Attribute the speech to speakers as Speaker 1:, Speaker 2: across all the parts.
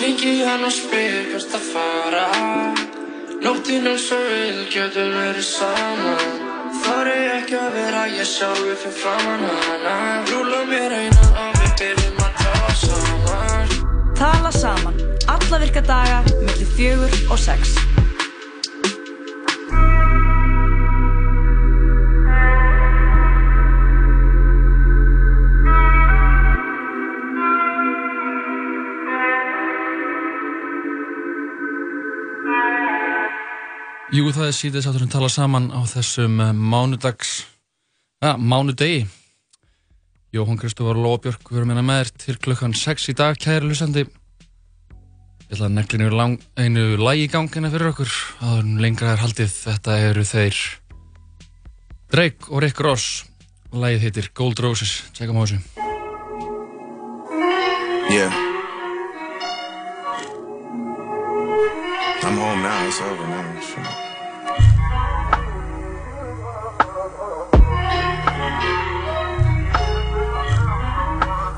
Speaker 1: Ringi hann og spyr hvert að fara. Nóttinn eins og vil getur verið saman Þar er ekki að vera ég sjálfi fyrir framann hana. Rúla mér einan og við byrjum að tala saman.
Speaker 2: Tala saman, alla virka daga, millir fjögur og sex.
Speaker 3: Jú, það er síðan sáttur að tala saman á þessum eh, mánudags, ja, mánudegi. Jóhann Kristófar Lóbjörg, við erum hérna með þér til klukkan 6 í dag, kæri lusandi. Ég ætla að neklinu lang, einu lagi í gangina fyrir okkur, en lengra er haldið. Þetta eru þeir Drake og Rick Ross. Lagið heitir Gold Roses, tjekkum á þessu.
Speaker 4: Yeah. I'm home now. It's over now.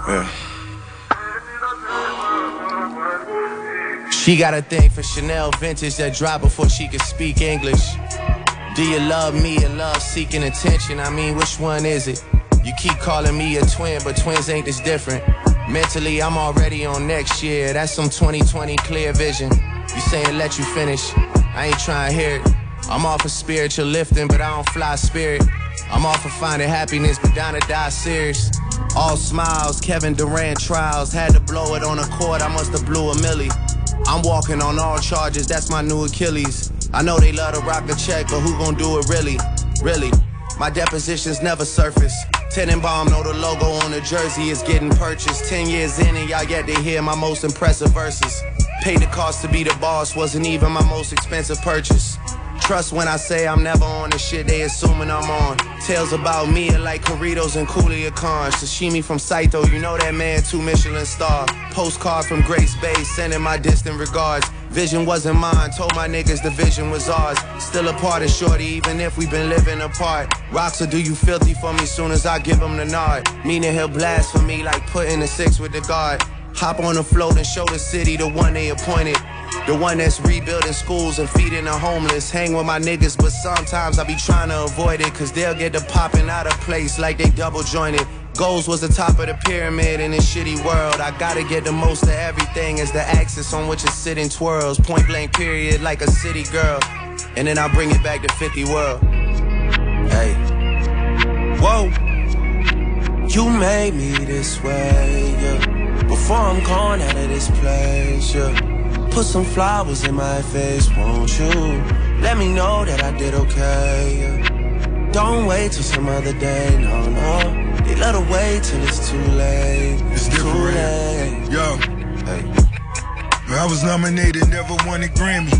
Speaker 4: Yeah. She got a thing for Chanel vintage that dropped before she could speak English. Do you love me or love seeking attention? I mean, which one is it? You keep calling me a twin, but twins ain't this different. Mentally, I'm already on next year. That's some 2020 clear vision. You saying let you finish? I ain't trying to hear it. I'm off of spiritual lifting, but I don't fly spirit. I'm off of finding happiness, but down to die serious. All smiles, Kevin Durant trials. Had to blow it on a court, I must have blew a millie. I'm walking on all charges, that's my new Achilles. I know they love to rock the check, but who gon' do it really? Really? My depositions never surface. Tenenbaum know the logo on the jersey is getting purchased. Ten years in and y'all yet to hear my most impressive verses. Paid the cost to be the boss, wasn't even my most expensive purchase. Trust when I say I'm never on the shit they assuming I'm on. Tales about me are like Corritos and Coolia Khan. Sashimi from Saito, you know that man, two Michelin star. Postcard from Grace Bay, sending my distant regards. Vision wasn't mine, told my niggas the vision was ours. Still a part of Shorty, even if we been living apart. Rocks will do you filthy for me soon as I give him the nod. Meaning he'll blast for me like putting a six with the guard. Hop on the float and show the city the one they appointed. The one that's rebuilding schools and feeding the homeless. Hang with my niggas, but sometimes I be trying to avoid it. Cause they'll get to popping out of place like they double jointed. Goals was the top of the pyramid in this shitty world. I gotta get the most of everything as the axis on which it's sitting twirls. Point blank period like a city girl. And then I bring it back to 50 world. Hey. Whoa. You made me this way, yeah. Before I'm gone out of this place, yeah. Put some flowers in my face, won't you? Let me know that I did okay, yeah. Don't wait till some other day, no, no. They let her wait till it's too late.
Speaker 5: It's
Speaker 4: too
Speaker 5: different.
Speaker 4: late.
Speaker 5: Yo,
Speaker 4: Hey.
Speaker 5: I was nominated, never won a Grammy.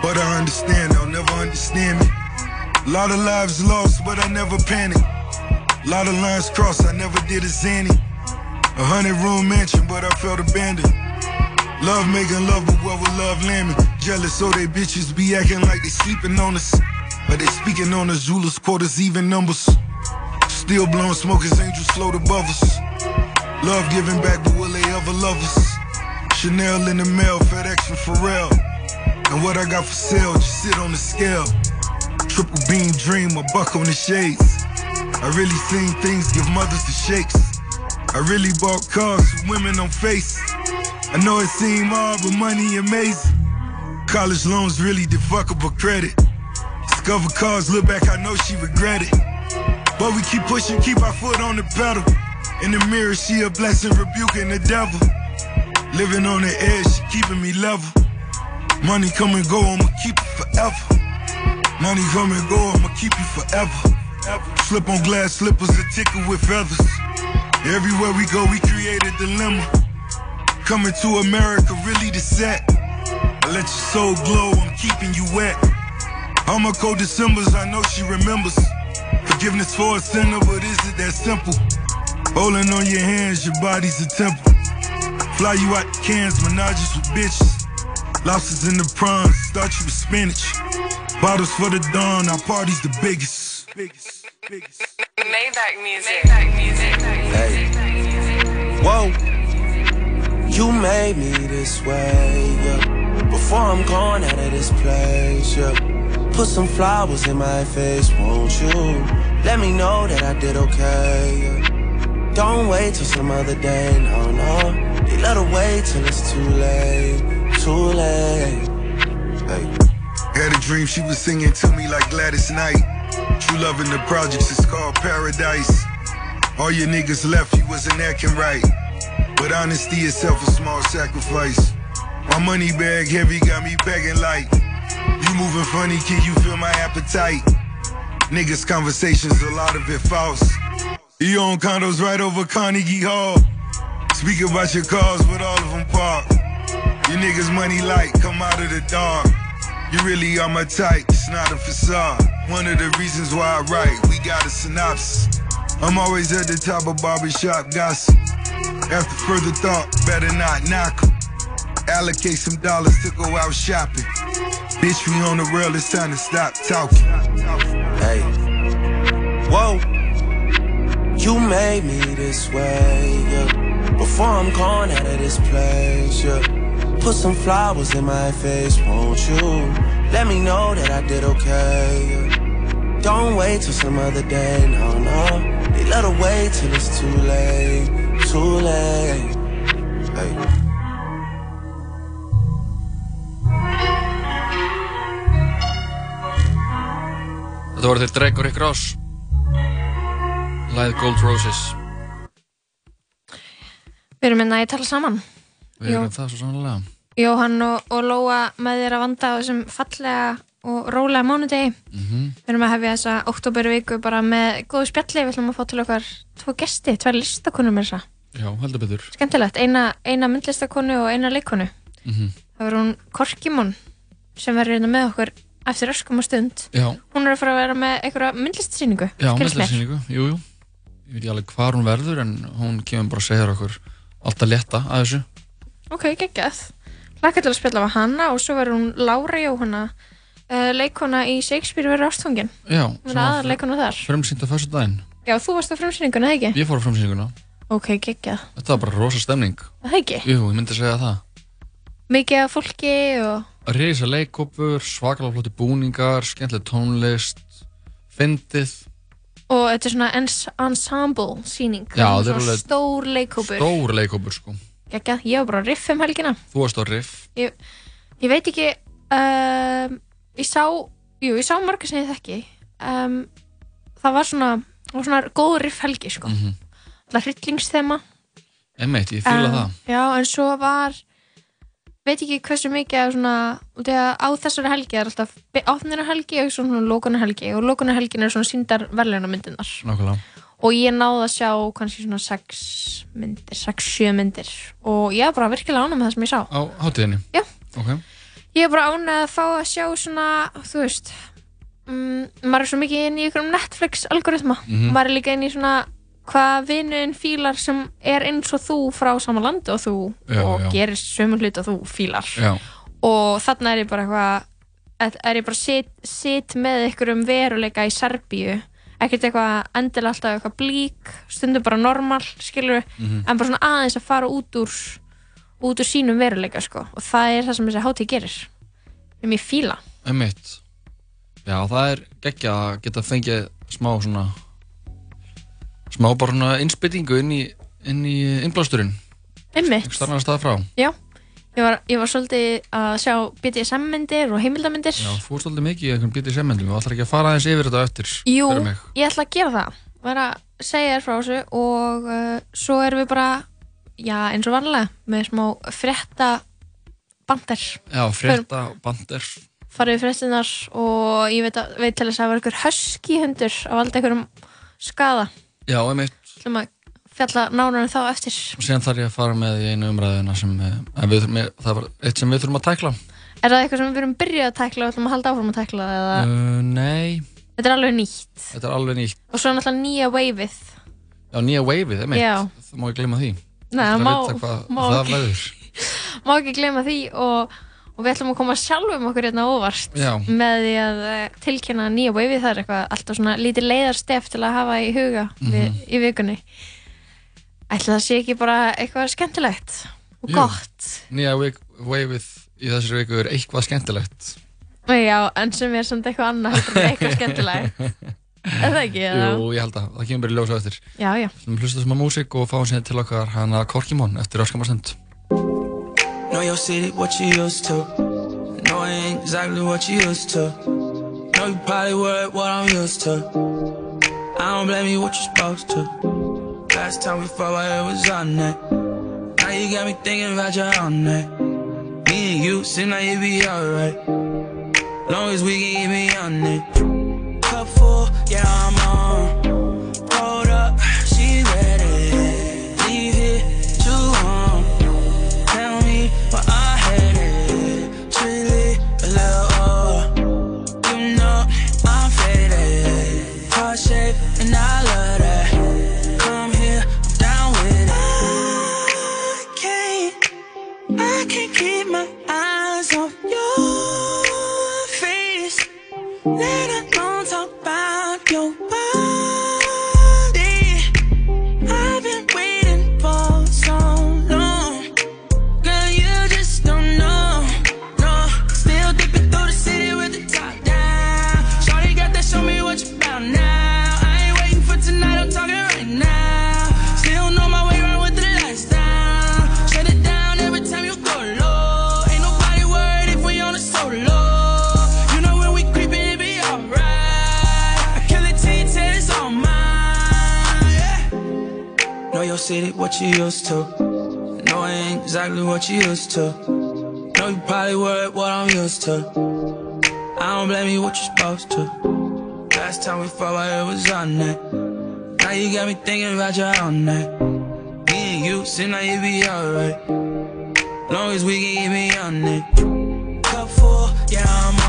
Speaker 5: But I understand, they'll never understand me. A lot of lives lost, but I never panicked. A lot of lines crossed, I never did a zany. A hundred room mansion, but I felt abandoned. Love making love, but what would love land me? Jealous, so they bitches be acting like they sleeping on us. But they speaking on us, Zulus quarters, even numbers. Still blowing smoke as angels float above us. Love giving back, but will they ever love us? Chanel in the mail, FedEx from Pharrell. And what I got for sale, just sit on the scale. Triple beam dream, a buck on the shades. I really seen things give mothers the shakes. I really bought cars for women on face. I know it seem hard, but money amazing. College loans really defuckable credit. Discover cars, look back, I know she regret it. But we keep pushing, keep our foot on the pedal. In the mirror, she a blessing, rebuking the devil. Living on the edge, she keeping me level. Money come and go, I'ma keep it forever. Money come and go, I'ma keep you forever. Slip on glass slippers, a tickle with feathers. Everywhere we go, we create a dilemma. Coming to America, really the set. I let your soul glow, I'm keeping you wet. I'm a cold Decembers, I know she remembers. Forgiveness for a sinner, but is it that simple? Holding on your hands, your body's a temple. Fly you out the cans, menages with bitches. Lobsters in the prawns, start you with spinach. Bottles for the dawn, our party's the biggest. biggest, biggest.
Speaker 6: Maybach music. Maybach music.
Speaker 4: Hey. Whoa. You made me this way, yeah. Before I'm gone out of this place, yeah. Put some flowers in my face, won't you? Let me know that I did okay, yeah. Don't wait till some other day, no, no. They let her wait till it's too late, too late. Hey.
Speaker 5: Had a dream she was singing to me like Gladys Knight. True love in the projects is called paradise. All your niggas left, you wasn't acting right. But honesty itself a small sacrifice. My money bag heavy got me begging like. You moving funny, can you feel my appetite? Niggas conversations, a lot of it false. You own condos right over Carnegie Hall. Speak about your cars, but all of them parked. Your niggas money light, come out of the dark. You really are my type, it's not a facade. One of the reasons why I write, we got a synopsis. I'm always at the top of barbershop gossip. After further thought, better not knock 'em. Allocate some dollars to go out shopping. Bitch, we on the rail, it's time to stop talking.
Speaker 4: Hey. Whoa. You made me this way, yeah. Before I'm gone out of this place, yeah. Put some flowers in my face, won't you? Let me know that I did okay, yeah. Don't wait till some other day, no, no. They let her wait till it's too late, too late. Hey.
Speaker 3: Þetta voru þeir Drake og Rick Ross Læð Gold Roses
Speaker 6: Við erum minna í tala saman
Speaker 3: Við
Speaker 6: Jú.
Speaker 3: erum það svo sannlega
Speaker 6: Jóhann og, og Lóa með þér að vanda á þessum fallega og rólega mánudegi.
Speaker 3: Mhm.
Speaker 6: Við erum að hefja þessa oktoberviku bara með góðu spjalli. Við ætlum að fá til okkar tvo gesti, tvær listakonur með þessa
Speaker 3: Já, heldur betur.
Speaker 6: Skemmtilegt, eina, eina myndlistakonu og eina leikonu
Speaker 3: Mhm.
Speaker 6: Það verður hún Korkimon sem verður hérna með okkur eftir öskum og stund.
Speaker 3: Já,
Speaker 6: Hún er að fara að vera með einhverja myndlistasýningu
Speaker 3: já, meðlæsýningu, jú, jú. Ég veit ekki alveg hvar hún verður en hún kemur bara að segja okkur alltaf létta að þessu.
Speaker 6: Ok, geggjað. Laka til að spjalla við hana og svo verður hún Lára Jóhanna, uh, leikona í Shakespeare verður ástfangin.
Speaker 3: Já,
Speaker 6: Hún er aðar leikona þar.
Speaker 3: Fremsýnt á fyrstu daginn
Speaker 6: Já, þú varst á frumsýningunni, eða ekki?
Speaker 3: Ég fór á fremsýninguna
Speaker 6: Ok, geggjað.
Speaker 3: Þetta var bara rosa stemning
Speaker 6: Það ekki?
Speaker 3: Jú, ég myndi segja það
Speaker 6: Mikið af fólki og...
Speaker 3: Rísa leikkópur, svakalega flotti búningar, skemmtileg tónlist, fyndið,
Speaker 6: Og þetta er svona ens ensemble síning.
Speaker 3: Já, þetta er alveg
Speaker 6: Stór leikópur.
Speaker 3: stór leikkópur sko.
Speaker 6: Geggjað. Ég var bara á riff um helgina.
Speaker 3: Þú varst á riff,
Speaker 6: Ég, ég veit ekki, um, ég sá, jú, ég sá marga sem ég þekki. Um, það var svona, það var svona góð riff helgi, sko.
Speaker 3: Mhm.
Speaker 6: Það er hryllingsþema.
Speaker 3: emmeitt, ég fýla
Speaker 6: Um,
Speaker 3: það.
Speaker 6: Já, en svo var veit ekki hversu mikið svona, á þessari helgi er alltaf áþnirarhelgi og svona lókunarhelgi og lókunarhelgin er svona síndar verðlaunamyndinar
Speaker 3: Nákvæmlega.
Speaker 6: Og ég náði að sjá kannski svona 6 myndir, 6-7 myndir og ég var bara virkilega ánægð með það sem ég sá
Speaker 3: Á hátíðinni?
Speaker 6: Já.
Speaker 3: Ok.
Speaker 6: ég er bara ánægð að fá að sjá svona þú veist um, maður er svo mikið inn í ykkur Netflix algoritma
Speaker 3: Mhm.
Speaker 6: maður er líka inn í svona hvað vinuðin fílar sem er eins og þú frá sama landi og þú
Speaker 3: Já,
Speaker 6: og
Speaker 3: já.
Speaker 6: gerir sömu hlut og þú fílar
Speaker 3: Já,
Speaker 6: og þarna er ég bara eitthvað er ég bara sitt, sitt með ykkur um veruleika í Serbíu ekkert eitthvað endilega alltaf eitthvað blík stundum bara normal, skilur
Speaker 3: Mhm.
Speaker 6: en bara svona aðeins að fara út úr út úr sínum veruleika sko og það er það sem þessi hátíð gerir sem ég fíla
Speaker 3: emmeitt. Já, það er geggja að geta fengið smá svona smá bara svona innspytingu inn í, í innblásturinn,
Speaker 6: einmitt,
Speaker 3: ekki starfnara stað frá.
Speaker 6: já ég var, ég var svolítið að sjá BDSM myndir og heimildamindir
Speaker 3: Já, þú ert aldrei mikið í einhvern býtið semmendum og ætlar ekki að fara aðeins yfir þetta eftir
Speaker 6: Jú, ég ætla að gera það. Vera að segja þér frá þessu og uh, svo erum við bara já, eins og vanlega með smá frétta bandir
Speaker 3: Já, frétta, bandir.
Speaker 6: farið við fréttinar og ég veit, að, veit til þess að það var einhver husky hundur að valda einhverjum skada
Speaker 3: Já, emmeitt.
Speaker 6: ætlum að fjalla nánar um þá eftir
Speaker 3: Og síðan þarf ég að fara með í einu umræðina sem eh, við, þurfum- það var eitt sem við þurfum að tækla.
Speaker 6: Er það eitthvað sem við erum byrjuð að tækla og ætlum að halda áfram að tækla eða
Speaker 3: Uh, nei,
Speaker 6: þetta er alveg nýtt
Speaker 3: þetta er alveg nýtt.
Speaker 6: og svo er náttúrulega nýja waveið
Speaker 3: Já, nýja waveið, emmeitt.
Speaker 6: Já.
Speaker 3: Það má ég gleyma því.
Speaker 6: Nei,
Speaker 3: Það
Speaker 6: má,
Speaker 3: vita hvað
Speaker 6: má,
Speaker 3: það
Speaker 6: ekki,
Speaker 3: verður.
Speaker 6: má ekki gleyma því og, og við ætlum að koma sjálfum okkur hérna óvart
Speaker 3: Já.
Speaker 6: með því að eh, tilkynna nýja waveið það er eitthvað alltaf svona lítið leiðarstef til að hafa í huga við,
Speaker 3: Mhm.
Speaker 6: í vikunni Ætli það sé ekki bara eitthvað skemmtilegt og
Speaker 3: Jú.
Speaker 6: gott.
Speaker 3: Nýja week, Wavið í þessari viku er eitthvað skemmtilegt.
Speaker 6: Já, en sem er samt eitthvað annað heldur en eitthvað skemmtilegt. Er það ekki?
Speaker 3: Jú, ég held að það kemur bara í ljósa eftir.
Speaker 6: Já, já.
Speaker 3: Við hlusta sem að músík og fáum síðan til okkar hana Korkimón eftir öskamastund.
Speaker 1: Know your city, what you used to. Know I ain't exactly what you used to. Know you probably worried what I'm used to. I don't blame you, what you supposed to. Last time we fought, it was on that. Now you got me thinking about your own that. Me and you, seem like you be alright. Long as we can keep me on it. Cup full, yeah, I'm Let What you used to. Know I ain't exactly what you used to. Know you probably worried what I'm used to. I don't blame you, what you're supposed to. Last time we fought, it was on that. Now you got me thinking about your own that. Me and you, seem like you be alright. Long as we can me on it. Cup full, yeah, I'm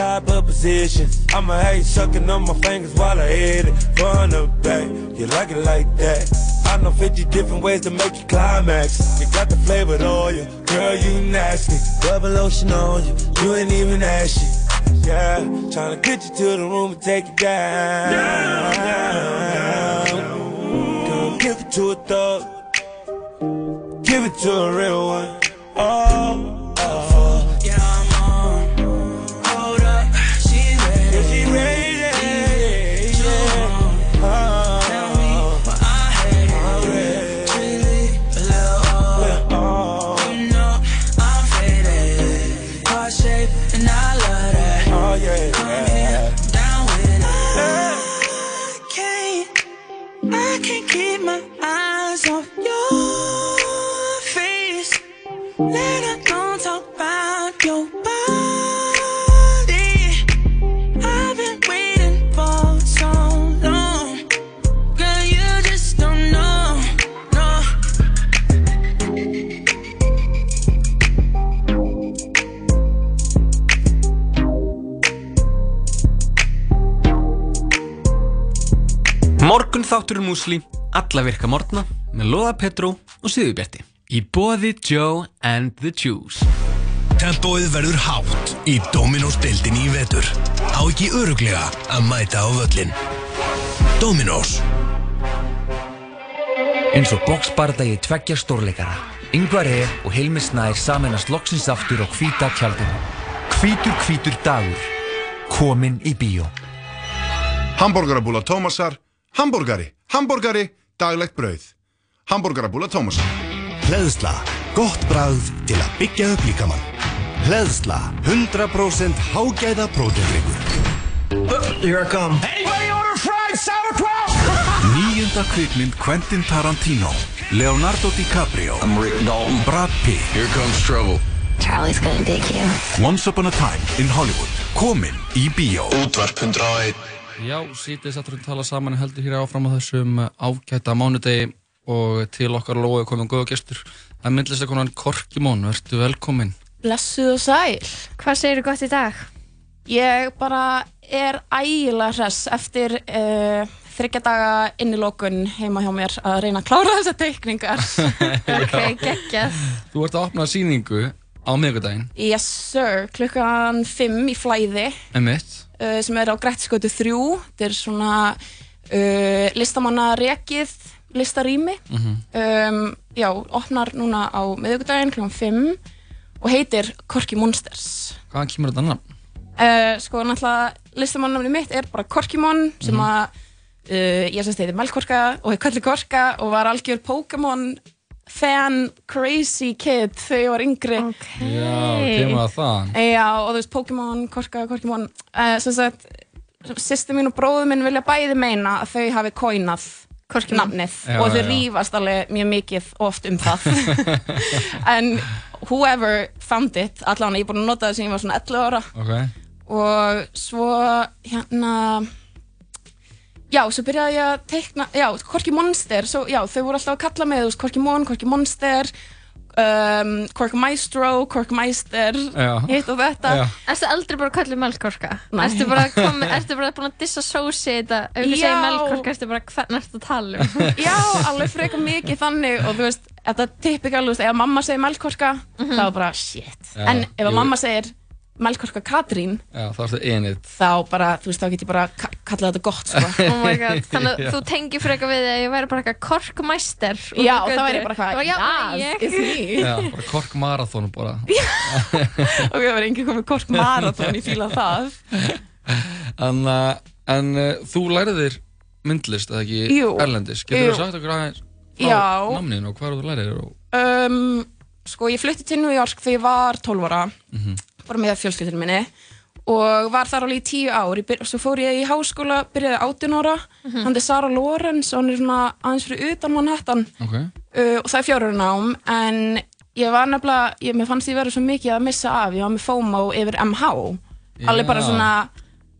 Speaker 7: type of positions. I'ma hate sucking on my fingers while I hit it from the back. You like it like that? I know 50 different ways to make you climax. You got the flavored oil, girl, you nasty. Rubber lotion on you, you ain't even ashy. Yeah, tryna get you to the room and take you down. Girl, give it to a thug. Give it to a real one. Oh.
Speaker 8: Morgun þátturinn músli, alla virka morgna með Lóða Petró og Sýðubjarti í bóði Joe and the Juice
Speaker 9: Tempóið verður hátt í Dominos deildinni í vetur. Á ekki öruglega að mæta á völlin. Dominos.
Speaker 10: Eins og boxbardagi tveggja stórleikara. Yngvar E. og Hilmi Snær samennast loksins aftur á hvíta tjaldinu. Hvítur hvítur dagur. Komin í bíó.
Speaker 11: Hamborgarabúla Tómasar, hambúrgari, hambúrgari, daglegt brauð. Hamborgarabúla Tómasar.
Speaker 9: Hleðsla. Gott bragð til að byggja upp líkamann. Hleðsla. 100% hágæða prótendryggur.
Speaker 7: Here I come.
Speaker 9: Níunda kvikmynd Quentin Tarantino Leonardo DiCaprio I'm Rick Dalton Brad Pitt Here comes trouble
Speaker 12: Charlie's gonna dig you.
Speaker 9: Once upon a time in Hollywood Komin í bíó Útvarp 101
Speaker 3: Já, sítið satturinn tala saman heldur hér áfram á þessum uh, ágæta mánudegi og til okkar lói komum góða gestur. Að konan Korkimón, verður velkomin.
Speaker 13: Blessuð og sæl.
Speaker 6: Hvað segir þú gott í dag?
Speaker 13: Ég bara er ægilega hress eftir uh, þryggja daga innilókun heima hjá mér að reyna að klára þessar teikningar.
Speaker 6: ok, geggjað.
Speaker 3: Þú ert að opna síningu á miðugudaginn.
Speaker 13: Yes sir, klukkan 5 í flæði
Speaker 3: Emitt.
Speaker 13: uh, sem er á Grettisgötu 3. Þetta er svona uh, listamanna rekið listarými.
Speaker 3: Mhm.
Speaker 13: Um, já, opnar núna á miðugudaginn klukkan 5 og heitir Korki Monsters.
Speaker 3: Hvaðan kemur þetta nafn?
Speaker 13: Uh, sko náttúrulega listamannamni mitt er bara Korkimon sem
Speaker 3: Mhm.
Speaker 13: að uh, ég semst heiti Melkorka og ég kalli Korka og var algjör Pokémon fan crazy kid þegar ég var yngri okay.
Speaker 3: Já, kemur það þaðan.
Speaker 13: Já, og þú veist Pokémon, Korka, Korkimon uh, sem sagt, sýstu mín og bróðu minn vilja bæði meina að þau hafi kóinað nafnið.
Speaker 6: Já,
Speaker 13: og þau
Speaker 6: já.
Speaker 13: rífast alveg mjög mikið oft um það. En whoever found it allan ég er búin að nota það sem ég var svona 11 ára.
Speaker 3: Ok.
Speaker 13: og svo hérna já, svo byrjaði ég að teikna já, Korki Monster, svo, já, þau voru alltaf að kalla mig, þú veist, Korki Mon, Korki Monster um, Meister,
Speaker 6: Já.
Speaker 13: hitt og þetta.
Speaker 6: Erstu aldrei bara kallið melkorka?
Speaker 13: Nei.
Speaker 6: Erstu bara, komi, ertu bara búin að disassociata ef þú segir melkorka, ertu bara hvern ertu að tala um?
Speaker 13: já, alveg freka mikið þannig og þú veist, þetta er typikal, þú veist, ef mamma segir melkorka, þá er bara shit
Speaker 3: Já,
Speaker 13: en ef
Speaker 3: jú.
Speaker 13: að mamma segir melkorka Katrín
Speaker 3: Já, það ertu einið.
Speaker 13: þá bara, þú veist, þá get ég bara ka kalla þetta gott, sko
Speaker 6: Oh my god, þannig að þú tengir freka við því að ég væri bara eitthvað korkmæster
Speaker 13: Já, þá væri ég bara eitthvað,
Speaker 6: Já, ég.
Speaker 3: Já, bara Kork Marathon bara.
Speaker 13: og við verðum ekki komið kork marathon, ég fíla það
Speaker 3: En, uh, en uh, þú lærið þér myndlist, eða ekki,
Speaker 13: Jú.
Speaker 3: erlendis. Getur þú sagt okkur aðeins frá
Speaker 13: Já.
Speaker 3: namninu og hvað þú lærið þér? Og...
Speaker 13: um, Sko, ég flutti til New York þegar ég var 12 ára
Speaker 3: Mhm.
Speaker 13: Bara með fjölskyldunum minni. Og var þar alveg í tíu ár. Byr, svo fór ég í háskóla, byrjaði 18 ára. Hann er Sara Lorenz og hann er svona aðeins fyrir utan Manhattan.
Speaker 3: Ok.
Speaker 13: uh, og það er fjárur nám en ég var nefnilega, ég, mér fannst ég verið svo mikið að missa af, ég var með FOMO yfir MH alveg bara svona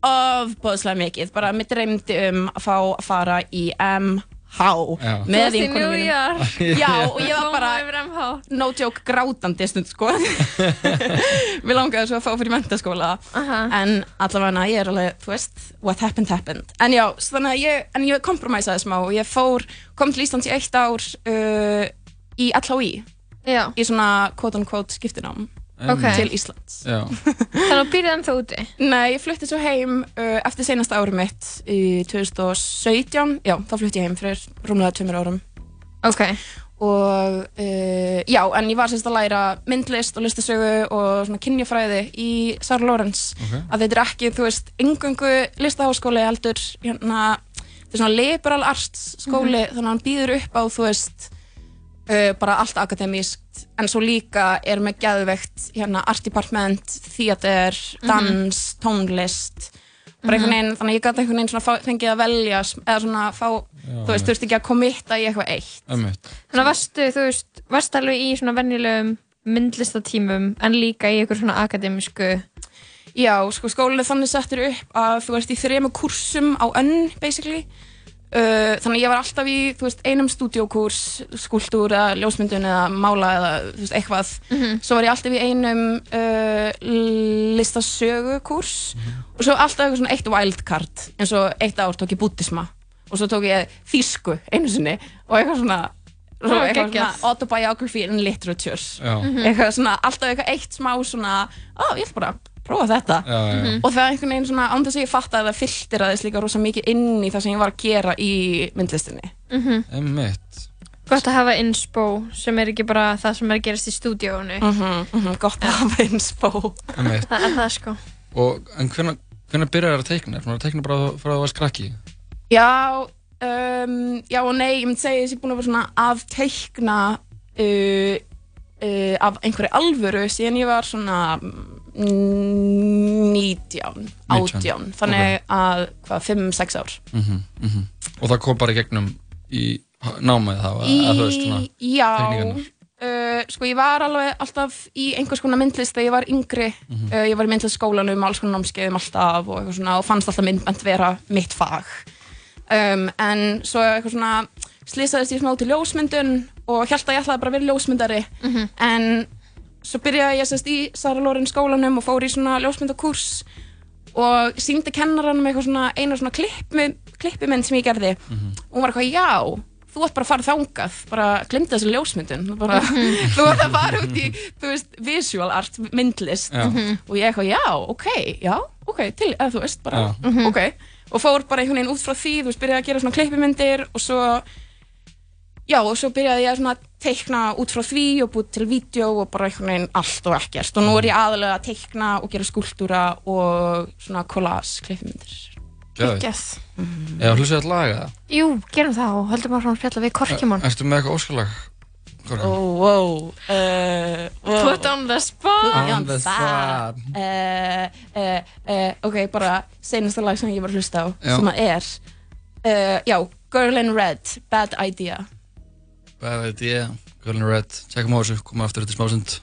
Speaker 13: ofbóðslega mikið, bara mér dreymdi um að fá að fara í MH
Speaker 6: Þú
Speaker 13: með
Speaker 6: New
Speaker 13: mínum. Já, og ég var bara no joke grátandi stund sko. Mér langaði svo að fá fyrir mentaskóla en allavega ég er alveg, þú veist what happened happened. En já, þannig að ég, en ég kompromæsaði smá og ég fór, kom til Íslands í eitt ár uh, í LHI
Speaker 6: já.
Speaker 13: í svona quote on quote skiptinám
Speaker 6: Ok.
Speaker 13: til Íslands
Speaker 3: Já.
Speaker 6: Þannig að býrði ennþá úti?
Speaker 13: Nei, ég flutti svo heim uh, eftir seinasta ári mitt í 2017 já, þá flutti ég heim fyrir rúmlega tveimur árum
Speaker 6: Ok
Speaker 13: og uh, já, en ég var sérst að læra myndlist og listasögu og svona kynjafræði í Sara Lorenz
Speaker 3: Ok.
Speaker 13: að þetta er ekki, þú veist, yngöngu listaháskóli heldur hérna, þetta er svona liberal arts skóli þannig að hann býður upp á, þú veist uh, bara allt akademískt en svo líka er með geðvegt hérna art department, theater dans, tónlist. Bara einhvern veginn, þannig að ég gæti einhvern veginn fengið að velja, eða svona fá þú veist, þurfti ekki að kommitta í eitthvað eitt.
Speaker 3: Ömmit.
Speaker 6: Þannig að varstu, þú veist, varstu alveg í svona venjulegum myndlistatímum en líka í ykkur svona akademísku?
Speaker 13: Já, sko skólinn er þannig settur upp að þú ert í þremu kursum á önn, basically. Uh, þannig að ég var alltaf í, veist, einum stúdíokurs, skúltúr eða ljósmyndun eða mála eða, veist, eitthvað. Svo var ég alltaf í einum uh, listasögukurs og svo alltaf eitthvað svona eitt wildcard, eins og eitt ár tók ég búttisma og svo tók ég þýsku einu sinni og eitthvað svona, svo
Speaker 6: Ó,
Speaker 13: eitthvað svona autobiography in literature.
Speaker 3: Já. Mhm.
Speaker 13: Eitthvað svona, alltaf eitthvað eitt smá svona, á, ég ætla bara að prófa þetta
Speaker 3: Já, já, já.
Speaker 13: og það er einhvern veginn svona án þess að ég fatta að það fylltir að þess líka rosa mikið inn í það sem ég var að gera í myndlistinni
Speaker 6: Mhm.
Speaker 3: Ömmit.
Speaker 6: Gott að hafa inspo sem er ekki bara það sem er að gerast í stúdíónu
Speaker 13: Mhm, mhm, Gott að hafa inspo.
Speaker 6: Það er það sko
Speaker 3: Og, en hvernig, hvernig byrjar það að teikna? Er það að teikna bara frá að það var skrakki?
Speaker 13: Já, um, já og nei, ég myndi segja að ég er búin að vera svona að teikna uh, uh, af einhverju alvöru síðan ég var svona mm, 19, 18 þannig að hvað, 5-6 ár.
Speaker 3: Mm -hmm, Og það kom bara í gegnum í
Speaker 12: námið þá, eða þú veist svona
Speaker 13: Já, uh, sko ég var alveg alltaf í einhvers konar myndlist þegar ég var yngri.
Speaker 12: Mhm.
Speaker 13: uh, ég var í myndlistskólanum, alls konar námskeiðum alltaf og eitthvað svona og fannst alltaf myndbænt vera mitt fag. Um, en svo eitthvað svona slýsaðist ég smá til ljósmyndun og held að ég ætlaði bara að vera ljósmyndari. En svo byrjaði ég sérst í Sara Loren skólanum og fór í svona ljósmyndakurs og síndi kennaranum eitthvað svona eina svona klippi, klippimynd sem ég gerði og hún var eitthvað, já, þú ert bara að fara þangað bara glemdi þessu ljósmyndun bara, þú ert að fara út í, þú veist, visual art, myndlist
Speaker 3: Já. Mhm.
Speaker 13: og ég eitthvað, já, ok, já, ok til, eða þú veist, bara,
Speaker 3: Já. Mhm.
Speaker 13: ok og fór bara einhvern veginn út frá því, þú veist, byrjaði að gera svona klippimyndir og svo já, og svo byrjaði ég að teikna út frá því og búið til vídeo og bara einhvern veginn allt og ekkert og nú er ég aðalega að teikna og gera skúltúra og svona collage klippimyndir
Speaker 12: Geðveikt. Eða hlusið að laga það?
Speaker 6: Jú, gerum það og höldum að spjalla við Korkjumon
Speaker 12: Ertu með eitthvað óskalag?
Speaker 13: Oh, wow. Uh, wow.
Speaker 6: Put on the spot.
Speaker 12: On the spot.
Speaker 13: Uh, uh, uh, ok, bara senasta lag sem ég var að hlusta á
Speaker 12: Já.
Speaker 13: sem að er uh, já, Girl in Red, Bad Idea
Speaker 12: Bad idea, Girl in Red. Tjekkum á þessu, koma aftur eftir smásund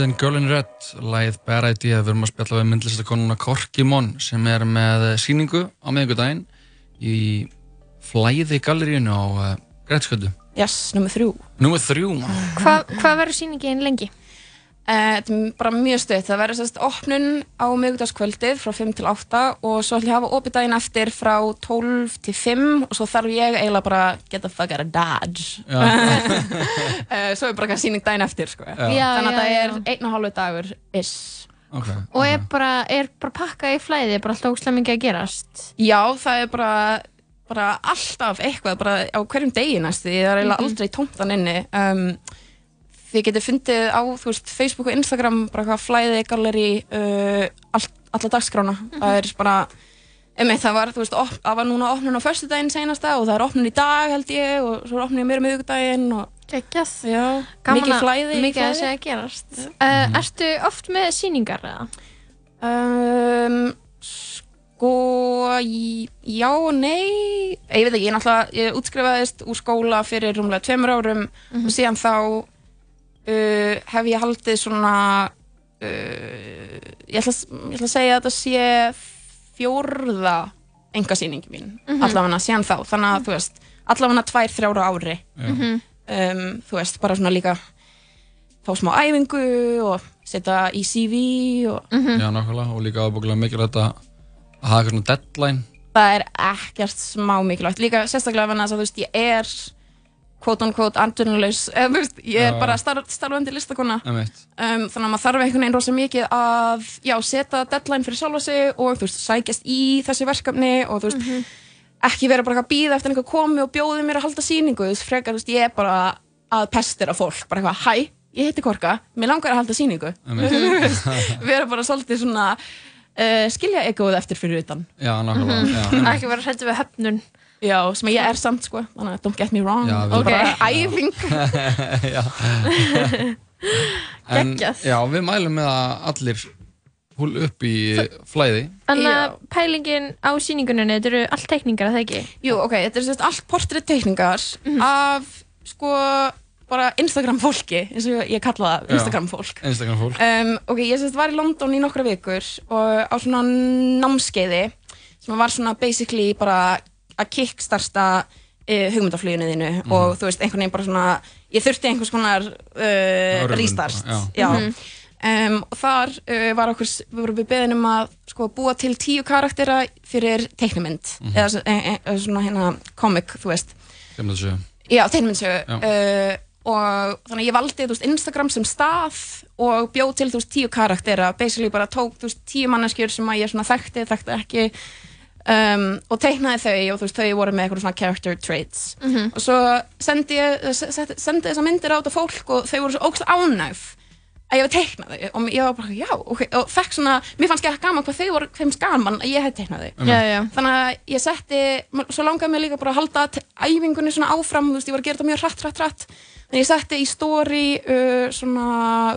Speaker 3: Var hljómsveitin Girl in Red, lagið Bad Idea. Við erum að spjalla við myndlistakonuna Korkimon sem er með síningu á miðvikudaginn í flæði galleríinu á uh, Greitsköldu.
Speaker 13: Yes, nummið þrjú.
Speaker 3: Númer þrjú.
Speaker 6: Hva, hvað verður sýningin lengi?
Speaker 13: Uh, þetta er bara mjög stutt. Það verður sérst opnun á miðgudagskvöldið frá 5 til 8 og svo ætlum ég að hafa opið daginn eftir frá 12 til 5 og svo þarf ég eiginlega bara að get the fuck out of dodge. uh, svo er bara sýning daginn eftir, sko.
Speaker 6: Já.
Speaker 13: Þannig að
Speaker 6: já,
Speaker 13: það er einn og hálfu dagur is.
Speaker 3: Okay.
Speaker 6: Og er bara, er bara pakkað í flæði, bara alltaf óslega mikið að gerast?
Speaker 13: Já, það er bara, bara alltaf eitthvað, bara á hverjum degi næstu, það er eiginlega
Speaker 6: Mhm.
Speaker 13: aldrei tómtan inni. Um, þið getið fundið á, veist, Facebook og Instagram, bara hvað flæði, galleri, uh, all, alla dagskrána. Það er bara, einmitt, það var, veist, op, það var núna opnun á föstudaginn senasta og það er opnun í dag held ég og svo er opnun í mér.
Speaker 6: Geggjað.
Speaker 13: Já,
Speaker 6: Gaman
Speaker 13: mikið flæði.
Speaker 6: Mikið að segja gerast. Uh, ertu oft með sýningar eða?
Speaker 13: Um, sko, já og nei, ég veit ekki, ég náttúrulega, ég útskrifaðist úr skóla fyrir rúmlega tveimur árum og síðan þá uh, hef ég haldið svona, uh, ég, ætla, ég ætla að segja að þetta sé fjórða engasýningi mín,
Speaker 6: Mhm.
Speaker 13: allavega síðan þá, þannig að þú veist, allavega tvær, þrjára ári,
Speaker 6: Mhm.
Speaker 13: um, þú veist, bara svona líka fá smá æfingu og setja í CV og
Speaker 3: Já, nákvæmlega. Og líka ábúinlega mikilvægt að hafa eitthvað svona deadline.
Speaker 13: það er ekkert smá mikilvægt líka sérstaklega ef að þú veist ég er quote on quote andunleus eða þú veist ég er
Speaker 3: Já.
Speaker 13: bara starf, starfandi listakona um, þannig að maður þarf einhvern veginn rosa mikið að já, setja deadline fyrir sjálfa sig og þú veist, sækjast í þessi verkefni og þú veist, ekki vera bara eitthvað að býða eftir einhver komi og bjóði mér að halda sýningu þú veist, frekar, þú veist, ég er bara að pestira fólk, bara eitthvað, hæ, ég heiti Korka mér langar að halda veist, vera bara svolítið svona uh, skilja egoið eftir fyrir utan
Speaker 3: Já, nákvæmlega. Einmitt.
Speaker 6: Ekki vera hrættu við höfnun.
Speaker 13: Já, sem ég er samt sko, þannig að don't get me wrong.
Speaker 3: Já,
Speaker 13: bara æfing.
Speaker 6: Geggjað.
Speaker 3: já, við mælum með að allir húl upp í flæði.
Speaker 6: Þannig að pælingin á sýningunni, þetta eru allt teikningar, er það ekki?
Speaker 13: Jú, ok, þetta er sérst allt portrétteikningar af sko bara Instagram fólki, eins og ég kalla það, Instagram fólk.
Speaker 3: Instagram fólk.
Speaker 13: um, Ok, ég sérst var í London í nokkra vikur og á svona námskeiði sem var svona basically bara að kickstarta uh, hugmyndafluginu þínu
Speaker 3: Mhm.
Speaker 13: og þú veist, einhvern veginn bara svona ég þurfti einhvers konar uh, restart
Speaker 3: já.
Speaker 13: Já.
Speaker 3: Mhm.
Speaker 13: Um, og þar uh, var okkur, við vorum við beðin um að sko, búa til tíu karaktera fyrir teiknumynd
Speaker 3: Mhm.
Speaker 13: eða, s- e, e, eða svona hérna comic, þú veist
Speaker 3: þessu.
Speaker 13: já, uh, og þannig að ég valdi veist, Instagram sem stað og bjóð til þú veist, tíu karaktera basically bara tók þú veist, tíu manneskjur sem að ég svona þekkti, þekkti ekki um, og teiknaði þau og þú veist, þau voru með eitthvað svona character traits
Speaker 6: Mhm.
Speaker 13: og svo sendi ég sendi, sendi þessa myndir á þetta fólk og þau voru svo ógst ánægð að ég hef teiknað þau og ég var bara, já, ok, og fekk svona mér fannst ekki gaman hvað þau voru, þeim gaman að ég hef teiknað þau
Speaker 6: já.
Speaker 13: þannig að ég setti, svo langaði mér líka bara að halda æfingunni svona áfram, þú veist, ég var að gera þetta mjög hratt, hratt, hratt þannig ég setti í story uh, svona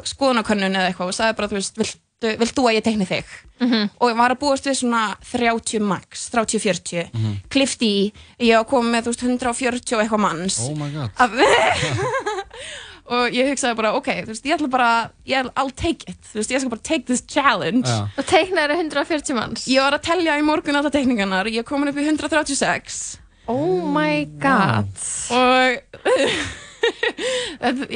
Speaker 13: skoðanakönnun eða eitthvað og sagði bara, þú veist, viltu, vilt þú að ég teikni þig
Speaker 6: Mhm.
Speaker 13: og ég var að búast við svona 30 max, 30-40
Speaker 3: Mhm.
Speaker 13: klifti í, ég var komið með þú veist 140 og eitthvað manns
Speaker 3: Oh my god.
Speaker 13: Af- og ég hugsaði bara, ok, þú veist, ég ætla bara ég, I'll take it, þú veist, ég skal bara take this challenge
Speaker 3: Já.
Speaker 6: Og teiknaður 140 manns?
Speaker 13: ég var að telja í morgun alltaf teikningarnar ég komin upp í 136
Speaker 6: Oh my god
Speaker 13: og þetta-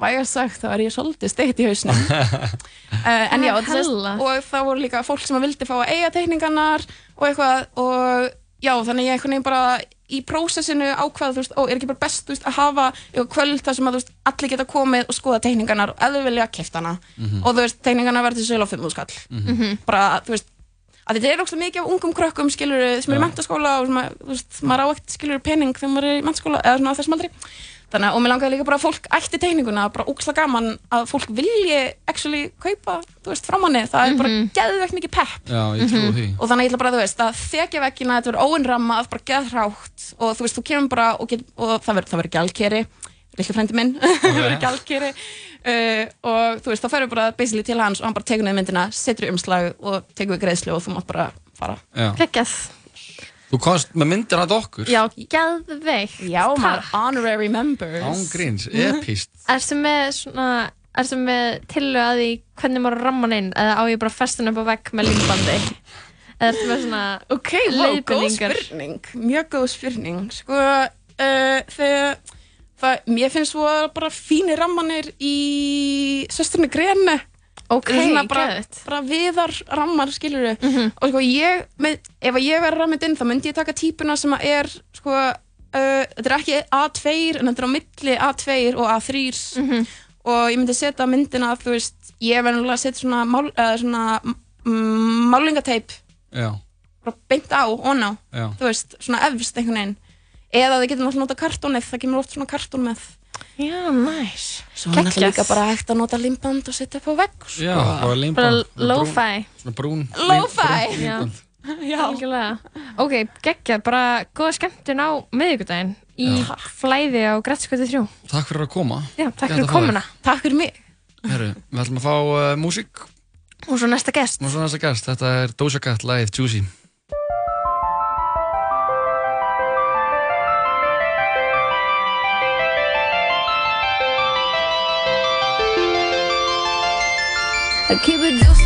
Speaker 13: já, já vægast sagt þá er ég svolítið steikt í hausnum uh, en já,
Speaker 6: Ah,
Speaker 13: sést,
Speaker 6: hella.
Speaker 13: og það voru líka fólk sem að vildi fá að eiga teikningarnar og eitthvað og já, þannig ég einhvern veginn bara í prósessinu ákvað, þú veist, ó, er ekki bara best veist, að hafa eitthvað kvöld þar sem að veist, allir geta komið og skoða teikningarnar og þau vilja kæft hana
Speaker 6: Mhm.
Speaker 13: og þú veist, teikningarnar verður sölu á 5 skall
Speaker 6: Mhm.
Speaker 13: bara, þú veist að þetta er ógst mikið af ungum krökkum skilur sem eru í
Speaker 3: Já.
Speaker 13: mentaskóla og sem að, þú veist, maður á ekkert skilur pening þegar maður er í mentaskóla eða svona á þessum aldri þannig að, og mér langaði líka bara að fólk ætti teikninguna, bara ógst gaman að fólk vilji actually kaupa, þú veist, frá manni það er bara geðvegt mikið pepp.
Speaker 3: Já, ég trúi því.
Speaker 13: og þannig ég ætla bara, þú veist, að þekja vekkina þetta verður óinrammað, bara geðhrátt og þú veist, þú kemur bara og, get, og það verður það gjaldkeri, lillu frendi minn. Það verður gjaldkeri. Uh, og þú veist, þá ferur bara basically til hans og hann bara tekur niður myndina, setur í umslag og tekur við greiðslu og þú mátt bara fara.
Speaker 6: Kekjað
Speaker 3: Þú komst með myndir að okkur?
Speaker 6: Já, gæðveikt.
Speaker 13: Já, maður honorary members.
Speaker 3: Ángríns, mhm. epist.
Speaker 6: Erstu með svona, erstu með tilöðaði hvernig maður ramman inn eða á ég bara festin upp á vegg með límbandi? Eða erstu með svona okay, leifinningar?
Speaker 13: Ok, wow, góð spurning. Mjög góð spurning. Sko, uh, þegar, það, mér finnst svo bara fínir rammanir í Söstrunni Grene
Speaker 6: ok,
Speaker 13: gæðið bara viðar rammar, skilur þau mm -hmm. og sko ég, með, ef ég verði rammit inn þá myndi ég taka típuna sem er sko, uh, þetta er ekki A2 en þetta er á milli A2 og A3 mm -hmm. og ég myndi setja myndina þú veist, ég verði náttúrulega að setja svona, mál, uh, svona málingateip bara beint á, on á þú veist, svona efst einhvern veginn. Eða þið getum alltaf nota kartónið, það kemur oft svona kartón með
Speaker 6: Já, næs.
Speaker 13: Svo er náttúrulega líka bara hægt að nota limband og setja upp á vegg. Sko.
Speaker 3: Já, bara limband.
Speaker 6: Bara lo-fi.
Speaker 3: Svona brún.
Speaker 13: Lo-fi.
Speaker 6: Já, algjörlega. Ok, geggjað, bara góða skemmtun á miðugudaginn í
Speaker 3: Já.
Speaker 6: flæði á Grætskvöldi 3.
Speaker 3: Takk fyrir að koma.
Speaker 6: Já, takk fyrir komuna.
Speaker 13: Takk fyrir mig.
Speaker 3: Herru, við ætlum að fá uh, músík.
Speaker 6: Og svo næsta gæst.
Speaker 3: Og svo næsta gæst. Þetta er Doja Cat
Speaker 14: live Juicy. I keep it
Speaker 12: just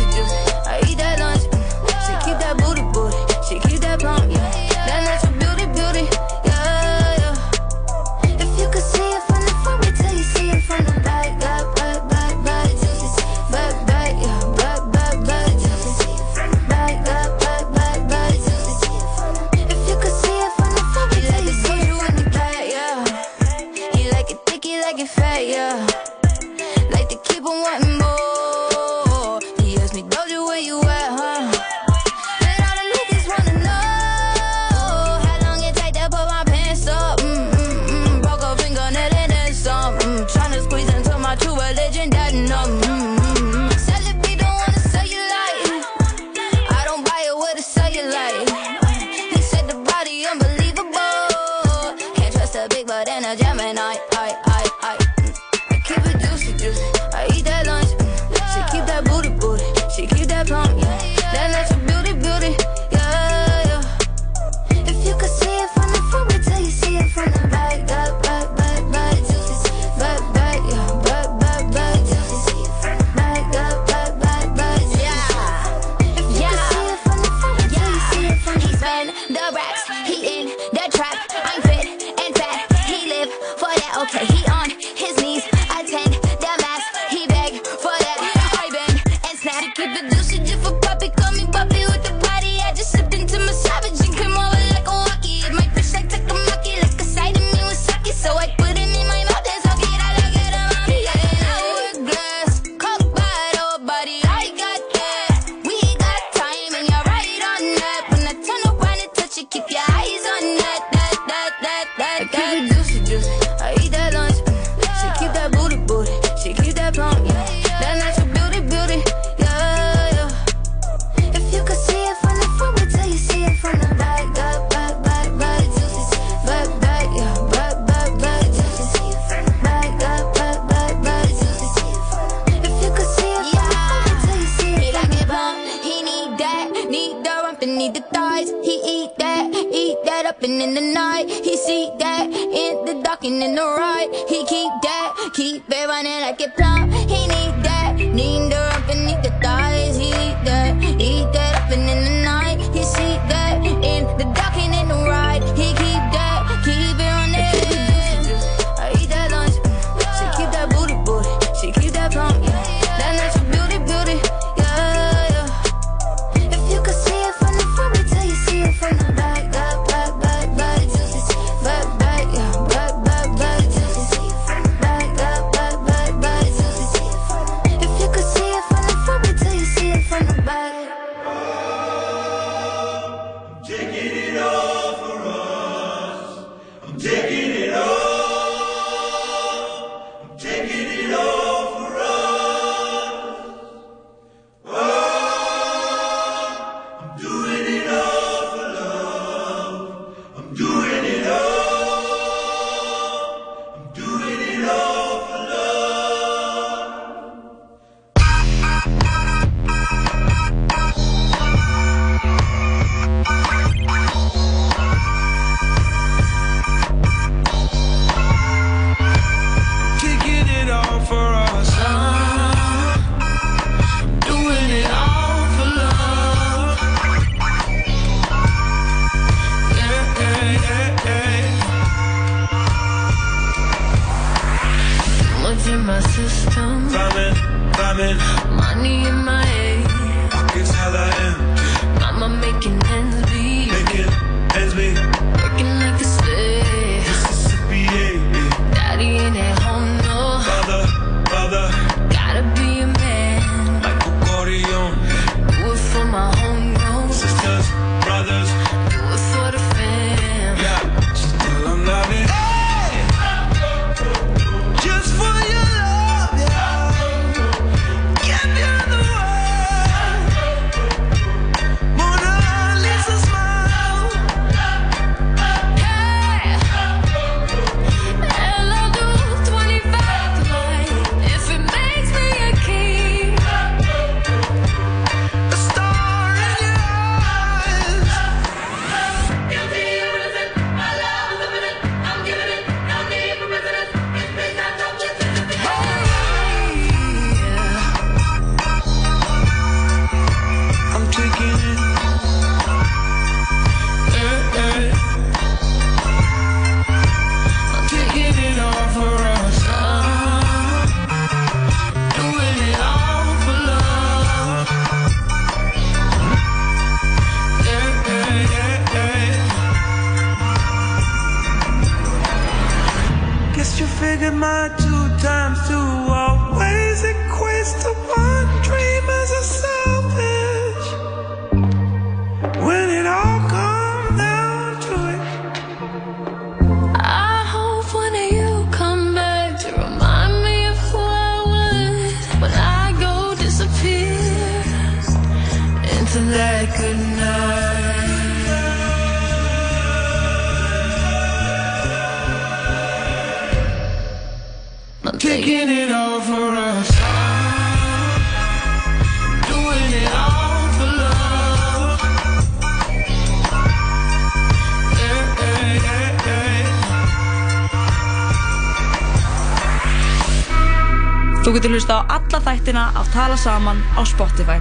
Speaker 2: Tala Saman á Spotify.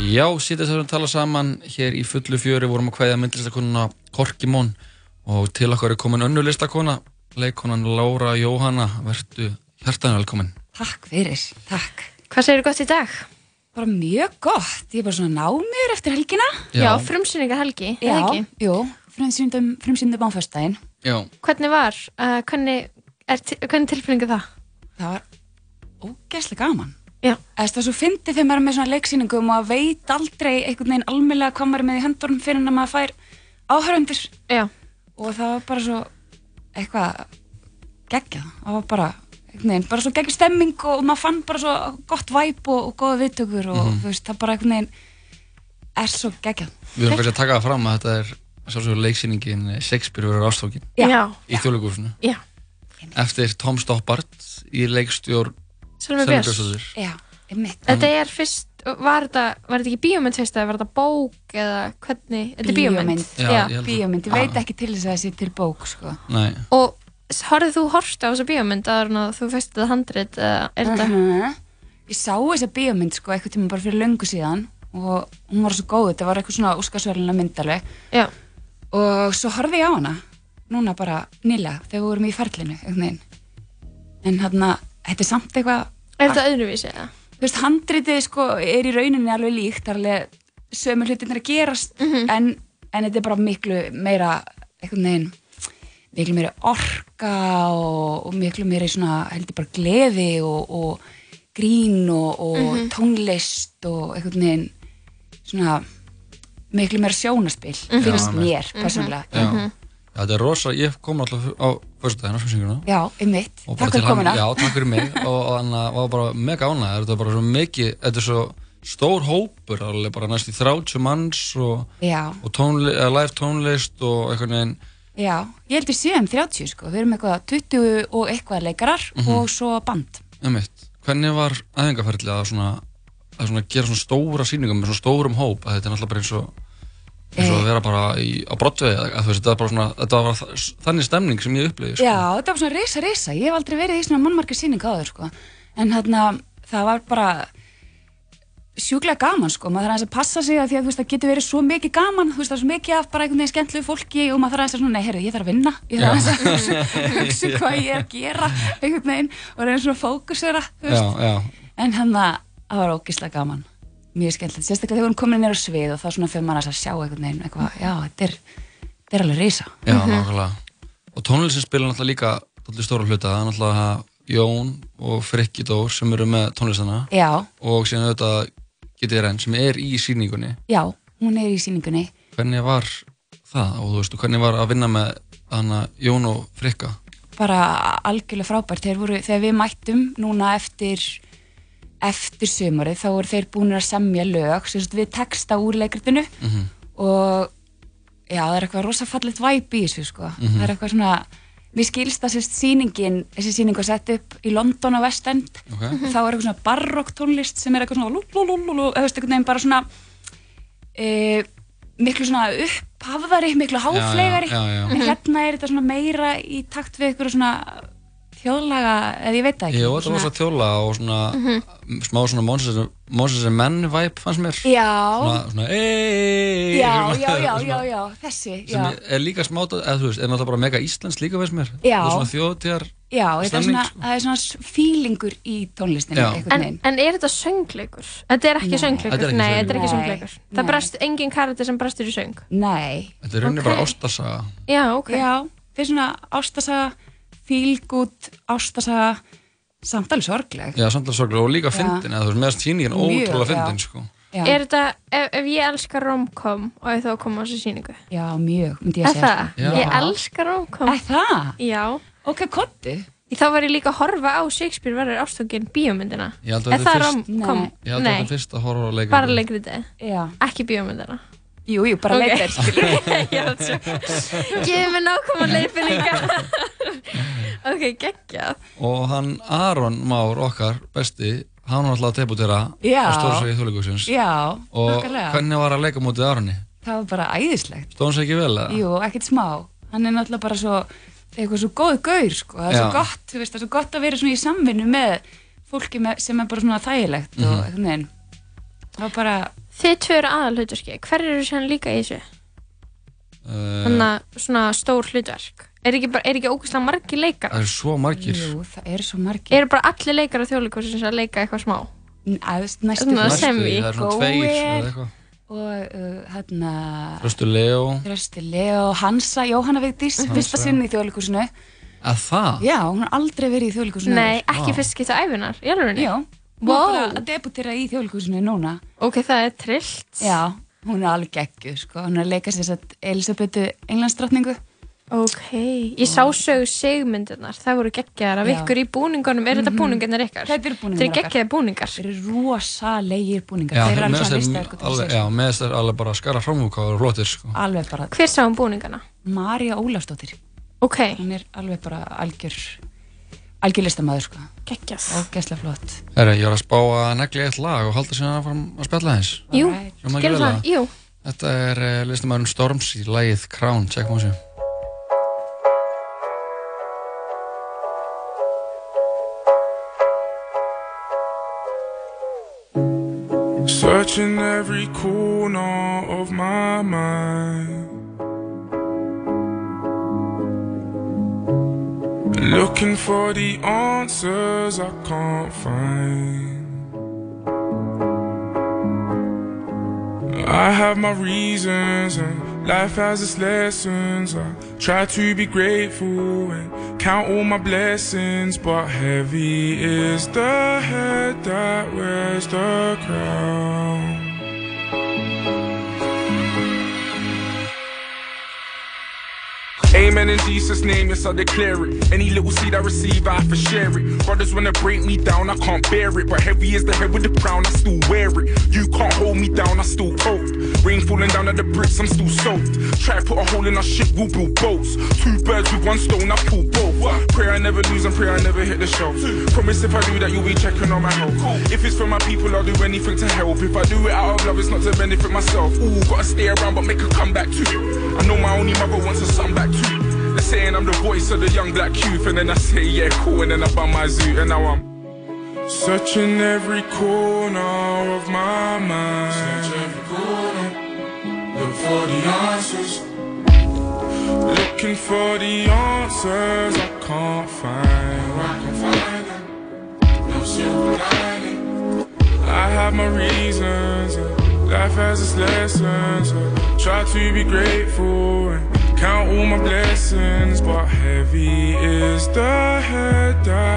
Speaker 3: Já, sítast að við tala saman hér í fullu fjöri vorum að kvæða myndlistakonuna Korkimón og til okkar er komin önnu listakona leikonan Lára Jóhanna verðu hjartan velkomin
Speaker 15: Takk fyrir, takk.
Speaker 6: Hvað segir gott í dag?
Speaker 15: Bara mjög gott. Ég er bara svona námiður eftir helgina.
Speaker 3: Já.
Speaker 6: Já, frumsýningar helgi,
Speaker 15: Já,
Speaker 6: eða ekki?
Speaker 15: jú, frumsýndum, frumsýndum á föstudaginn.
Speaker 3: Já.
Speaker 6: Hvernig var, uh, hvernig, er, hvernig tilfinningu það?
Speaker 15: Það var ógeðslega gaman. Það var svo fyndið þegar maður er með svona leiksýningum og veit aldrei einhvern veginn almennlega hvað maður er með í höndunum fyrir en að maður fær áhörundur.
Speaker 6: Já.
Speaker 15: Og það var bara svo eitthvað geggjað. Það var bara, einhvern veginn, bara svo geggjað stemming og maður fann bara svo gott væp og, og góða viðtökur og þú veist, það bara einhvern veginn er svo geggjað.
Speaker 3: Við erum kannski að taka það fram að þetta er sjálfsögur leiksýningin Shakespeare verður ástókin
Speaker 6: Já.
Speaker 3: í þjóðleikúsinu
Speaker 6: Já.
Speaker 3: eftir Tom Stoppard í leikstjórn
Speaker 6: Björns.
Speaker 3: Björnsdóttir.
Speaker 15: Já, einmitt.
Speaker 6: Þetta er fyrst, var þetta, var þetta ekki bíómynd fyrst eða var þetta bók eða hvernig, þetta er bíómynd?
Speaker 3: Já, ég held að-
Speaker 15: Bíómynd, ég veit ekki til þess að þessi til bók, sko.
Speaker 3: Nei.
Speaker 6: Og horfið þú hort á þessa bíómynd að þú fyrst þetta handrit eða er þetta?
Speaker 15: Mhm. Ég sá þessa bíómynd, sko, eitthvað tíma bara fyrir löngu síðan og hún var svo góð, þetta var eitthvað svona úskarsverðina mynd alveg.
Speaker 6: Já.
Speaker 15: Og svo horfði ég á hana, núna bara nýlega, þegar við vorum í ferlinu, einhvern veginn. En hérna, þetta er samt eitthvað...
Speaker 6: Er þetta öðruvísi eða?
Speaker 15: Þú veist, handritið, sko, er í rauninni alveg líkt, það er alveg sömu hlutinir að gerast, en, en þetta er bara miklu meira, einhvern veginn, miklu meira orka og, og miklu meira svona, heldur bara gleði og, og grín og, og
Speaker 6: Mhm.
Speaker 15: tónlist og einhvern veginn svona miklu meira sjónaspil,
Speaker 3: Mhm.
Speaker 15: finnst
Speaker 3: Já,
Speaker 15: mér,
Speaker 3: einmitt.
Speaker 15: persónulega.
Speaker 3: Já. Já, þetta er rosa, ég kom alltaf á fyrstudagina frumsýninguna
Speaker 15: Já, einmitt.
Speaker 3: og bara
Speaker 15: Takk fyrir
Speaker 3: hann,
Speaker 15: komuna.
Speaker 3: já, takk fyrir mig og, og hann var bara mega ánægður þetta er bara svo mikið, þetta er svo stór hópur, alveg bara næst í 30 manns og,
Speaker 15: Já.
Speaker 3: og tónli, live tónlist og einhvern veginn
Speaker 15: Já, ég heldur séum 30 sko, við erum eitthvað 20 og eitthvað leikarar
Speaker 3: Mhm.
Speaker 15: og svo band.
Speaker 3: einmitt, hvernig var æfingarferðlið að svona að svona gera svona stóra sýningum með svona stórum hóp að þetta er náttúrulega bara eins og eins og
Speaker 15: Eh.
Speaker 3: að vera bara í, á veist, þetta var svona þetta var þa- þannig stemning sem ég upplifði sko.
Speaker 15: Já, þetta var svona risa risa, ég hef aldrei verið í svona mannmarkið sýning áður sko, en hérna það var bara sjúklega gaman sko, maður þarf aðeins að passa sig að því að þú veist, það getur verið svo mikið gaman, þú veist, það er svo mikið af bara einhvern veginn skemmtlegu fólki og maður þarf aðeins að svona, nei, heyrðu, ég þarf að vinna, ég þarf aðeins að hugsa, hugsa hvað ég er að gera, einhvern veginn, og reyna svona að fókusera, en hann það var ógislega gaman, mjög skemmtilegt, sérstaklega þegar erum komin nýra á svið og þá svona fyrir maður að sjá einhvern veginn, eitthvað, já, þetta er, þetta er alveg risa.
Speaker 3: já, nákvæmlega. Og tónlistin spila náttúrulega líka dálítið stóra hluta, það er náttúrulega Jón og Frikki Dór sem eru með tónlistana
Speaker 15: Já,
Speaker 3: og síðan auðvitað Getið Renn sem er í síningunni
Speaker 15: já, hún er í síningunni,
Speaker 3: hvernig var það? Og þú veist, hvernig var að vinna með hana Jón og Frikka?
Speaker 15: Bara algjörlega frábært. Þeir voru, þegar við mættum núna eftir eftir sömurið þá voru þeir búin að semja lög við texta úr leikritinu
Speaker 3: Mhm.
Speaker 15: og já, það er eitthvað rosa fallet væp í þessu sko.
Speaker 3: Mhm.
Speaker 15: það er eitthvað svona mér skilst að sérst sýningin þessi sýning var sett upp í London á West End
Speaker 3: Ok.
Speaker 15: þá er eitthvað svona barokk tónlist sem er eitthvað svona lúlúlúlú, eða einhvern veginn bara svona e, miklu svona upphafðari, miklu háflegari en hérna er þetta svona meira í takt við eitthvað svona þjóðlaga, eða ég veit það ekki
Speaker 3: Jú, þetta var svo þjóla og svona smá svona Moses and Men vibe fannst mér.
Speaker 15: Já,
Speaker 3: svona, svona eeeeey
Speaker 15: fílgút, ástasaga, samt alveg sorgleg.
Speaker 3: já, samtala sorglega og líka fyndin eða þú veist, meðast sýningin
Speaker 15: Mjög,
Speaker 3: ótrúlega fyndin sko.
Speaker 6: Er þetta, ef, ef ég elskar romcom og ég þá koma á þessu síningu?
Speaker 15: Já, mjög, myndi ég að segja.
Speaker 6: það?
Speaker 15: sko.
Speaker 6: Ég elskar romcom.
Speaker 15: Er það?
Speaker 6: Já.
Speaker 15: Ok, kottu.
Speaker 6: Þá var ég líka að horfa á Shakespeare verður ástöngin bíómyndina.
Speaker 3: Ég held að þetta er fyrst- að horfa á leikrit
Speaker 6: Bara leikritið?
Speaker 15: Já.
Speaker 6: Ekki bíómyndina?
Speaker 15: Jú, jú, bara
Speaker 6: Ok.
Speaker 15: okay. leitir, skilur.
Speaker 6: Gefið mér nákvæma leiðfinninga. ok, geggjað.
Speaker 3: og hann Aron Már okkar besti, hann var alltaf að debutera
Speaker 15: Já.
Speaker 3: á stórsvegi þjóðleikusins
Speaker 15: Já,
Speaker 3: og
Speaker 15: nákvæmlega.
Speaker 3: hvernig var að leika mútið Aroni?
Speaker 15: Það var bara æðislegt.
Speaker 3: Stóð hann sér ekki vel eða?
Speaker 15: Jú, ekkert smá. Hann er náttúrulega bara svo, eitthvað svo góð gaur, sko. Það er svo
Speaker 3: Já.
Speaker 15: gott, þú veist, það er svo gott að vera svona í samvinnu með fólki með, sem er bara svona þægilegt og
Speaker 3: Mhm.
Speaker 15: veginn.
Speaker 6: Þið tvö eru aðalhauturski. Hver eru sér líka í þessu?
Speaker 3: Uh,
Speaker 6: Þannig að svona stór hlutverk. Er ekki, bara- er ekki ógæslega margir leikar?
Speaker 3: það er svo margir
Speaker 15: jú, það eru svo margir.
Speaker 6: Eru bara allir leikar á þjóðleikursins að leika eitthvað smá?
Speaker 15: Æðst, næstu
Speaker 6: Svona
Speaker 3: Næstu,
Speaker 6: semi.
Speaker 3: það er svona tveir eða
Speaker 15: Gói
Speaker 3: eitthvað
Speaker 15: og uh, hérna,
Speaker 3: Röstu Leo
Speaker 15: Þrösti Leo, Hansa, Jóhanna Vigdís,
Speaker 3: Hansa.
Speaker 15: fyrsta sinni í þjóðleikusinu.
Speaker 3: að það?
Speaker 15: Já, hún har aldrei verið í þjóðleikusinu.
Speaker 6: Nei, ekki fyrst skipt á æfinar, í alvegni?
Speaker 15: Já, hún
Speaker 6: Vá.
Speaker 15: var bara að debutera í þjóðleikusinu núna.
Speaker 6: Ok, það er trillt.
Speaker 15: Já, hún er alveg geggjuð, sko. Hún er að leika sér satt Elisabetu Englandsdrottningu.
Speaker 6: Ok, ég sá sögu segmyndirnar, það voru geggjaðar af
Speaker 15: Já.
Speaker 6: ykkur í búningunum, er þetta búningarnir ykkar?
Speaker 15: Þetta eru búningar
Speaker 6: Þeir eru
Speaker 15: okkar.
Speaker 6: geggjaði búningar.
Speaker 15: Þeir eru rosalegir búningar.
Speaker 3: Já,
Speaker 15: Þeir eru alveg svona
Speaker 3: þess að
Speaker 15: hvað
Speaker 3: alveg,
Speaker 15: það
Speaker 3: já, með þess að alveg bara skara fram úr hvað eru flottir sko.
Speaker 15: Alveg bara,
Speaker 6: Hver sá um búningana?
Speaker 15: Marja Ólafsdóttir.
Speaker 6: Ok,
Speaker 15: Hún er alveg bara algjör, algjör listamæður, sko.
Speaker 6: geggjað.
Speaker 15: Og gæsla flott.
Speaker 3: Herra, ég var að spá að negli eitt lag og halda síðan að fara að spjalla þess
Speaker 6: Jú, gerum það, jú.
Speaker 3: Þetta er uh, listamæðurinn Storms í lagið Crown, tjekkum á þessu
Speaker 16: Searching every corner of my mind. Looking for the answers I can't find. I have my reasons and life has its lessons. I try to be grateful and count all my blessings, but heavy is the head that wears the crown. Amen in Jesus' name, yes, I declare it. Any little seed I receive, I to share it. Brothers wanna break me down, I can't bear it. But heavy is the head with the crown, I still wear it. You can't hold me down, I still cope. Rain falling down at the bricks, I'm still soaked. Try to put a hole in our ship, we'll build boats. Two birds with one stone, I pull both. Pray I never lose and pray I never hit the shelf. Promise if I do that, you'll be checking on my health. If it's for my people, I'll do anything to help. If I do it out of love, it's not to benefit myself. Ooh, gotta stay around, but make a comeback too. I know my only mother wants a son back too. They're saying I'm the voice of the young black youth, and then I say, yeah, cool, and then I bum my zoo, and now I'm Searching every corner of my mind. Search every corner. Look for the answers. Looking for the answers I can't find. I can find them. No silver lining. I have my reasons. uh, Life has its lessons. uh, Try to be grateful and count all my blessings. But heavy is the head that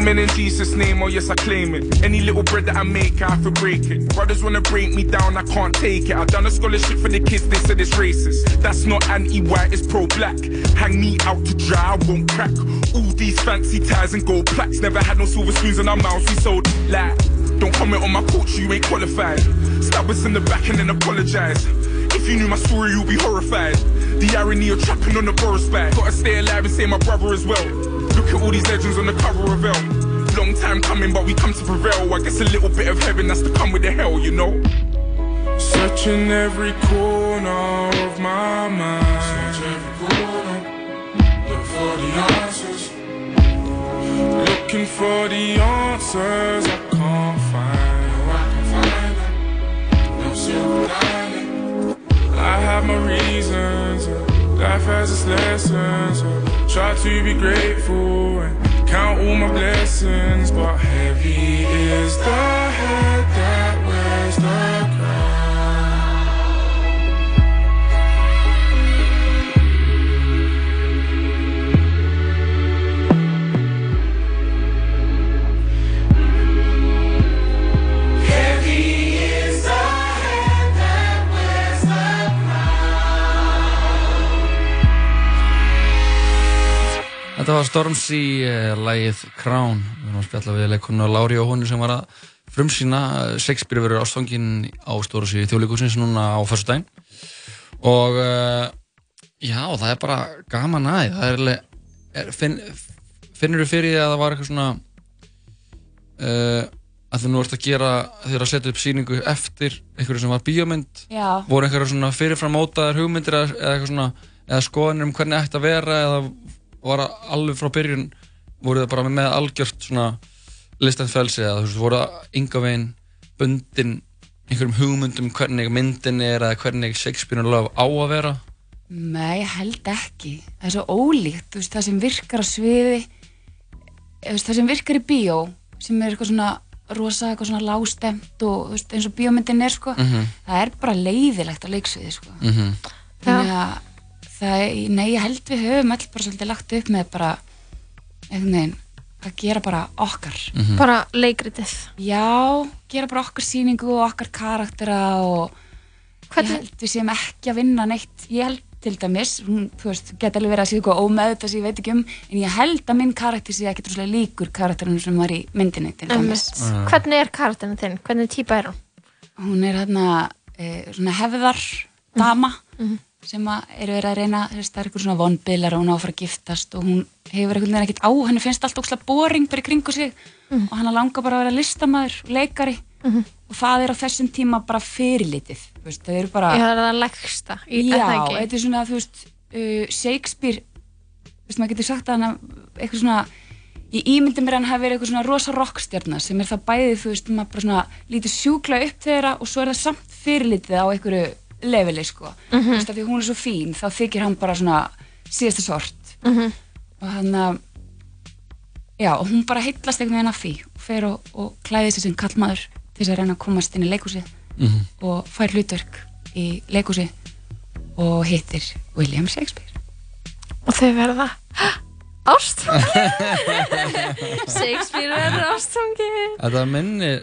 Speaker 16: Amen in Jesus' name, oh yes, I claim it. Any little bread that I make, I have to break it. Brothers wanna break me down, I can't take it. I done a scholarship for the kids, they said it's racist. That's not anti-white, it's pro-black. Hang me out to dry, I won't crack. All these fancy ties and gold plaques. Never had no silver spoons in our mouths, we sold like. Don't comment on my culture, you ain't qualified. Stab us in the back and then apologize. If you knew my story, you'd be horrified. The irony of trapping on the Boris bag. Gotta stay alive and say my brother as well. Look at all these legends on the cover of Elle. Long time coming, but we come to prevail. I guess a little bit of heaven has to come with the hell, you know. Searching every corner of my mind. Search every corner. Look for the answers. Looking for the answers I can't find. No, I can find them. No silver lining. I have my reasons. Life has its lessons. Try to be grateful and count all my blessings. But
Speaker 1: heavy is the head that wears the
Speaker 3: Þetta var Stormzy, uh, lægið Crown. Við erum að spjalla við leikonu Lári og honu sem var að frumsýna uh, Shakespeare verður ástfangin á stóra síði þjóðleikusins núna á fyrstudaginn. Og uh, já, það er bara gaman aðeins. Það er alveg, er, finn, finnur þú fyrir því að það var eitthvað svona uh, að þú nú ert að gera, þegar að setja upp sýningu eftir einhverju sem var bíómynd
Speaker 15: Já.
Speaker 3: voru einhverju svona fyrirfram mótaðar hugmyndir eða, eða eitthvað svona, eða skoðanir um hvernig ætti að vera eða var alveg frá byrjun voru það bara með algjört svona listað felsi eða þú veist, voru það ynga veginn bundin einhverjum hugmyndum hvernig myndin er eða hvernig Shakespeare löf á að vera
Speaker 15: Nei, held ekki. Það er svo ólíkt, þú veist, það sem virkar á sviði, það sem virkar í bíó, sem er eitthvað svona rosa, eitthvað svona lágstemt og veist, eins og bíómyndin er, sko,
Speaker 3: Mhm.
Speaker 15: það er bara leiðilegt á leiksviði, sko.
Speaker 3: mm -hmm.
Speaker 15: Þannig að það, nei, ég held við höfum all bara svolítið lagt upp með bara, einhvern veginn, að gera bara okkar.
Speaker 3: Mhm.
Speaker 6: Bara leikritið.
Speaker 15: Já, gera bara okkar sýningu og okkar karaktera og Hvernig? ég held við séum ekki að vinna neitt, ég held til dæmis, hún, þú veist, geta alveg verið að sé eitthvað ómeðut sem ég veit ekki um, en ég held að minn karakter sé ekki droslega líkur karakterinu sem var í myndinni til dæmis.
Speaker 6: Einmitt. Hvernig er karakterinn þinn? Hvernig típa er hún?
Speaker 15: Hún er hérna e, svona hefðar dama sem að eru verið að reyna, það er eitthvað svona vonbilar og hún á að fara að giftast og hún hefur einhvern veginn ekkert á, henni finnst allt ókslega boring bara í kringu sig og hann langar bara að vera listamæður leikari og það er á þessum tíma bara fyrirlitið, veist, það eru bara
Speaker 6: Já, það er það leggsta.
Speaker 15: Já, þetta er svona, þú veist, uh, Shakespeare, veist, maður getur sagt að hann eitthvað svona, í ímyndum er hann hafi verið eitthvað svona rosa rockstjarnar sem er það bæðið, þú veist, maður bara svona lítið sjúkla upp þeirra og svo er það samt fyrirlitið á einhverju leveli, sko.
Speaker 6: Mhm.
Speaker 15: Þú veist, af því hún er svo fín, þá þykir hann bara svona síðasta sort.
Speaker 6: Mhm.
Speaker 15: Og hann að, já, og hún bara heitlast einhvern veginn af því og fer og, og klæði sig sem kallmaður til þess að reyna að komast inn í leikhúsið
Speaker 3: Mhm.
Speaker 15: og fær hlutverk í leikhúsi og hittir William Shakespeare
Speaker 6: Og þau verða ástfangin. Shakespeare verður ástfangin.
Speaker 3: Þetta minnir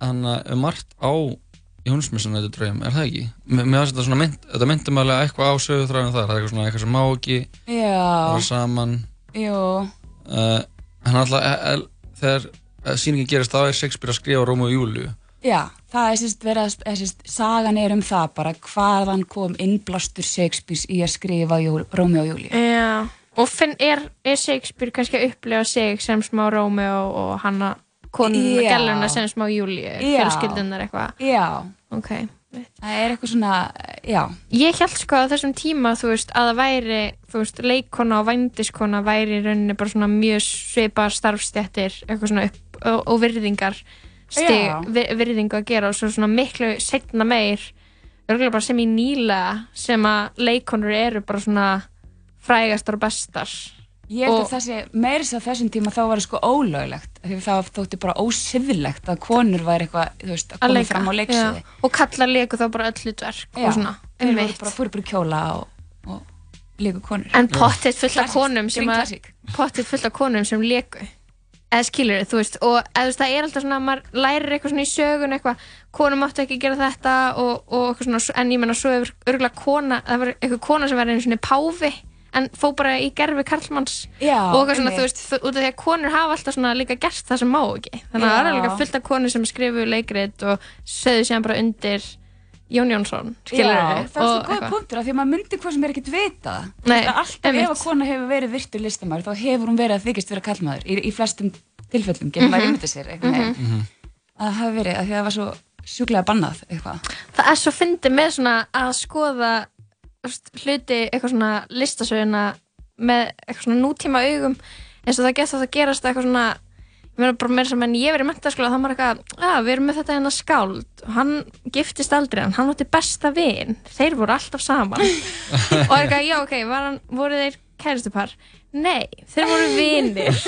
Speaker 3: hann um margt á Jónsmissan þetta draugum, er það ekki? Mér finnst þetta svona mynd, þetta myndi mig alveg eitthvað á sögutræðinu þar, það er eitthvað svona eitthvað sem má ekki
Speaker 15: Já.
Speaker 3: fara saman
Speaker 15: Jú,
Speaker 3: uh, hann alltaf, e, e, þegar e, sýningin gerist þá er Shakespeare að skrifa Rómu og Júliu
Speaker 15: já, það er sérst verið að, er sérst, sagan er um það bara hvaðan kom innblástur Shakespeare í að skrifa Jú, Rómi og Júlíu
Speaker 6: Já. Og finn, er, er Shakespeare kannski að upplega sig sem smá Rómeo og hanna konuna,
Speaker 15: Já.
Speaker 6: gæluna sem smá Júlíu,
Speaker 15: Já.
Speaker 6: fjölskyldunar eitthvað?
Speaker 15: Já.
Speaker 6: Ok.
Speaker 15: það er eitthvað svona,
Speaker 6: Ég held sko að þessum tíma, veist, að það væri, veist, leikkona og vændiskona væri í rauninni bara svona mjög svipa starfstjættir, eitthvað svona upp og, og virðingar stig, virðingu að gera og svo svona miklu setna meir, sem í nýla sem að leikkonur eru bara svona frægastar og bestar.
Speaker 15: Ég held að þessi, þess að þessum tíma þá var það sko ólöglegt því það þótti bara ósifðlegt að konur væri eitthvað, þú veist, að koma fram á leiksviði.
Speaker 6: Já. og kallar leiku þá bara öll hlutverk og svona,
Speaker 15: voru
Speaker 6: einmitt.
Speaker 15: bara fóru bara kjóla og, og leiku konur.
Speaker 6: En pottitt fullt af konum sem að pottitt fullt af konum sem leku eða skilur þú veist og eða, það er alltaf svona að maður lærir eitthvað svona í sögun eitthvað, konum áttu ekki að gera þetta og, og eitthvað svona, en ég menna svo hefur örgulega kona, það var eitthvað kona sem var einu svona páfi en fó bara í gerfi karlmanns
Speaker 15: Já,
Speaker 6: og eitthvað svona, þú veist, út af því að konur hafa alltaf svona líka gert það sem má ekki þannig að það er líka fullt af konur sem skrifu leikrit og sögðu síðan bara undir Jón Jónsson, skilur
Speaker 15: Já, það er svo góð punktur af því að maður myndi hvað sem er ekkert vita
Speaker 6: Nei,
Speaker 15: að alltaf ef að kona hefur verið virtur listamæður þá hefur hún verið að þykist vera kallmaður í, í flestum tilfellum, getur maður
Speaker 6: Mhm.
Speaker 15: ímyndið sér einhvern veginn.
Speaker 6: Mhm.
Speaker 15: að það hafi verið, af því að það var svo sjúklega bannað eitthvað.
Speaker 6: það er svo fyndið með svona að skoða hluti, eitthvað svona listasöguna með eitthvað svona nútíma augum eins og það gett að gerast eitthvað svona ég meina bara meira sem en ég verið mentaskóla þá var eitthvað, að við erum með þetta hérna skáld. Og hann giftist aldrei en hann átti besta vin, þeir voru alltaf saman. Og eitthvað, já ok hann, voru þeir kæristupar nei, þeir voru vinir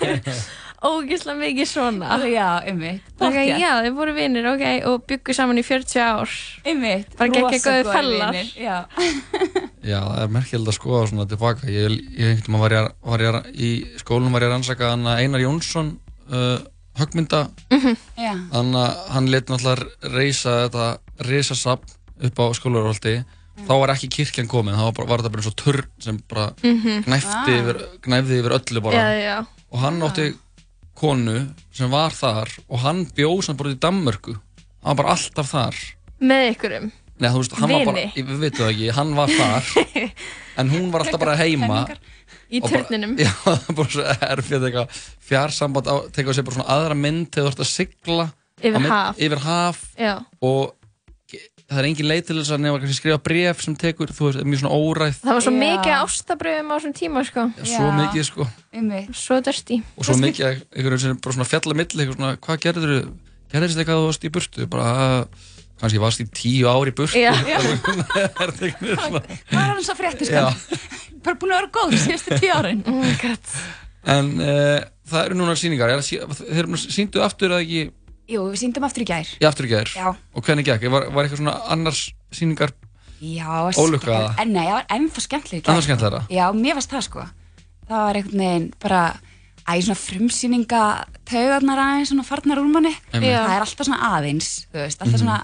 Speaker 6: ógislega mikið svona
Speaker 15: já, einmitt
Speaker 6: okay, já, þeir voru vinir, ok, og byggu saman í 40 ár
Speaker 15: einmitt,
Speaker 6: bara gekk
Speaker 15: góðir
Speaker 6: fellar
Speaker 15: vinir, já.
Speaker 3: Já, það er merkilegt að skoða svona tilbaka. Ég, ég einhvern veginn var ég, að- var ég að- í skólunum var ég að rannsaka hann Einar Jónsson uh, högmynda.
Speaker 15: Já.
Speaker 3: Hann, hann lit náttúrulega reysa þetta risasafn upp á skólarholti. Þá var ekki kirkjan komin, þá var, bara, var þetta bara eins og turn sem bara
Speaker 6: Mhm.
Speaker 3: gnæfti,
Speaker 6: Ah.
Speaker 3: yfir, gnæfði yfir öllu bara.
Speaker 6: Já, já.
Speaker 3: Og hann átti konu sem var þar og hann bjóð samt bara í Danmörku. Hann var bara alltaf þar.
Speaker 6: með ykkurum
Speaker 3: Nei, þú veist, hann var bara,
Speaker 6: Vini.
Speaker 3: við veitum það ekki, hann var þar en hún var alltaf bara heima
Speaker 6: í
Speaker 3: og bara-
Speaker 6: turninum
Speaker 3: Já, það er bara svo erfið eitthvað fjarsamband á, teka á sig bara svona aðra mynd þegar þú ert að sigla
Speaker 6: Yfir
Speaker 3: á mynd-
Speaker 6: haf.
Speaker 3: Yfir haf
Speaker 6: Já.
Speaker 3: og það er engin leið til þess að nefna kannski skrifa bref sem tekur, þú veist, mjög svona óræð.
Speaker 6: Það var svo
Speaker 15: Já.
Speaker 6: mikið ástabröfum á þessum tíma sko.
Speaker 3: svo mikið sko.
Speaker 15: Einmitt.
Speaker 6: svo dörsti
Speaker 3: og svo mikið að einhverjum sem bara svona fjalla milli eitthvað svona, hvað gerður þú gerðist eitthvað að þú varst í burtu? Bara, "Ah, kannski varst í tíu ár í burtu.
Speaker 15: Já.
Speaker 3: Er þetta einhvern veginn svona-
Speaker 15: hvað er hann svo frétti
Speaker 3: Já.
Speaker 15: sko bara búin að vera góð síðustu tíu árin.
Speaker 6: Oh
Speaker 3: En uh, það eru núna sýningar, er, það sí- þeir eru sýndu aftur eða ekki
Speaker 15: jú, við síndum aftur í gær
Speaker 3: í aftur í gær?
Speaker 15: Já.
Speaker 3: Og hvernig gekk? Var, var eitthvað svona annars sýningar?
Speaker 15: Já,
Speaker 3: Ólukka
Speaker 15: skemmt-
Speaker 3: eða?
Speaker 15: En nei, það var ennþá skemmtilega
Speaker 3: Ennþá skemmtilegra?
Speaker 15: Já, mér varst það sko Það var einhvern veginn bara Æ, svona frumsýninga taugarnar aðeins svona farnar úr manni.
Speaker 3: Já.
Speaker 15: Það er alltaf svona aðeins Þú veist, alltaf
Speaker 3: Mhm.
Speaker 15: svona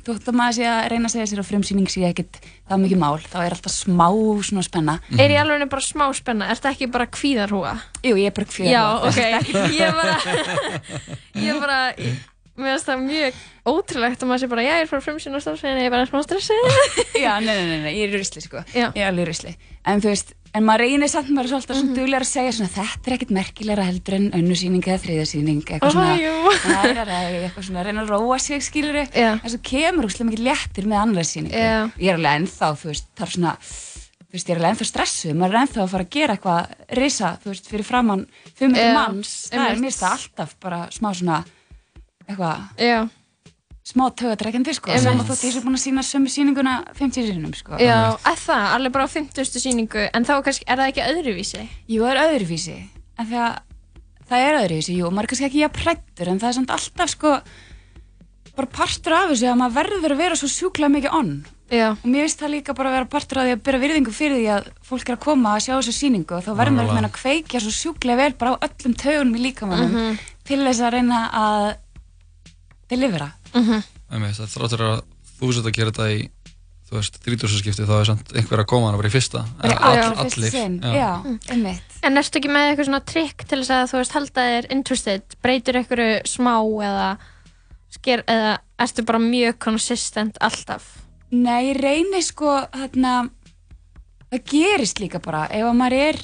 Speaker 15: Þú ætti að maður sé að reyna að segja sér á frumsýning sé ekkit það mikið mál, þá er alltaf smá svona spenna.
Speaker 6: Er ég alveg bara smá spenna? Er þetta ekki bara kvíðarhúa?
Speaker 15: Jú, ég er bara kvíðarhúa.
Speaker 6: já, ok, ég bara ég bara mér finnst það mjög ótrúlegt og maður sé bara, já, ég er frá frumsýn og stafsveginn ég er bara smá stressið
Speaker 15: Já, nei, nei, nei, nei, ég er í rusli sko.
Speaker 6: Já.
Speaker 15: Ég er alveg í rusli. En þú veist, en maður reynir samt maður er svolítið mm -hmm. duglegar að segja svona Þetta er ekkit merkilegra heldur en önnu sýning eða þriðja sýning Eitthvað svona svona, reyna að róa sig skilur
Speaker 6: Já.
Speaker 15: En svo kemur úrslega mikið léttir með annað sýningu
Speaker 6: Já.
Speaker 15: Ég er alveg ennþá, veist, þarf svona Þú veist, ég er alveg ennþá stressuð, maður er ennþá að fara að gera eitthvað risa, þú veist, fyrir framann 500
Speaker 6: Já,
Speaker 15: manns, það er mér alltaf bara smá svona, eitthvað,
Speaker 6: já,
Speaker 15: smá tögatrekkandi, sko,
Speaker 6: Einmitt.
Speaker 15: saman þótt ég sé búin að sína sömu sýninguna 50 sinum, sko.
Speaker 6: já, að það, alveg bara á 50. sýningu en þá kannski, er það ekki öðruvísi?
Speaker 15: Jú, það er öðruvísi, en því að það er öðruvísi, jú, maður er kannski ekki jafn hrættur, en það er samt alltaf, sko, bara partur af þessu að maður verður að vera svo sjúklega mikið onn.
Speaker 6: Já.
Speaker 15: Og mér finnst það líka bara að vera partur af því að byrja virðingu fyrir því að fólk er að koma að sjá þessu sýningu og þá verður maður að kveikja svo sjúklega vel bara á öllum taugunum í líkamannum
Speaker 6: Mhm.
Speaker 15: til þess að reyna að delivera.
Speaker 3: Einmitt, það þráttur að þú sett að gera þetta í þú veist, 30. skipti þá er samt einhver að koma hana bara í fyrsta Eða all-
Speaker 15: allra fyrsta sinn, já, einmitt.
Speaker 6: En erstu ekki með eitthvað svona trikk til þess að þú veist halda þér interested, breytir eitthvað smá eða sker, eða ertu bara mjög consistent alltaf?
Speaker 15: Nei, ég reyni sko þarna það gerist líka bara ef að maður er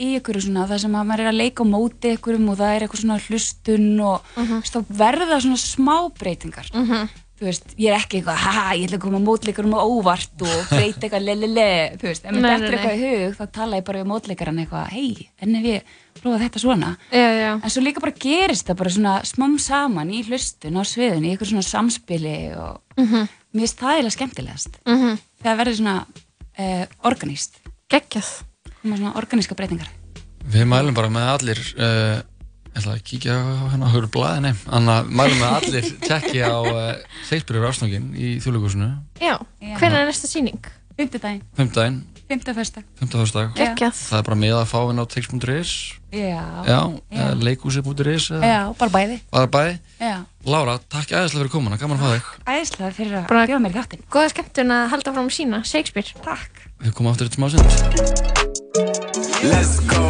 Speaker 15: í ykkur svona það sem að maður er að leika á móti ykkurum og það er eitthvað svona hlustun og
Speaker 6: Mhm.
Speaker 15: mm þá verða svona smá breytingar
Speaker 6: Mhm.
Speaker 15: þú veist, ég er ekki eitthvað, haha, ég ætla að koma mótleikarum á óvart og breyta eitthvað lelele, þú veist, ef mér
Speaker 6: nei,
Speaker 15: eitthvað í hug, þá tala ég bara við mótleikaran eitthvað, hei, en ef ég prófa þetta svona,
Speaker 6: já, já.
Speaker 15: en svo líka bara gerist það bara svona smám saman í hlustun á sviðun, í eitthvað svona samspili og
Speaker 6: Mhm.
Speaker 15: mér finnst það eiginlega skemmtilegast, þegar verður svona uh, organíst.
Speaker 6: Geggjað.
Speaker 15: Svona organíska breytingar.
Speaker 3: Við mælum bara með allir uh, ég ætla að kíkja á hérna á hverju blaði, nei Þannig að mælum með allir tjekki á uh, Shakespeare ásnókin í þjóðleikursinu
Speaker 6: Já, hvernig er næsta síning?
Speaker 15: Fymtudaginn.
Speaker 3: Fymtdæin,
Speaker 15: Fymta fyrsta.
Speaker 3: fymtaförsdag
Speaker 15: Geggjað.
Speaker 3: Það er bara með að fá inn á text.is
Speaker 15: Já.
Speaker 3: Já, eða leikhúsi.is eða-
Speaker 15: Já, bara bæði.
Speaker 3: Bara bæði
Speaker 15: Já.
Speaker 3: Laura, takk æðislega fyrir komuna, gaman að fá þig
Speaker 15: Æðislega fyrir að
Speaker 6: Bara-
Speaker 15: bjóða mér í þáttinn.
Speaker 6: Góða skemmtun að halda fram sína, Shakespeare.
Speaker 15: Takk.
Speaker 3: Við komum aftur eitt smá sund
Speaker 17: Let's go.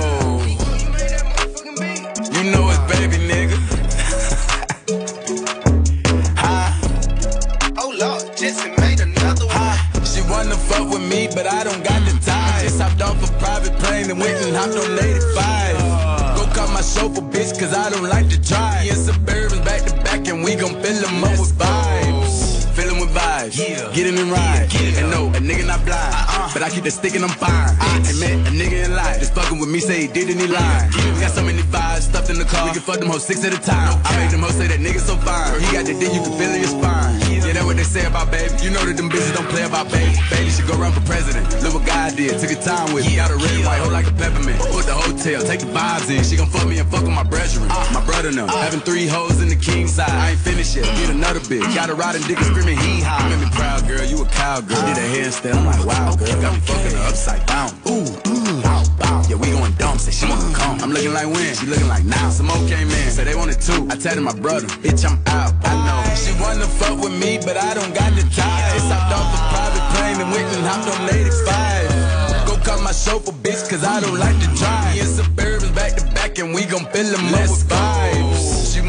Speaker 17: You know it, baby nigga. Oh Lord, Jesse made another one. She wanna fuck with me, but I don't got and went and hopped on 85. Go call my chauffeur, bitch, cause I don't like to drive. Me and Suburbans back to back, and we gon' fill them up with vibes. With vibes. Get in and ride. And no, a nigga not blind. But I keep the stick and I'm fine. I met a nigga in life. Just fucking with me, say he did and he lied. We got so many vibes stuffed in the car. We can fuck them hoes six at a time. I made them hoes say that nigga so fine. He got the dick, you can feel in your spine. Yeah, that's what they say about baby. You know that them bitches don't play about baby. Baby should go run for president. Look what God did. Took her time with me. Got a red white hoe like a peppermint. Put the hotel, take the vibes in. She gon' fuck me and fuck with my brethren. My brother now. Having three hoes in the king side. I ain't finished yet. Get another bitch. Got a riding dick and screaming hee haw. Made me proud, girl. You a cowgirl. Did a handstand. I'm like, wow, girl. Got me fucking her upside down. Ooh, ooh, bow, bow. Yeah, we going dumb. Say she wanna come. I'm looking like when? She looking like now. Some more came in. Say they wanted two. I tell my brother, bitch, I'm out. I know. She wanna fuck with me, but I don't got the time. Just hopped off a private plane and went and hopped on 85. Go call my chauffeur, bitch, cause I don't like to drive. Me and Suburbans back to back, and we gon' fill them up with vibes.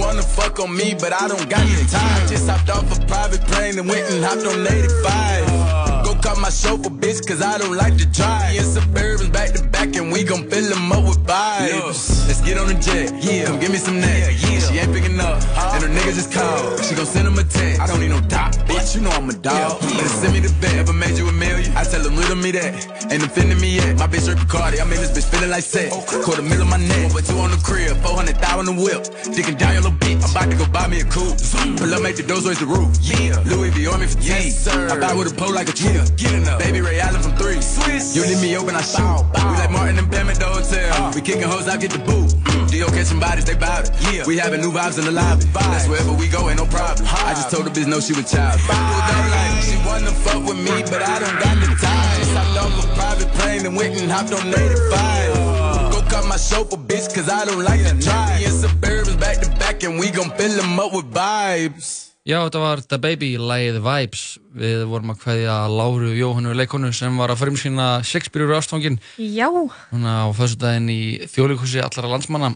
Speaker 17: Wanna fuck on me, but I don't got the time. Just hopped off a private plane and went and hopped on 85. Go call my chauffeur, bitch, cause I don't like to drive. And Suburbans back to back, and we gon' fill them up with vibes. Let's get on the jet, yeah. Come give me some neck. She ain't picking up, and her niggas just called. She gon' send him a text. I don't need no doc, bitch. You know I'm a dog. Better send me the bet. Ever made you a million? I tell them riddle me that. Ain't offending me yet. My bitch Rick Cardi. I made this bitch feeling like sex. Quarter mil on my neck. But two on the crib. 400,000 on the whip. Digging down your little bitch. I'm about to go buy me a coupe. Pull up, make the doors raise the roof. Yeah. Louis V on me for yes, sir. I buy with a pole like a tree. Get enough. Baby Ray Allen from three. Swiss. You leave me open, I shoot. We like Martin and Pam at the hotel. We kicking hoes out, get the boot. D.O. catching bodies, they bout it. Yeah. We having new vibes in the lobby. That's wherever we go, ain't no problem. I just told the bitch no, she was child. Like, she wanna fuck with me, but I don't got the time. Just hopped off a private plane and went and hopped on 85. Go cut my chauffeur, bitch, cause I don't like to drive. Me and Suburbans back to back, and we gon' fill them up with vibes.
Speaker 3: Já, þetta var The Baby, lægið Vibes. Við vorum að kveðja Láru Jóhannu leikonu sem var að frimskina Shakespeare úr ástfangin.
Speaker 6: Já,
Speaker 3: Núna á föstudaginn í þjóðleikhúsi allara landsmanna.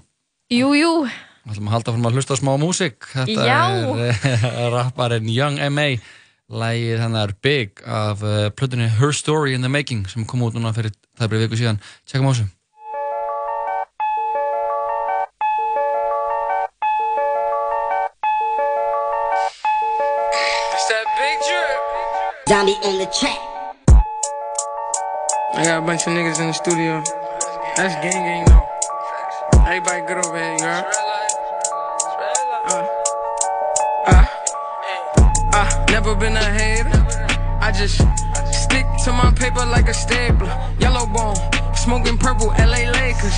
Speaker 6: Jú, jú.
Speaker 3: Við ætlum að halda fyrir að hlusta smá músík. Þetta
Speaker 6: Já.
Speaker 3: er rapparinn Young M.A. Lægið hennar Big af uh, plötunni Her Story in the Making sem kom út núna fyrir það er viku síðan. Tjekkum á þessu
Speaker 18: Zombie on the track.
Speaker 1: I got a bunch of niggas in the studio. That's gang gang though. Everybody good over here, heard? Uh, uh, uh, never been a hater. I just stick to my paper like a stapler. Yellow bone, smoking purple, LA Lakers.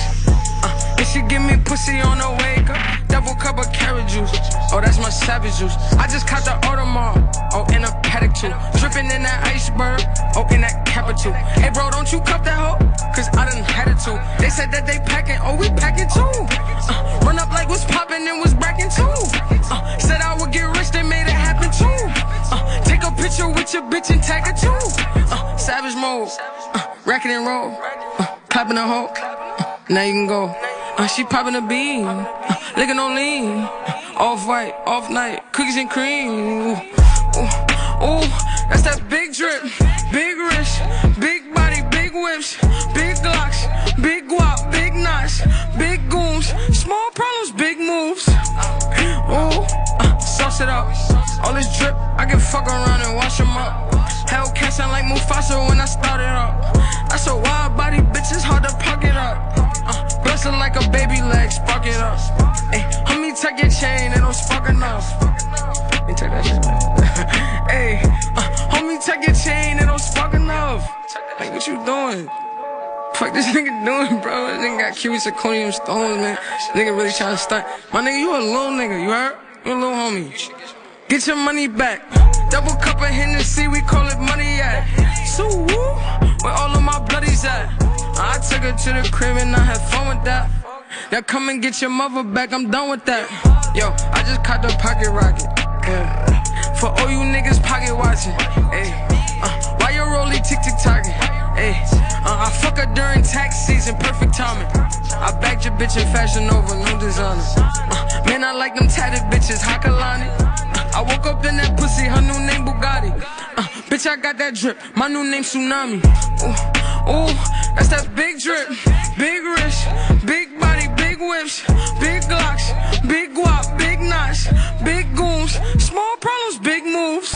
Speaker 1: And she give me pussy on the wake up. Double cup of carrot juice. Oh, that's my savage juice. I just caught the Audemars. Oh, in a paddock too. Dripping in that iceberg. Oh, in that capital. Hey, bro, don't you cup that hoe? Cause I done had it too. They said that they packing. Oh, we packing too. Uh, run up like what's popping and was bracking too. Uh, said I would get rich, they made it happen too. Uh, take a picture with your bitch and tag her too. Uh, savage mode. Uh, racket and roll. Uh, clapping a hoe. Uh, now you can go. Uh, she popping a bean. Uh, licking on lean. Uh, off white, off night. Cookies and cream. Ooh, ooh, ooh, that's that big drip. Big wrist. Big body, big whips. Big glocks. Big guap, big knots. Big goons. Small problems, big moves. Ooh, uh, sauce it up. All this drip, I can fuck around and wash 'em up. Hellcat sound like Mufasa when I started up. That's a wild body, bitch, it's hard to pocket up. Uh, like a baby leg, spark it up. Hey, homie, take your chain, it don't spark enough. Hey, take that shit back. Hey, uh, homie, take your chain, it don't spark enough. Like, what you doing? Fuck this nigga doing, bro? This nigga got cubic zirconium stones, man. This nigga really trying to stunt. My nigga, you a little nigga, you heard? You a little homie. Get your money back. Double cup of Hennessy, we call it money at. So woo, where all of my bloodies at? I took her to the crib and I had fun with that. Now come and get your mother back, I'm done with that. Yo, I just caught the pocket rocket. Yeah. For all you niggas pocket watching. Hey, uh, why your rollie tick tick tocking? Uh, I fuck her during tax season, perfect timing. I bagged your bitch in fashion over, no designer. Uh, man, I like them tatted bitches, Hakalani. Uh, I woke up in that pussy, her new name Bugatti. Uh, bitch, I got that drip, my new name Tsunami. Ooh, ooh, that's that big drip, big wrist, big body, big whips, big glocks, big guap, big knots, big goons, small problems, big moves.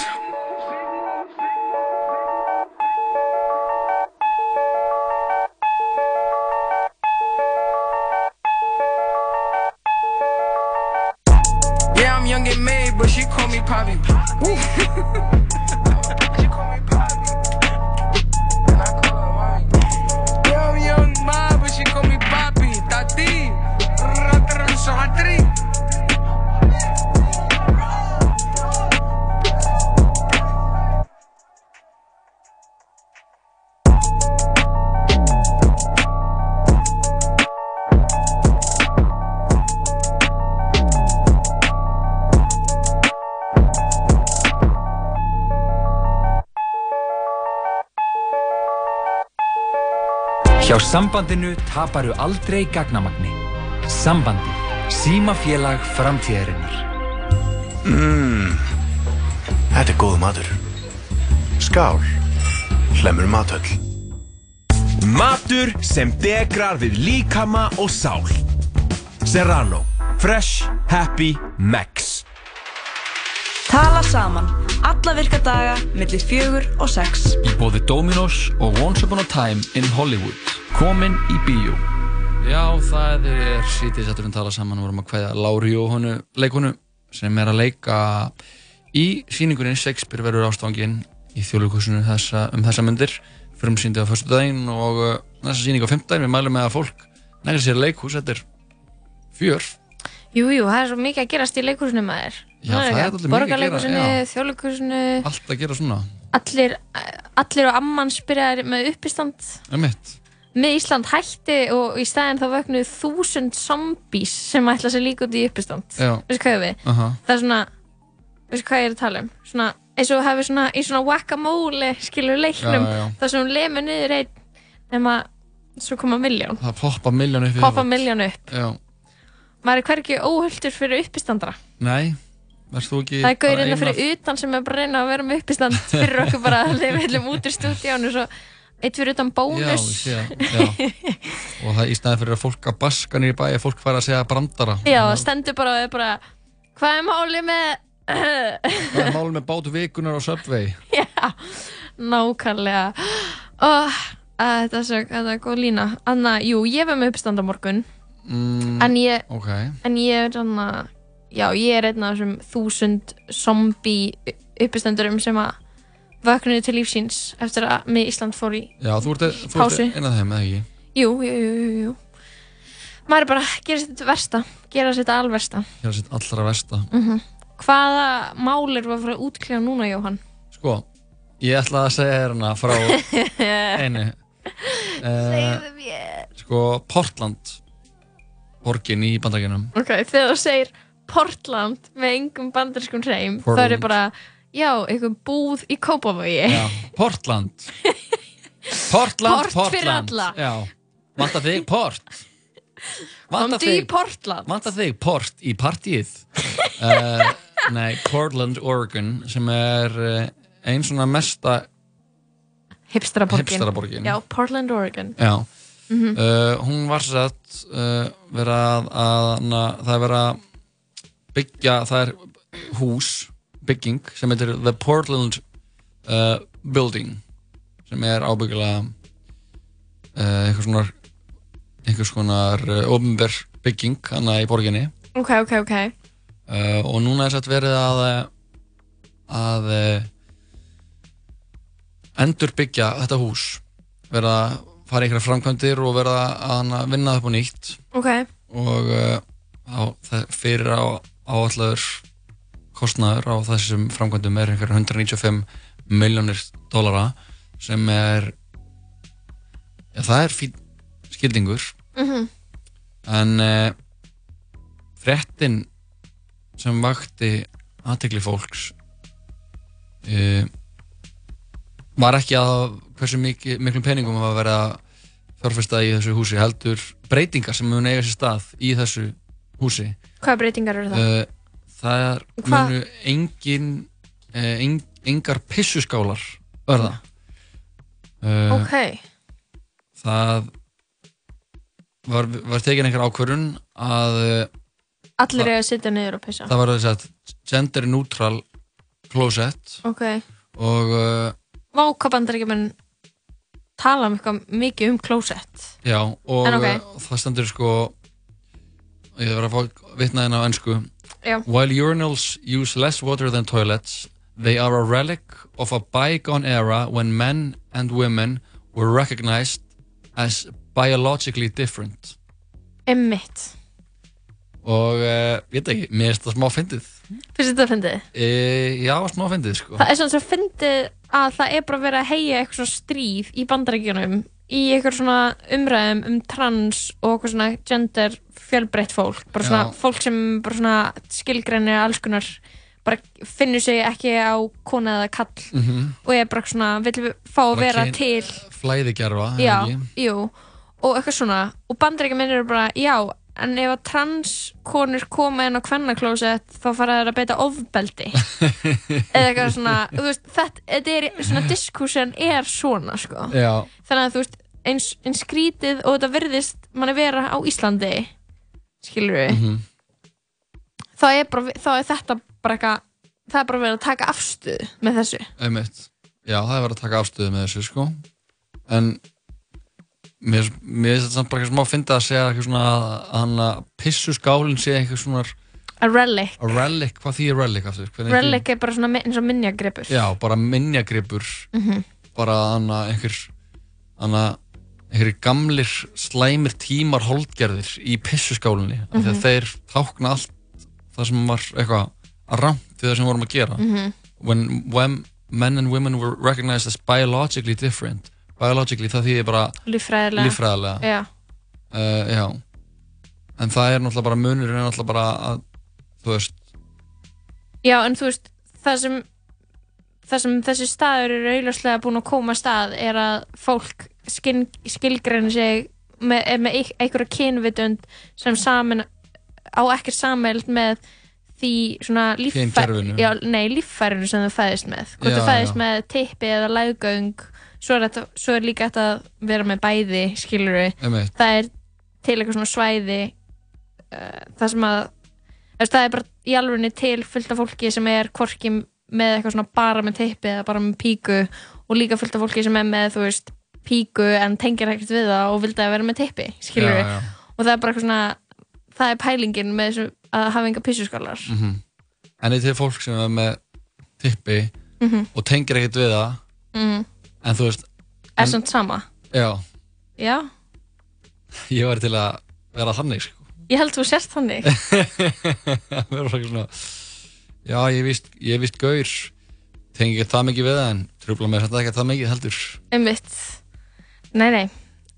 Speaker 1: Yeah, I'm young and made, but she call me Poppy.
Speaker 10: sambandinu taparu aldrei gagnamagni. Sambandi. Símafélag framtíðarinnar.
Speaker 11: Mmm, þetta er góð matur. Skál, hlemur matöll.
Speaker 9: Matur sem degrar við líkama og sál. Serrano. Fresh, happy, max.
Speaker 2: Tala saman. Alla virka daga millir fjögur og sex.
Speaker 3: Í bóði Dominos og Once Upon a Time in Hollywood. Komin í bíó. Já, það er sítið sætturinn tala saman og vorum að kveðja Lári Jóhannu leikonu sem er að leika í síningunni Shakespeare verður ástofanginn í þjóðlíkusinu þessa, um þessa myndir fyrir um síndi á fyrstu daginn og uh, þessa síning á fimmtaginn við mælum með að fólk nægir sér leikhús, þetta er fjör.
Speaker 6: Jú, jú, það er svo mikið að gerast í leikhúsinu maður.
Speaker 3: Já, það er dálítið mikið að gera,
Speaker 6: þjóðleikhúsinu,
Speaker 3: allt að gera svona.
Speaker 6: Allir, allir og amman spyrjaðir með uppistand.
Speaker 3: um mitt
Speaker 6: Með Ísland hætti og í staðinn þá vöknuðu þúsund zombies sem ætla sér líka út í uppistand. Veistu hvað við?
Speaker 3: Aha.
Speaker 6: Það er svona, veistu hvað ég er að tala um? Svona, eins og hafi svona, í svona whack-a-mole, skilur leiknum,
Speaker 3: Já, já.
Speaker 6: þar sem hún lemur niður einn, nema, svo koma miljón.
Speaker 3: það poppa miljón upp
Speaker 6: Poppa miljón upp.
Speaker 3: Já,
Speaker 6: Maður er hvergi óhulltur fyrir uppistandara.
Speaker 3: nei,
Speaker 6: Það er innan
Speaker 3: ein
Speaker 6: fyrir utan sem er bara að reyna að vera með uppistand fyrir okkur bara að við viljum út í stúdíónu svo eitt fyrir utan
Speaker 3: Já,
Speaker 6: bónus
Speaker 3: það, já. og það í staðin fyrir að fólk að baska niður í bæ að fólk fara að segja brandara.
Speaker 6: Já, stendur bara og er bara hvað er málið með
Speaker 3: það er málið með bátu vikunar á Subway?
Speaker 6: Já, nákvæmlega. Oh, þetta, er góð lína. Anna, jú, ég var með uppistand á morgun.
Speaker 3: Mm,
Speaker 6: en ég
Speaker 3: ok,
Speaker 6: en ég er svona já, ég er einn af þessum þúsund zombie uppistandurum sem að vöknuði til lífsins eftir að með Ísland fór í
Speaker 3: já, þú ert, þú
Speaker 6: Pásu.
Speaker 3: ert einn af þeim, eða ekki
Speaker 6: Jú, jú, jú, jú. Maður er bara að gera sitt versta, gera sitt alversta.
Speaker 3: hér er sitt allra versta
Speaker 6: Mm Hvaða mál er að fara að útkljá núna, Jóhann?
Speaker 3: sko, ég ætla að segja þér hana frá einu
Speaker 6: Segðu
Speaker 3: uh,
Speaker 6: mér.
Speaker 3: sko, Portland borgin í bandaríkjunum
Speaker 6: Ok, þegar þú segir Portland með engum bandarskum hreim, þá er bara, já, einhver búð í Kópavogi.
Speaker 3: Portland Portland,
Speaker 6: Port fyrir alla.
Speaker 3: já, vanta þig port Vanta
Speaker 6: Komdu í Portland.
Speaker 3: Vanta þig port í partíið uh, Nei, Portland, Oregon sem er uh, ein svona mesta
Speaker 6: Hipsteraborgin.
Speaker 3: Hipsteraborgin.
Speaker 6: Já, Portland, Oregon.
Speaker 3: Já uh, Hún var sett uh, vera að, að na, það er vera að byggja það er hús bygging sem heitir The Portland uh, Building sem er ábyggilega uh, einhvers konar einhvers konar uh, ofnver bygging hana í borginni
Speaker 6: Ok, ok, ok.
Speaker 3: uh, og núna er sett verið að að uh, endur byggja þetta hús verða að fara einhverja framkvæmdir og verða að vinna það upp á nýtt
Speaker 6: Ok.
Speaker 3: og uh, á, það, fyrir á áallegur kostnaður á þessum framkvæmdum er einhverja 195 miljónir dólara sem er ja, það er fín skildingur
Speaker 6: Mhm.
Speaker 3: en uh, fréttin sem vakti aðtekli fólks uh, var ekki að hversu mikil, miklum peningum að vera að fjárfesta í þessu húsi heldur breytingar sem mun eiga sér stað í þessu húsi
Speaker 6: Hvaða breytingar eru það?
Speaker 3: uh, það er munu engin uh, en, engar pissuskálar verða uh,
Speaker 6: Ok.
Speaker 3: það var, var tekin einhver ákvörun að uh,
Speaker 6: Allir eru að sitja niður og pissa.
Speaker 3: það var þess að gender neutral closet
Speaker 6: Ok.
Speaker 3: og uh,
Speaker 6: Vá, hvað bandaríkjumenn tala um eitthvað mikið um closet.
Speaker 3: já og
Speaker 6: En ok.
Speaker 3: uh, það stendur sko ég var að fá vitna hérna á ennsku
Speaker 6: Já.
Speaker 3: While urinals use less water than toilets they are a relic of a bygone era when men and women were recognized as biologically different
Speaker 6: Emmitt.
Speaker 3: og uh, ég veit ekki, mér finnst það smá fyndið
Speaker 6: Finnst þetta fyndið?
Speaker 3: e, já, smá fyndið sko
Speaker 6: Það er svona svo fyndið að það er bara verið að heia eitthvað stríð í bandaríkjunum í eitthvað svona umræðum um trans og eitthvað svona gender fjölbreytt fólk, bara svona
Speaker 3: Já.
Speaker 6: fólk sem bara svona skilgreinir alls konar bara finnur sig ekki á kona eða kall
Speaker 3: Mhm.
Speaker 6: og er bara svona, vill fá að vera til
Speaker 3: flæðigerfa er
Speaker 6: já,
Speaker 3: ekki?
Speaker 6: jú og eitthvað svona, og bandaríkjuminn eru bara já, en ef að transkonur koma inn á kvennaklósett þá fara þær að beita ofbeldi eða eitthvað svona, veist þetta, þetta er, svona diskussion er svona sko,
Speaker 3: Já.
Speaker 6: þannig að þú veist eins, eins skrítið og þetta virðist manni vera á Íslandi skilur við,
Speaker 3: Mhm.
Speaker 6: þá er bara þá er þetta bara eitthvað það er bara verið að taka afstöð með þessu
Speaker 3: Einmitt. Já, það er verið að taka afstöðu með þessu sko en mér, finnst þetta samt bara eitthvað smá að finna að segja eitthvað svona að hann að pissuskálinn sé eitthvað svona
Speaker 6: a relic,
Speaker 3: a relic, hvað þýðir relic aftur? Hvernig-
Speaker 6: relic er bara svona eins og minjagripur
Speaker 3: Já, bara minjagripur
Speaker 6: Mhm.
Speaker 3: bara hann að einhver hann að einhverjir gamlir slæmir tímar holdgerðir í pissuskálinni mm -hmm. Þeir tákna allt það sem var eitthvað að ramt við það sem vorum að gera
Speaker 6: Mhm.
Speaker 3: when, when men and women were recognized as biologically different biologically það þýðir bara
Speaker 6: Líffræðilega.
Speaker 3: líffræðilega
Speaker 6: Já.
Speaker 3: Uh, en það er náttúrulega bara munur er náttúrulega bara að þú veist
Speaker 6: Já, en þú veist, það sem, það sem þessi staður eru auðvarslega búin að koma að stað er að fólk skil, skilgreina sig með, er með einhverja kynvitund sem samin á ekkert sameild með því svona líffærinu sem þau fæðist með. Hvort þau fæðist
Speaker 3: já.
Speaker 6: með tippi eða læðgöng svo er, þetta, svo er líka þetta að vera með bæði skilur við, það er til eitthvað svona svæði uh, það sem að það er bara í alvegni til fullt af fólki sem er hvorki með eitthvað svona bara með tippi eða bara með píku og líka fullt af fólki sem er með þú veist píku en tengir ekkert við það og vildi að vera með tippi skilur við og það er bara eitthvað svona það er pælingin með þessu að hafa enga pissuskálar
Speaker 3: mm en þetta er fólk sem er með tippi
Speaker 6: Mhm.
Speaker 3: og tengir ekkert við það
Speaker 6: mm.
Speaker 3: en þú veist
Speaker 6: er samt sama?
Speaker 3: Já,
Speaker 6: já,
Speaker 3: ég var til að vera þannig sko.
Speaker 6: ég held þú sérst þannig.
Speaker 3: Vera svona já, ég víst, ég víst gaur tengi ekki það mikið við það en trúbla með þetta ekki það mikið heldur.
Speaker 6: Einmitt nei, nei,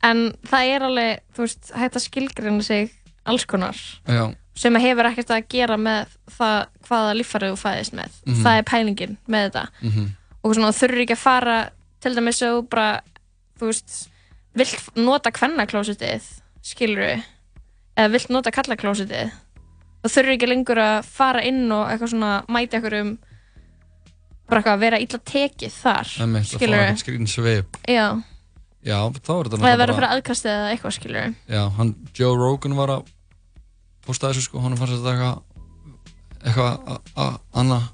Speaker 6: en það er alveg þú veist, hægt að skilgreina sig alls konar
Speaker 3: já,
Speaker 6: sem hefur ekkert að gera með það hvaða líffærið þú fæðist með.
Speaker 3: Mhm.
Speaker 6: það er pælingin með þetta.
Speaker 3: Mhm.
Speaker 6: og svona, þú þurfur ekki að fara til dæmis þú bara þú veist, vilt nota kvennaklósitið skilur við eða vilt nota kallaklósitið þú þurfur ekki lengur að fara inn og eitthvað svona mæta eitthvað um bara eitthvað að vera illa tekið þar
Speaker 3: Einmitt, að fá eitthvað skrýn svip.
Speaker 6: Já,
Speaker 3: já, þá er þetta
Speaker 6: og það verður
Speaker 3: náttúrulega
Speaker 6: fyrir aðkastið eða eitthvað skilur
Speaker 3: já, hann, Joe Rogan var að posta þessu sko, hann fannst þetta eitthvað annað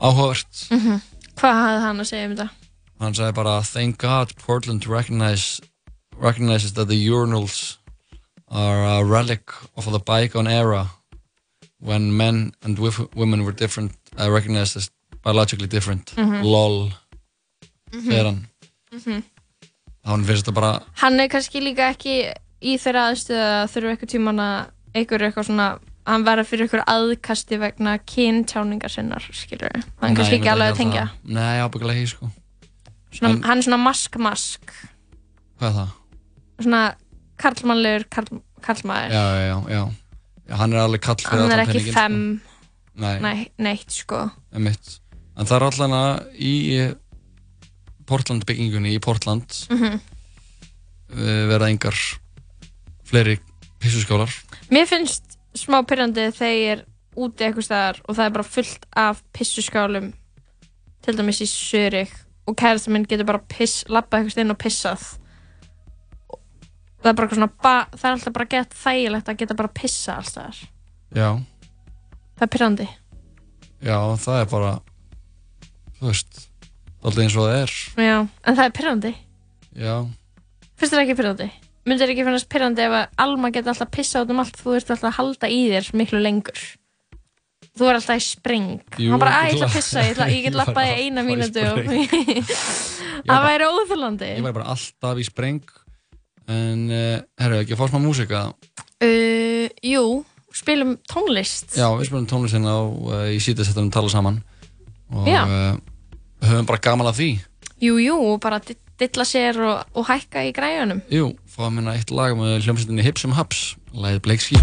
Speaker 19: áhugavert
Speaker 6: Mhm. Hvað hafði hann að segja um þetta?
Speaker 19: hann sagði bara thank God Portland recognize, recognizes that the urinals are a relic of the bygone era when men and women were different uh, recognized as biologically different
Speaker 6: Mhm.
Speaker 19: lol
Speaker 6: Mhm.
Speaker 19: þegar hann
Speaker 6: Mhm.
Speaker 19: Hann finnst þetta bara
Speaker 6: Hann er kannski líka ekki í þeirra aðstöðu að þurfa eitthvað tíman að eitthvað eitthvað svona hann verða fyrir eitthvað aðkasti vegna kyntjáningar sinnar, skilur hann er kannski
Speaker 19: Nei, ég
Speaker 6: ekki alveg að tengja.
Speaker 19: nei, ábyggilega ekki sko.
Speaker 6: Svona,
Speaker 19: En-
Speaker 6: hann er svona mask-mask.
Speaker 19: Hvað er það?
Speaker 6: svona karlmannlegur karl, karlmaður.
Speaker 19: Já, já, já, já. hann er alveg kall
Speaker 6: hann er ekki
Speaker 19: peninginn,
Speaker 6: fem.
Speaker 19: Sko. nei,
Speaker 6: nei, neitt sko.
Speaker 19: Einmitt. en það er allan í eh, Portland byggingunni í Portland.
Speaker 6: Mhm.
Speaker 19: uh, verða engar fleiri pissuskálar
Speaker 6: Mér finnst smá pyrrandi þegar úti eitthvað staðar og það er bara fullt af pissuskálum til dæmis í Zurich og kærasta minn getur bara piss, lappað eitthvað inn og pissað. Það er bara svona það er alltaf bara gett þægilegt að geta bara pissa alls staðar.
Speaker 19: Já,
Speaker 6: það er pyrrandi
Speaker 19: já, það er bara þú veist alltaf eins og það er.
Speaker 6: Já, en það er pyrrandi
Speaker 19: já,
Speaker 6: finnst þér ekki pyrrandi? myndir þér ekki finnast pyrrandi ef að Alma geti alltaf pissað út um allt þú ert alltaf að halda í þér miklu lengur. Þú er alltaf í spring.
Speaker 19: Jú,
Speaker 6: hann bara, að ég ætla að pissa, ég, ætla, ég get
Speaker 19: Ég var
Speaker 6: lappað í
Speaker 19: alltaf
Speaker 6: eina og
Speaker 19: spreng.
Speaker 6: það væri óþurlandi
Speaker 19: ég væri bara alltaf í spreng en, uh, herru, ekki að fá smá músika
Speaker 6: uh, Jú, spilum tónlist.
Speaker 19: Já, við spilum tónlistin á uh, í síðasettunum tala saman. Og
Speaker 6: Já.
Speaker 19: Höfum bara gaman að því.
Speaker 6: Jú, jú, og bara di- dilla sér og, og hækka í græjunum.
Speaker 19: Jú, fáum hérna eitt lag með hljómsveitinni Hipsum Haps lagið Bleikski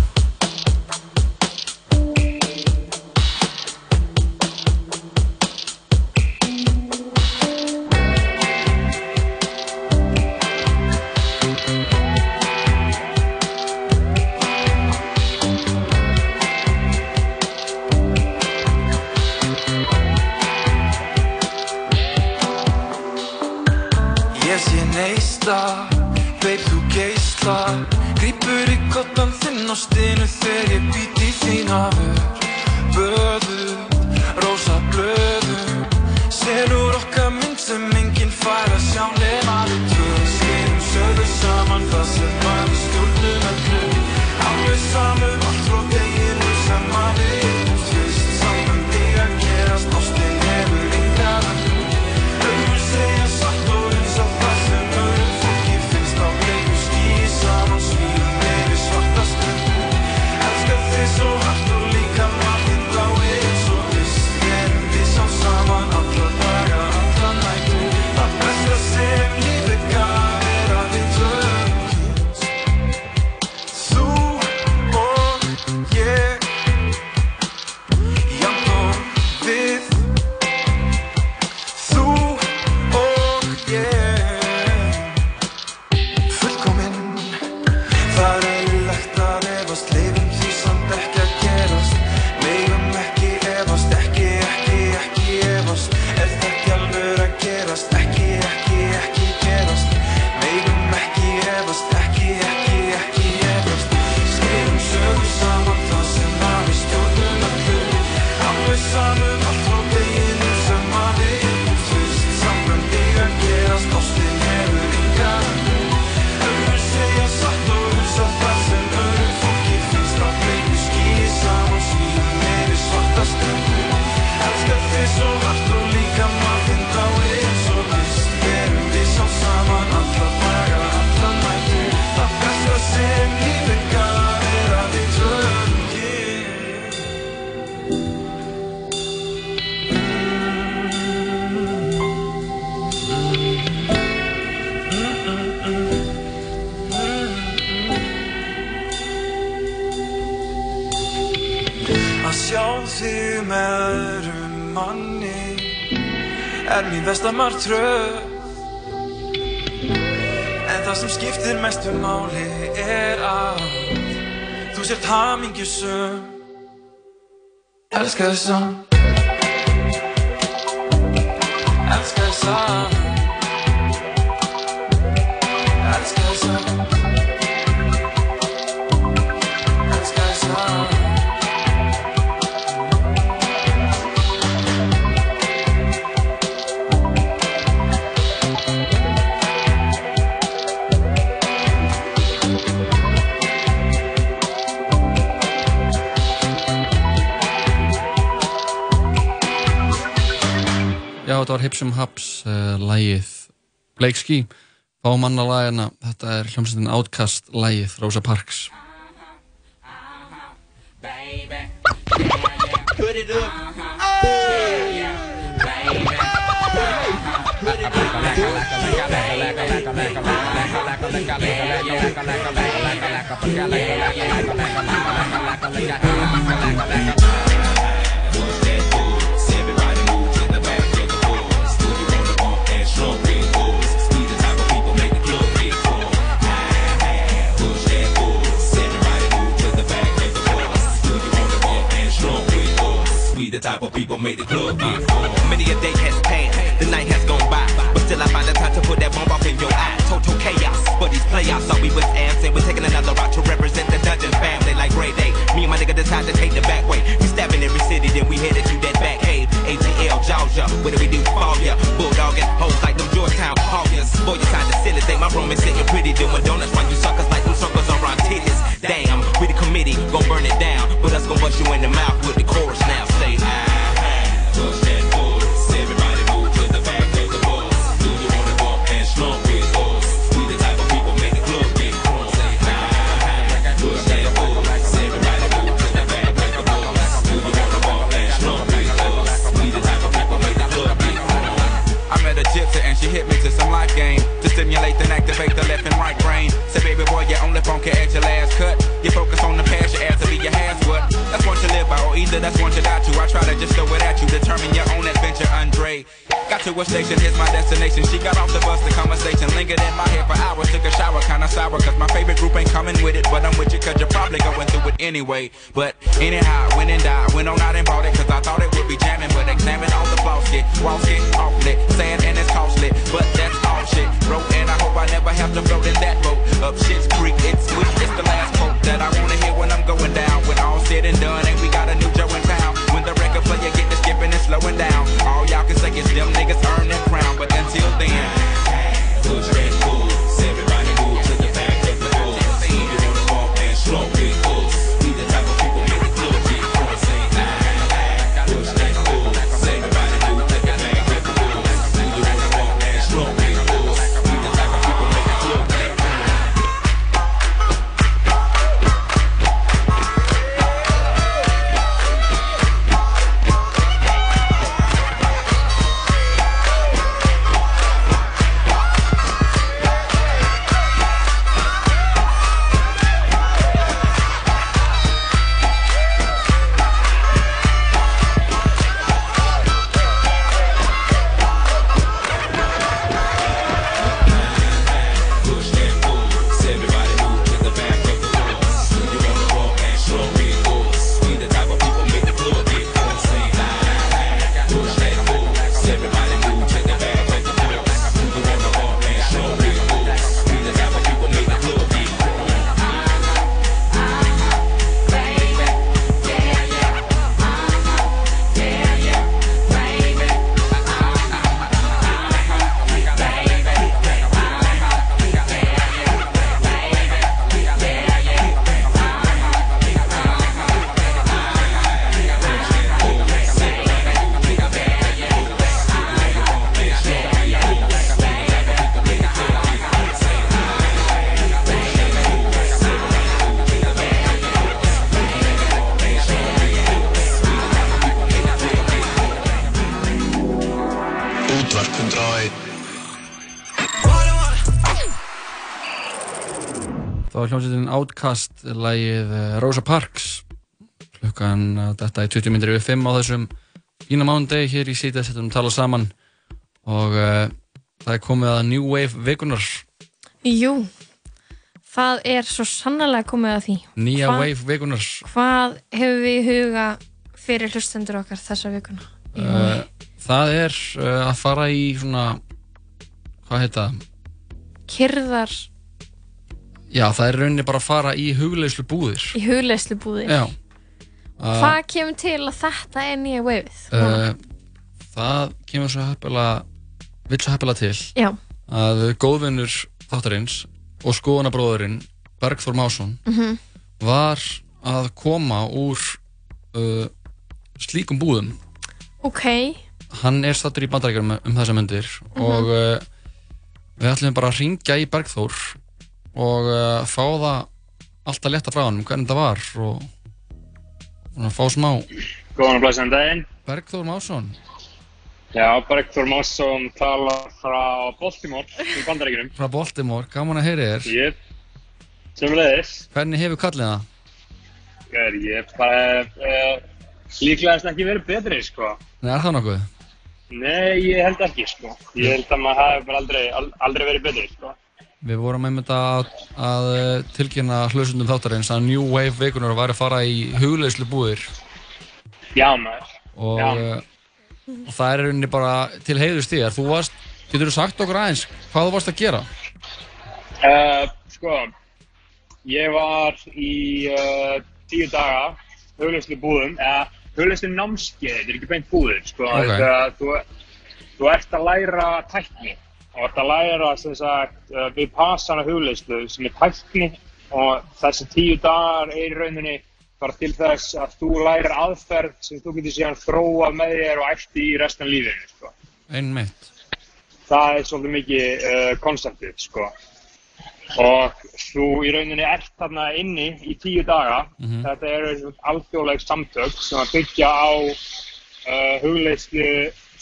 Speaker 3: Hugsum Haps, uh, lægið Bleikski, fámannalægina þetta er hljómsveitin Outcast lægið Rosa Parks
Speaker 20: Put it
Speaker 17: up
Speaker 3: lægið eh, Rosa Parks. Klukkan þetta er 20 minnir yfir 5 á þessum fína mándegi hér í sítið setjum tala saman. Og uh, það er komið að New Wave vikunar
Speaker 6: Jú það er svo sannlega komið að því.
Speaker 3: Nýja
Speaker 6: Hva,
Speaker 3: Wave vikunar
Speaker 6: Hvað hefur við í huga fyrir hlustendur okkar þessa vikuna?
Speaker 3: Uh, það er uh, að fara í svona hvað heita?
Speaker 6: Kyrðar
Speaker 3: Já, það er rauninni bara að fara í hugleyslu búðir.
Speaker 6: Í hugleyslu búðir?
Speaker 3: Já.
Speaker 6: Hvað uh, kemur til að þetta er nýja veifið?
Speaker 3: Uh, eh, það kemur svo hefðbela, vill svo hefðbela til
Speaker 6: Já.
Speaker 3: að góðvinnur þáttarins og skoðanabróðurinn Bergþór Másson
Speaker 6: uh -huh.
Speaker 3: var að koma úr eh, slíkum búðum.
Speaker 6: Ok.
Speaker 3: Hann er stattur í bandarækjum um þessa myndir -huh. Mhm. og eh, við ætlum bara að ringja í Bergþór og uh, fá það alltaf létta frá hann hvernig það var og, og fá smá
Speaker 21: Góðan og blæsandi daginn.
Speaker 3: Bergþór Másson
Speaker 21: Já, Bergþór Másson tala frá Baltimore í bandaríkjunum.
Speaker 3: frá Baltimore, gaman að heyri þér
Speaker 21: Ég, sömulegis,
Speaker 3: hvernig hefur kallið það?
Speaker 21: er ég bara uh, líklegast ekki verið betri, sko.
Speaker 3: Nei, er það nokkuð?
Speaker 21: Nei, ég held ekki, sko. Ég held að maður hafi aldrei, al- aldrei verið betri, sko.
Speaker 3: Við vorum einmitt að, að uh, tilkynna hlustundum þáttarins að New Wave vikunar væri að fara í hugleislu búðir
Speaker 21: Já, maður.
Speaker 3: og,
Speaker 21: Já.
Speaker 3: uh, og það er rauninni bara til heiðust þér. Þú varst, getur þú sagt okkur aðeins hvað þú varst að gera?
Speaker 21: Uh, sko, ég var í uh, tíu daga hugleyslu búðum, eða hugleyslu námskeið, þetta er ekki beint búður, sko.
Speaker 3: Ok.
Speaker 21: Þetta, þú, þú ert að læra tækni og að læra sem sagt, uh, við passana hugleyslu sem er tækni og þessi tíu dagar er í rauninni bara til þess að þú lærir aðferð sem þú getur síðan þróa með þér og eftir í restan lífinu, sko.
Speaker 3: Einmitt.
Speaker 21: Það er svolítið mikið uh, konceptið, sko. Og þú í rauninni ert þarna inni í tíu daga.
Speaker 3: Mhm.
Speaker 21: Þetta eru alþjóðleg samtök sem að byggja á uh, hugleyslu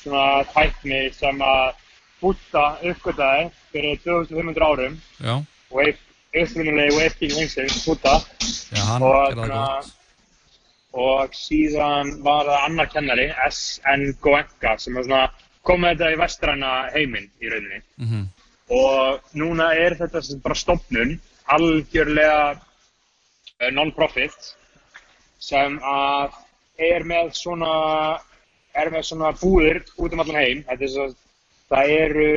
Speaker 21: svona tækni sem að Buddha uppgötaði fyrir 2500 árum
Speaker 3: Já.
Speaker 21: og wavking heimsins, Buddha.
Speaker 3: Já, hann
Speaker 21: og, svona-
Speaker 3: gott.
Speaker 21: og síðan var það annar kennari, S.N. Goenka, sem var svona kom með þetta í vestræna heiminn í rauninni.
Speaker 3: Mhm.
Speaker 21: Og núna er þetta sem bara stopnun, algjörlega uh, non-profit, sem að er með svona, er með svona búðir út um allan heim. Þetta er svo, það eru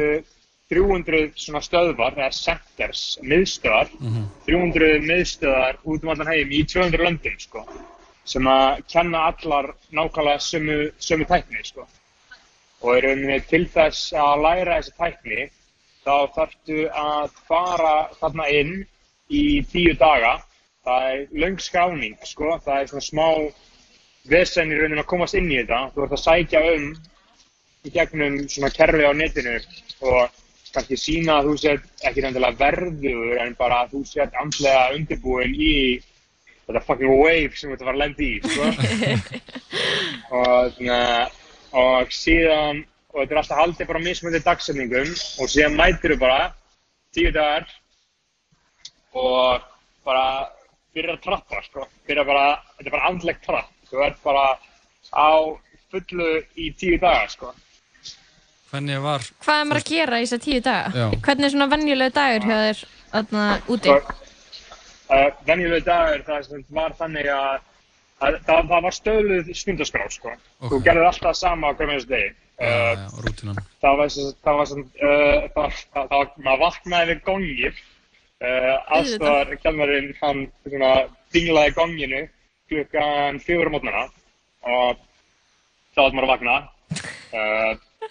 Speaker 21: 300 svona stöðvar, eða centers, miðstöðar,
Speaker 3: Mhm.
Speaker 21: 300 miðstöðar út um allan heim í 200 löndum, sko, sem að kenna allar nákvæmlega sömu, sömu tækni, sko. Og rauninni til þess að læra þessi tækni, þá þarftu að fara þarna inn í tíu daga. Það er löng skráning, sko, það er svona smá vesen í rauninni að komast inn í þetta. Þú ert að sækja um í gegnum svona kerfi á netinu og kannski sína að þú sett ekki reynilega verður en bara að þú sett andlega undirbúin í þetta fucking wave sem þetta var að lenda í, sko. og, svona, og síðan, og þetta er alltaf haldið bara mismöndi dagsetningum og síðan mætir þú bara tíu dagar og bara byrjar að trappa, sko. Byrjar bara, þetta er bara andlegt trapp. Þú ert bara á fullu í tíu dagar, sko.
Speaker 3: Hvernig var
Speaker 6: Hvað er maður að gera í þessar tíu daga?
Speaker 3: Já.
Speaker 6: Hvernig er svona venjulegu dagur hjá þér þarna úti?
Speaker 21: Uh, venjulegu dagur það sem var þannig að, að það, það var stöðluð stundaskrá sko. Þú gerðir alltaf sama á hverjum þessu degi. Uh,
Speaker 3: já, rútinan?
Speaker 21: það var sem sagt- það var sem, uh, það, það, var, maður vaknaði við gongir. Uh, aðstofar kjálmarinn hann svona dinglaði gonginu klukkan fjögur á mótnana og þá var maður að vakna.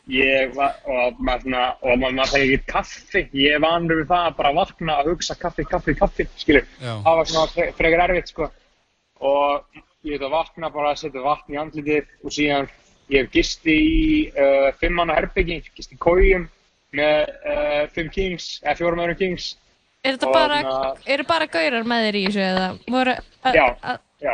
Speaker 21: Ég var, og maður svona, og maður, fæði ekki kaffi, ég er vanur við það að bara vakna að hugsa kaffi, kaffi, kaffi, skilur.
Speaker 3: Já.
Speaker 21: Það var svona fre frekar erfitt, sko. Og ég veit að vakna bara að setja vatn í andlitið og síðan ég hef gisti í uh, fimm manna herbyggi, gisti í kójum með uh, fimm kings, eða fjórum öðrum kings.
Speaker 6: Er þetta
Speaker 21: Og
Speaker 6: bara,
Speaker 21: na-
Speaker 6: eru bara gaurar með þér í þessu eða voru...
Speaker 21: Já, já.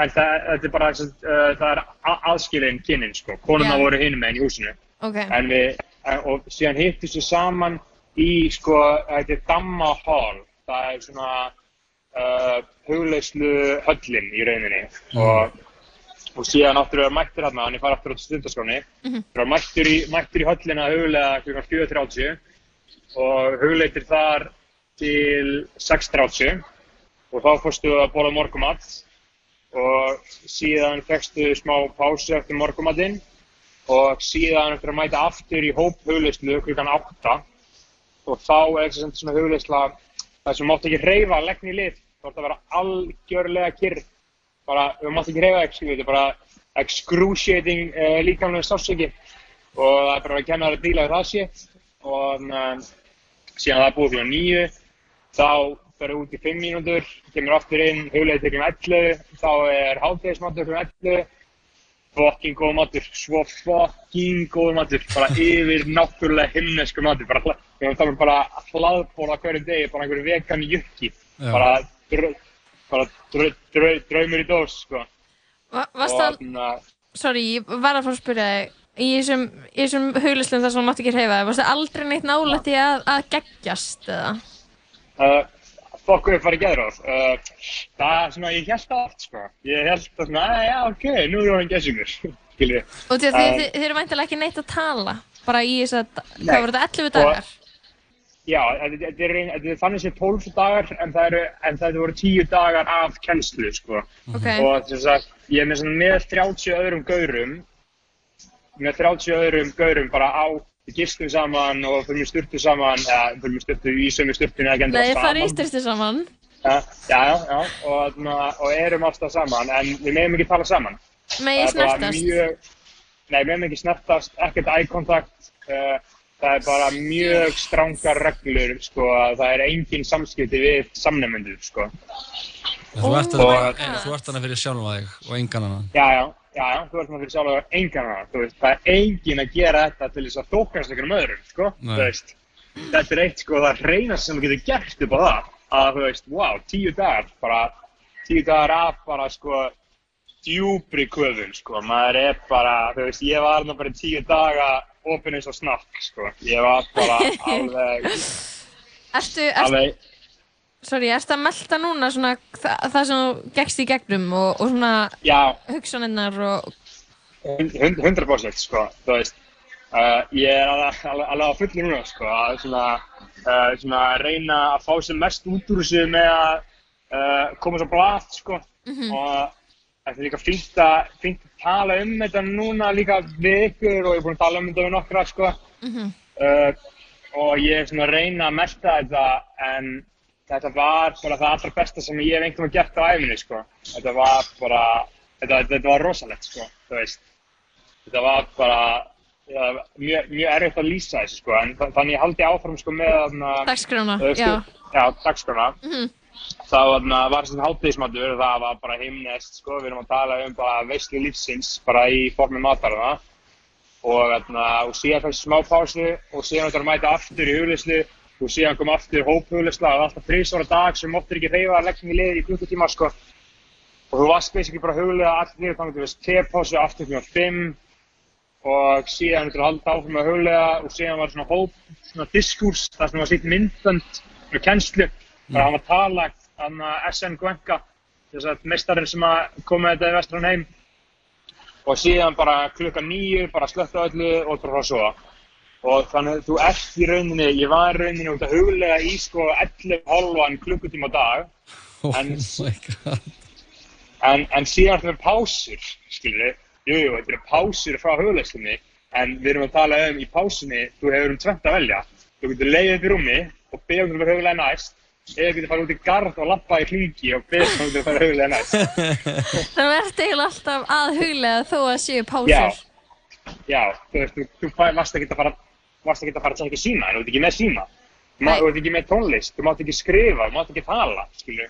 Speaker 21: En það, þetta er bara, uh, það er a- aðskilin kynnin, sko. Konuna
Speaker 6: Já.
Speaker 21: voru hinum meginn í húsinu.
Speaker 6: Ok.
Speaker 21: En við, en- og síðan hittist við saman í, sko, þetta er Damma Hall. Það er svona uh, hugleyslu höllin í rauninni. Og, og síðan áttur við að mættir hérna, hann er farið aftur á stundaskráni.
Speaker 6: Mhm.
Speaker 21: Þú var mættur í, mættur í höllina huglega kl. 4.30 og hugleitir þar til 6.30 og þá fórstu að borða morgumat og síðan fegstu smá pásu eftir morgumatinn og síðan eftir að mæta aftur í hóp hugleyslu klukkan 8 og þá er þess að svona hugleysla það sem mátt ekki hreyfa leggni lið. Þá ætti að vera algjörlega kyrr. Bara, þú mátt ekki hreyfa ekki, þetta er bara excruciating uh, líkamlega sársöki og það er bara að kenna þér að díla við það sé. Og um, síðan það er búið klukkan 9 þá ferðu út í 5 mínútur, kemur aftur inn, til klukkan 11, þá er hátægismatur klukkan 11 fucking góð matur, svo fucking góð matur, bara yfir náttúrulega himnesku matur, bara, um bara hlaðbóla hverju degi, bara einhverju vegan jukki,
Speaker 6: Já.
Speaker 21: bara, dr, bara dr, dr, draumur í dós, sko.
Speaker 6: Va varst
Speaker 21: Og
Speaker 6: það,
Speaker 21: þarna-
Speaker 6: sorry, ég var að fara að spyrja þig í þessum, í þessum huglislum þar sem þú mátt ekki hreyfa þig, varst það aldrei neitt nálægt í að, að geggjast eða?
Speaker 21: Uh, fokk upp var í geðróf. Uh, það er svona, ég held það oft, sko. Ég held að já, ok, nú er hann gessingur, skilur.
Speaker 6: Og því að þið, þið, eru væntilega ekki neitt að tala bara í þess að, hvað voru þetta, 11 dagar?
Speaker 21: Já, þetta er, þannig sér 12 dagar, en það eru, en það voru 10 dagar af kennslu, sko.
Speaker 6: Ok.
Speaker 21: Og þess að ég er með svona með 30 öðrum gaurum, með 30 öðrum gaurum bara á, við gistum saman og fyrir með styrtu saman, eða fyrir með styrtu í sömu styrtunni að
Speaker 6: Nei, það er ístristi saman.
Speaker 21: Já, já, já, og, og erum alltaf saman, en við meðum ekki tala saman. Það er bara
Speaker 6: snertast.
Speaker 21: Mjög, nei, við meðum ekki snertast, ekkert eye contact, uh, það er bara mjög strángar reglur, sko, að það er engin samskipti við samnefnendur, sko.
Speaker 3: Þú ert ert þannig fyrir sjálfa þig og engan annan.
Speaker 21: Já, já, já, já, þú ert maður fyrir sjálf að engan hana, þú veist, það er engin að gera þetta til þess að þókast einhverjum öðrum, sko,
Speaker 3: Nei.
Speaker 21: þú veist, þetta er eitt, sko, það reynast sem þú getur gert upp á það, að, þú veist, wow, tíu dagar, bara, tíu dagar af, bara, sko, djúbri köfun, sko, maður er bara, þú veist, ég var þarna bara í tíu daga, opinn eins og snakk, sko, ég var bara alveg, alveg,
Speaker 6: sorry, ertu að melta núna svona þa það sem þú gekkst í gegnum og, og svona
Speaker 21: já,
Speaker 6: hugsanirnar og,
Speaker 21: hund- 100% sko, þú veist uh, ég er alveg, á fullu núna sko, að svona, uh, svona reyna að fá sem mest út úr þessu með að uh, koma svo blað sko
Speaker 6: Mhm.
Speaker 21: og þetta er líka fínt að, fínt að tala um þetta núna líka við ykkur og ég er búinn að tala um þetta við nokkra sko
Speaker 6: Mhm.
Speaker 21: uh, og ég er svona að reyna að melta þetta en þetta var bara það allra besta sem ég hef einhvern veginn gert á æfinni sko. Þetta var bara, þetta, þetta var rosalegt sko, þú veist. Þetta var bara ja, mjög, mjög erfitt að lýsa þessu sko, en þa- þannig ég haldi áfram sko með.
Speaker 6: Dagskrána, já.
Speaker 21: Já, dagskrána.
Speaker 6: Mhm.
Speaker 21: Þá þarna, var þessi hátíðismatur, það var bara himnest sko, við erum að tala um bara veislu lífsins, bara í formi matarana og, og síðan fæst smá pásu og síðan þetta að mæta aftur í hugleyslu og síðan kom aftur hóphugleysla og alltaf þrísvara dag sem ofta ekki reyfa að leggja í liði í klukkutíma sko og þú varst basically bara huglega allir niður þannig að þú veist tepásu aftur kl. 5 og síðan að halda áfram að huglega og síðan var svona hóp, svona diskurs þar sem var sýtt myndbönd með kennslu þar hann var tala hann SN Gwenka þess að meistarinn sem að kom með þetta í vestrann heim og síðan bara klukka nýju, bara slökta öllu og bara frá svo. Og þannig að þú ert í rauninni, ég var í rauninni út að huglega í sko 11 halvan klukkutíma á dag,
Speaker 3: Oh
Speaker 21: en,
Speaker 3: god.
Speaker 21: en, en síðan er pásur, skilur við, jú, þetta eru pásur frá huglegslinni, en við erum að tala um í pásunni, þú hefur um tvent að velja. Þú getur leiðið upp í rúmi og beðið um þú verður huglega næst, eða getur farið út í garð og lappa í hlingi og beðið um þú verður farið huglega næst.
Speaker 6: Þannig að ert eiginlega alltaf að huglega þó að séu
Speaker 21: Já,
Speaker 6: pásur.
Speaker 21: já, þú veist, þú, þú fæ- varst ekki að fara, varst ekki að fara að tjekka síma, en þú ert ekki með síma. Þú ert ekki með tónlist, þú mátt ekki skrifa, þú mátt ekki tala, skilju.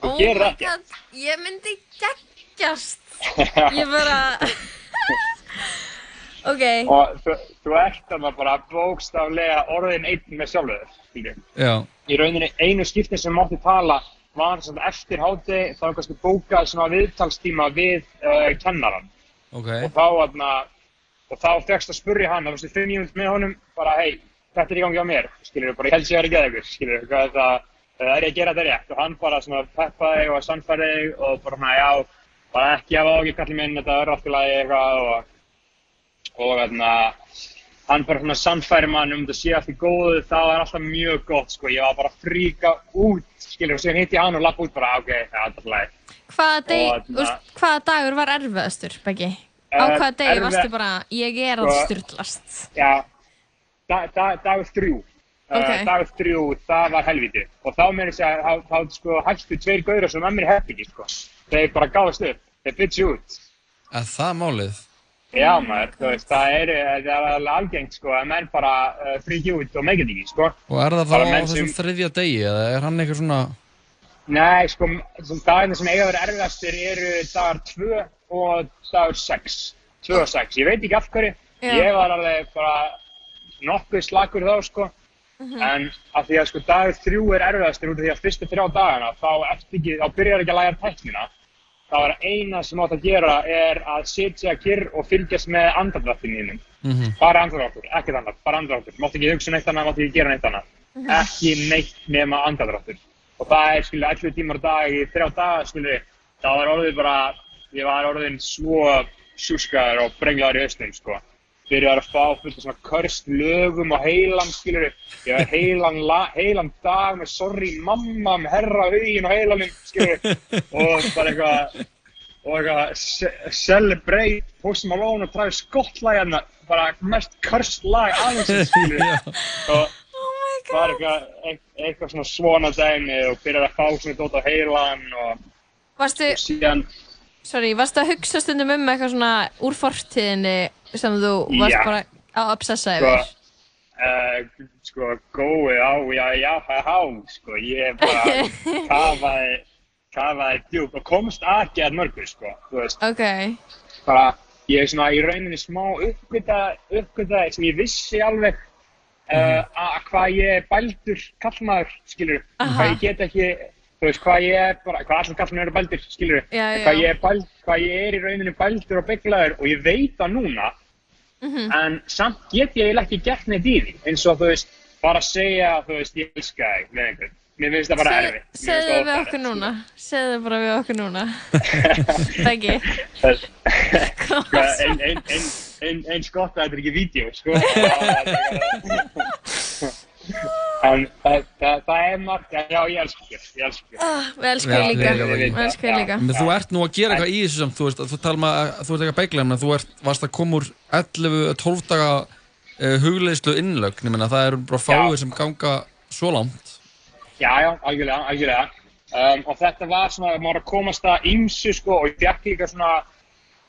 Speaker 21: Þú gerir ekki.
Speaker 6: Oh god, ég myndi geggjast. Ég bara... ok,
Speaker 21: Og þú, þú ert þarna bara bókstaflega orðin einn með sjálfur, skilju.
Speaker 3: Já.
Speaker 21: Í rauninni einu skipti sem mátti tala var svona eftir háti, þá kannski bókað svona viðtalstíma við uh, kennaran.
Speaker 3: Ok.
Speaker 21: og þá, þarna, og þá fegst að spurja hann, þá varstu fimm mínútur með honum, bara hei, þetta er í gangi á mér, skilur bara ég held sér að er ekki ykkur, skilur hvað er það, það er ég að gera þetta rétt? Og hann bara svona peppaði og sannfæði og bara svona já, bara ekki hafa ágjur kallið minn, þetta er allt í lagi eitthvað og, og þarna, hann bara svona sannfæri mann um þetta sé allt í góðu, það var alltaf mjög gott, sko, ég var bara að fríka út, skilur, og síðan hitti ég hann og lappa út bara, ok, það er alltaf þarna-
Speaker 6: úst, hvaða dagur var erfiðastur, Beggi? Á
Speaker 21: Eh,
Speaker 6: hvaða degi varstu bara, ég er að
Speaker 21: Sko-
Speaker 6: styrlast?
Speaker 21: Já, da, da, dagur þrjú.
Speaker 6: Ok.
Speaker 21: Uh, dagur þrjú, það var helviti. Og þá meira þess að þá, sko hættu tveir gaurar sem að mér herbyggi, sko. Þeir bara gáðast upp, þeir bytsi út.
Speaker 3: Er það málið?
Speaker 21: Já, maður, þú veist, það er, það er alveg algengt, sko, að menn bara uh, fríki út og meikið ekki, sko.
Speaker 3: Og er það þá á þessum
Speaker 21: sem-
Speaker 3: þriðja degi eða er hann eitthvað svona...
Speaker 21: Nei, sko, dagarnir sem eiga að vera erfiðastir eru dagar 2 og dagur 6, 2 og 6, ég veit ekki af hverju,
Speaker 6: Já.
Speaker 21: ég var alveg bara nokkuð slakur þá sko,
Speaker 6: Mhm.
Speaker 21: en af því að sko dagur 3 er erfiðastur út af því að fyrstu þrjá dagana þá, ekki, þá byrjar ekki að læra tæknina, þá er eina sem átt að gera er að sitja kyrr og fylgjast með andardrættin þínum,
Speaker 3: Mhm.
Speaker 21: bara andardráttur, ekkert annað, bara andardráttur, mátt ekki hugsa neitt annað, mátt ekki gera neitt annað,
Speaker 6: Mhm.
Speaker 21: ekki neitt nema andardráttur. Og það er skilur 11 tímar dag í þrjá daga skilur það var orðið bara ég var orðin svo sjúskaður og brenglaður í austum sko. Byrjaði að fá fullt af svona körst lögum og heilan skilur ég var heilan, la, heilan dag með sorry mamma með herra hugin og heilanum skilur og bara eitthvað og eitthvað ce- celebrate Post Malone og Travis Scott lag hérna. Bara mest körst lag aðeins skilur og bara eitthvað, eit- eitthvað svona svona dæmi og byrjaði að fá svona dót á heilan og
Speaker 6: Varstu,
Speaker 21: síðan
Speaker 6: sorry, varstu að hugsa stundum um eitthvað svona úr fortíðinni sem þú varst
Speaker 21: Já.
Speaker 6: bara að obsessa
Speaker 21: sko,
Speaker 6: yfir?
Speaker 21: uh, sko góið á, já, já, já, já, sko, ég bara kafaði, kafaði djúpt og komst að gera mörgur, sko, þú veist,
Speaker 6: Ok,
Speaker 21: bara, ég er svona í rauninni smá uppgöta, uppgöta sem ég vissi alveg uh, að hvað ég er bældur kallmaður, skilur,
Speaker 6: Aha.
Speaker 21: hvað ég get ekki, þú veist, hvað ég er bara, hvað allir kallmenn eru bældur, skilur,
Speaker 6: já.
Speaker 21: hvað ég er bæld, hvað ég er í rauninni bældur og bygglaður og ég veit það núna,
Speaker 6: Mhm.
Speaker 21: en samt get ég ekki gert neitt í því, eins og þú veist, bara segja, þú veist, ég elska þig með einhvern, mér finnst það bara finnst
Speaker 6: segðu
Speaker 21: það
Speaker 6: við okkur núna. Segðu bara við okkur núna. Það ekki
Speaker 21: eins gott að þetta er ekki vídeo, sko. en það, það, það er margt, já, ég elska þér, ég elska þér.
Speaker 6: Ah, Við elskum þig líka. Við elskum þig líka.
Speaker 3: Men þú ert nú að gera eitthvað í þessu sem þú veist, að þú tala um að þú ert eitthvað beiglega, en þú ert, varst að koma úr 11-12 daga uh, hugleðslu innlögn, ég meina það eru bara fáir sem ganga svo langt.
Speaker 21: Já, já, algjörlega, algjörlega. Um, og þetta var svona, maður að komast að ymsu, sko, og ég fekk líka svona,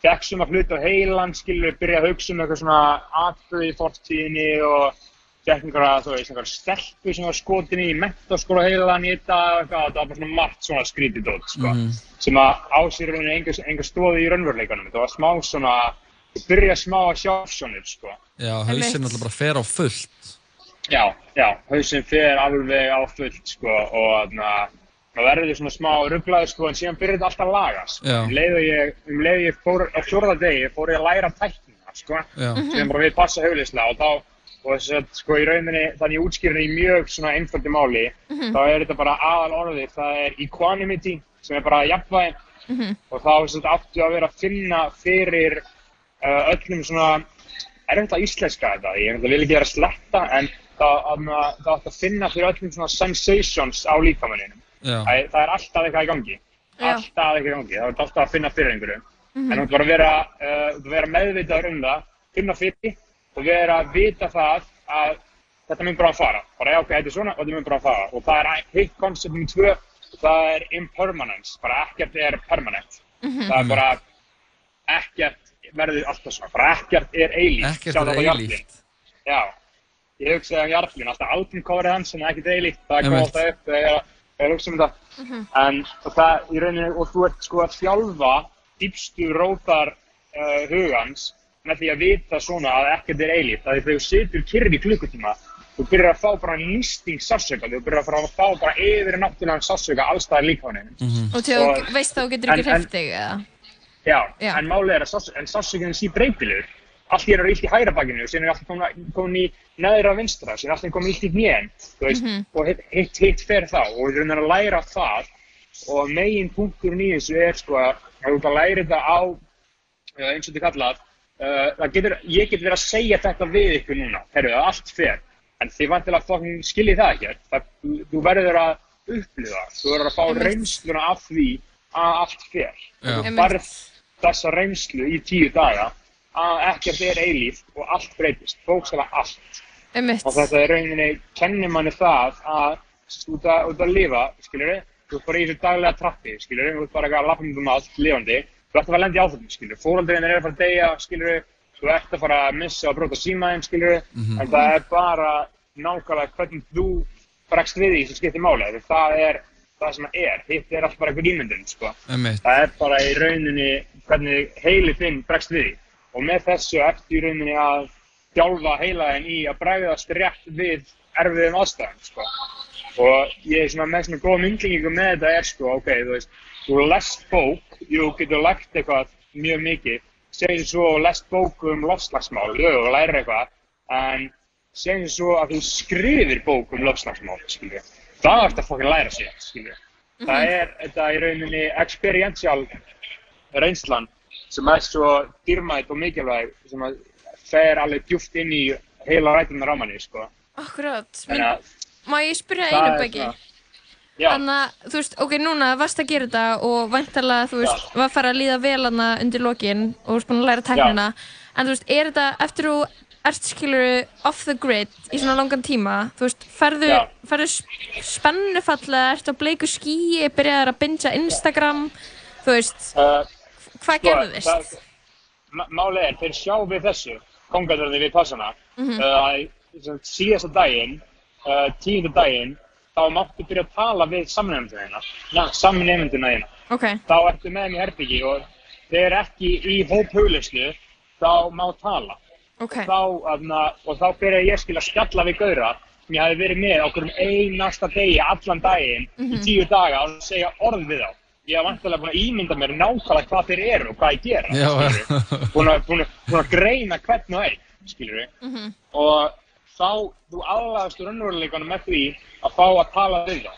Speaker 21: fekk svona hluti á heilan, skilur, byrja að hugsa um eitthvað svona atbyrði í fortíðinni og fekk einhverja, þú veist, einhverja stelpu sem var skotin í mentaskóla heilan í þetta og eitthvað, þetta var bara svona margt svona skrítið dót, sko,
Speaker 3: Mhm.
Speaker 21: sem að ásýr rauninni einhver, einhver stóði í raunveruleikanum. Þetta var smá svona, ég byrja smá að sjá sjónir, sko.
Speaker 3: Já, hausinn alltaf bara fer á fullt.
Speaker 21: Já, já, hausinn fer alveg á fullt sko og þannig að það verður svona smá rugglaður sko en síðan byrjar þetta alltaf að lagast.
Speaker 3: Já.
Speaker 21: Um leið og ég, um leið og ég fór á fjórða degi fór ég að læra tæknina sko. Sem bara við passa hugleyslega og þá og þess að sko í rauninni þannig ég útskýrði í mjög svona einföldi máli
Speaker 6: Mhm.
Speaker 21: þá er þetta bara aðal orðið það er equanimity sem er bara jafnvægi
Speaker 6: Mhm.
Speaker 21: og þá þess að áttu að vera að finna fyrir uh, öllum svona erfitt að íslenska þetta, ég vil ekki vera að sletta en það átt að finna fyrir öllum svona sensations á líkamanninum.
Speaker 3: Já.
Speaker 21: Það, það er alltaf eitthvað í gangi,
Speaker 6: Já.
Speaker 21: alltaf eitthvað í gangi, það er alltaf að finna fyrir einhverju.
Speaker 6: Mhm.
Speaker 21: En þú ert bara að vera, uh, vera meðvitaður um það, finna fyrir og vera að vita það að þetta mun bara að fara. Bara já, ok, þetta er svona og þetta mun bara að fara. Og það er hitt koncept um tvö, það er impermanence, bara ekkert er permanent.
Speaker 6: Mhm.
Speaker 21: Það er bara ekkert verður alltaf svona, bara ekkert er eilíft.
Speaker 3: Ekkert er
Speaker 21: á
Speaker 3: eilíft.
Speaker 21: Já, ég hugsaði um Jarlinn, alltaf albumcoverið hans sem er ekkert eilíft, það kom alltaf upp þegar ég þegar ég hugsa um þetta.
Speaker 6: Mhm.
Speaker 21: En og það í rauninni, og þú ert sko að þjálfa dýpstu rótar uh, hugans með því að vita svona að ekkert er eilíft, að því þegar þú situr kyrr í klukkutíma, þú byrjar að fá bara nýsting sársöka, þú byrjar að fara að fá bara yfir náttúrulega sársöka allstaðar líkamaninu.
Speaker 6: Og til þú veist þá getur ekki eða?
Speaker 21: Já,
Speaker 6: Já.
Speaker 21: en málið er að sárs- en sársökinn sé breytilegur. Allt er illt í hægra bakinu, síðan er allt komin, komin í neðra vinstra, síðan er allt komin illt í hnén, þú veist,
Speaker 6: Mhm.
Speaker 21: og hitt, hitt, hitt fer þá og við erum að læra það og megin punkturinn í þessu er sko að þú ert að læra þetta á eins og þetta kallað uh, getur, ég get verið að segja þetta við ykkur núna, herru, er allt fer. En þið vantilega fucking skiljið það ekki það, þú- þú verður að upplifa þú verður að fá reynsluna af því að allt fer. Þú farð þessa reynslu í tíu daga að ekkert er eilíft og allt breytist, bókstala allt.
Speaker 6: Einmitt.
Speaker 21: og þetta er rauninni, kennir manni það að út að, út að lifa, skilur við, þú bara í þessu daglega trappi, skilur við, þú ert bara að lappa um allt lifandi, þú ert að fara að lenda í áföllum, skilur fóröldurinn er að fara að deyja, skilur þú ert að fara að missa og bróta símaðinn, skilur við,
Speaker 3: Mhm.
Speaker 21: en það er bara nákvæmlega hvernig þú bregst við því sem skiptir máli, því það er, það sem það er, hitt er allt bara einhver ímyndun, sko. Það er bara í rauninni hvernig heili þinn bregst við því. Og með þessu ertu í rauninni að þjálfa heilaðin í að bregðast rétt við erfiðum aðstæðum, sko. Og ég er svona með svona góð myndlingingu með þetta er, sko, ok, þú veist, þú lest bók, jú, getur lært eitthvað mjög mikið, segjum svo lest bók um loftslagsmál, jú, og lærir eitthvað, en segjum svo að þú skrifir bók um loftslagsmál, skilju. Það ert að fokkin læra sér, skilju. Það er þetta í rauninni experiential reynslan sem er svo dýrmætt og mikilvæg sem að fer alveg djúpt inn í heila rætunar á manni, sko.
Speaker 6: Akkurat.
Speaker 21: Þannig að
Speaker 6: Má ég spyrja
Speaker 21: það
Speaker 6: einu bæki?
Speaker 21: Já.
Speaker 6: Þannig að, þú veist, ok, núna varst að gera þetta og væntalega, þú veist, var að fara að líða vel hana undir lokin og veist búin að læra tæknina. En þú veist, er þetta, eftir þú ert skiluru off the grid í svona langan tíma, þú veist, ferðu,
Speaker 21: Já.
Speaker 6: ferðu sp- spennufalla, ertu á bleiku skíi, byrjaður að bingja Instagram, þú veist,
Speaker 21: Uh,
Speaker 6: hvað
Speaker 21: sko, það- ma- Málið er, þeir sjá við þessu, kongaðurði við passana, uh, að sem sagt síðasta daginn, uh, tíundu daginn, þá máttu byrja að tala við samnefndina þína, na, samnefndina þína.
Speaker 6: Ok.
Speaker 21: Þá ertu með þeim í herbyggi og þeir eru ekki í hóphuglislu, þá má tala.
Speaker 6: Ok.
Speaker 21: Og þá, aðna, og þá byrja ég skil að skjalla við gauðra sem ég hafi verið með okkur um einasta degi, allan daginn, í
Speaker 6: Mhm.
Speaker 21: tíu daga og segja orð við þá. Ég hef vantilega búin að ímynda mér nákvæmlega hvað þeir eru og hvað ég gera. Búin, að, búin, að, búin að greina hvern og einn, skilur við.
Speaker 6: Mhm.
Speaker 21: Og þá, þú aðlagast raunveruleikanum með því að fá að tala við þá.